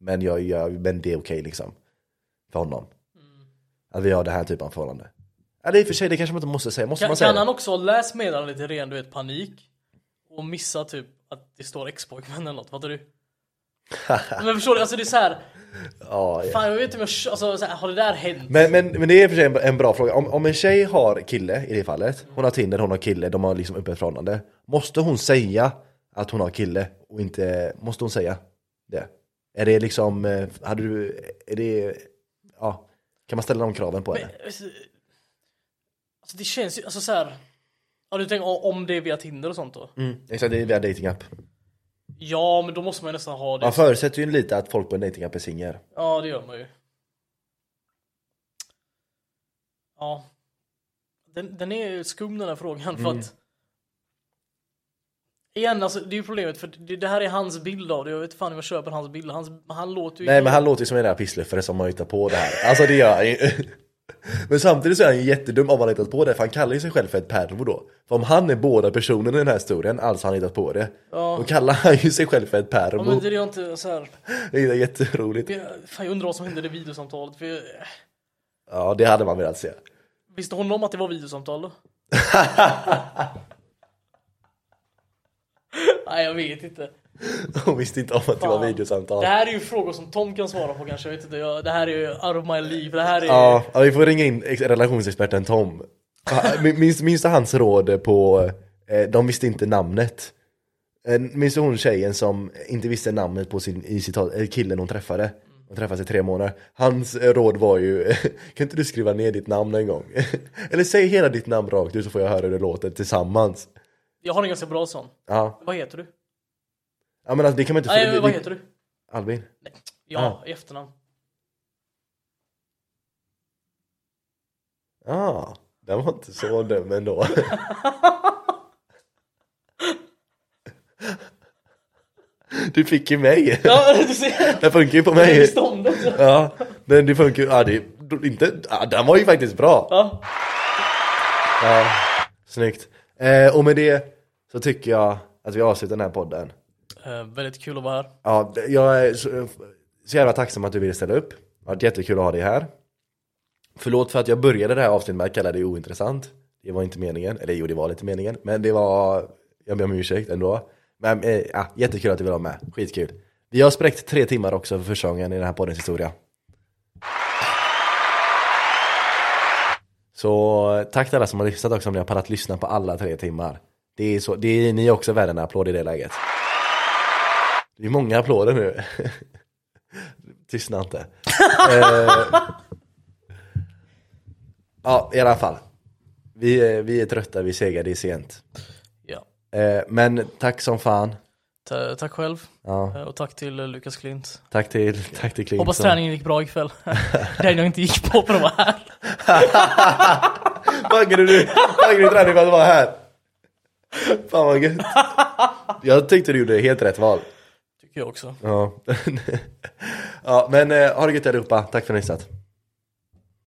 Men, jag, jag, men det är okej liksom. För honom. Att vi har det här typen av förhållande. Är i och för sig, det kanske man inte måste säga. Måste Kan, man säga kan det? han också ha läst meddelandet i ren du vet panik? Och missa typ att det står ex-pojkvän eller något, fattar du? men förstår du, alltså det är så här. Ja, ja. Fan jag vet inte om jag, alltså så här, har det där hänt? Men, men, men det är för sig en, en bra fråga. Om, om en tjej har kille i det fallet, hon har Tinder, hon har kille, de har liksom öppet förhållande. Måste hon säga att hon har kille och inte, måste hon säga det? Är det liksom, eh, hade du, är det, ja, kan man ställa de kraven på henne? Men, alltså, alltså det känns ju, alltså så här. Ja du tänker om- det är via Tinder och sånt då? Mm. Exakt, det är via datingapp. Ja, men då måste man ju nästan ha det. Man förutsätter ju lite att folk på en datingapp är singlar. Ja, det gör man ju. Ja. Den, den är skum den här frågan för Mm. att Igen, alltså, det är ju problemet för det, det här är hans bild av det. Jag vet fan om jag köper hans bild. Hans, han låter ju... Nej men han låter ju som en där pissluffare som har hittat på det här. Alltså det gör han ju. Men samtidigt så är han ju jättedum om han hittat på det, för han kallar ju sig själv för ett pervo då. För om han är båda personerna i den här historien, alltså han hittat på det. Ja. Då kallar han ju sig själv för ett Ja, pervo. men det är ju inte så här. Det är jätteroligt. Jag, fan, jag undrar vad som hände i det videosamtalet. För jag, Ja det hade man velat se. visste hon om att det var videosamtal då? Nej, jag vet inte. Hon visste inte om att det var videosamtal. Det här är ju frågor som Tom kan svara på kanske. Jag vet inte. Jag, det här är ju out of my life. Det här är... Ja, ja, vi får ringa in ex- relationsexperten Tom. Min- Minns, minns du hans råd på, eh, de visste inte namnet? Eh, Minns du hon tjejen som inte visste namnet på sin, i citat, eh, killen hon träffade? De träffades i tre månader. Hans råd var ju, kan inte du skriva ner ditt namn en gång? Eller säg hela ditt namn rakt ut så får jag höra hur det låter tillsammans. Jag har en ganska bra sån. Ja, Vad heter du? Ja men alltså det kan man inte... Nej, det- vad det- heter du? Albin? Ja, i efternamn. Ja, ah, den var inte så dum ändå. Du fick ju mig. Ja, du ser. Den funkar ju på mig. det också. Ja, men det funkar ju. Ja, det, inte, ja, den var ju faktiskt bra. Ja. Ja, snyggt. Eh, och med det så tycker jag att vi avslutar den här podden. Uh, väldigt kul att vara här. Ja, jag är så, eh, så jävla tacksam att du ville ställa upp. Det har varit jättekul att ha dig här. Förlåt för att jag började det här avsnittet med att kalla dig ointressant. Det var inte meningen, eller jo det var lite meningen, men det var, jag ber om ursäkt ändå. Men eh, ja, jättekul att du vill vara med, skitkul. Vi har spräckt tre timmar också för första gången i den här poddens historia. Så tack till alla som har lyssnat också om ni har pallat lyssna på alla tre timmar. Det är, så, det är ni är också värda en applåd i det läget. Det är många applåder nu. Tystna inte. eh, ja, i alla fall. Vi är, vi är trötta, vi segar, det är sent. Ja. Eh, men tack som fan. Ta- Tack själv. Ja, Eh, Och tack till eh, Lukas Klint. tack till, tack till Clinton. Hoppas träningen gick bra ikväll. Den jag inte gick på för att vara här. Baggade du, baggade du träning för att vara här? Fan vad gött. Jag tyckte du gjorde helt rätt val. Tycker jag också. Ja, ja men eh, ha det gött allihopa. Tack för att ni har lyssnat.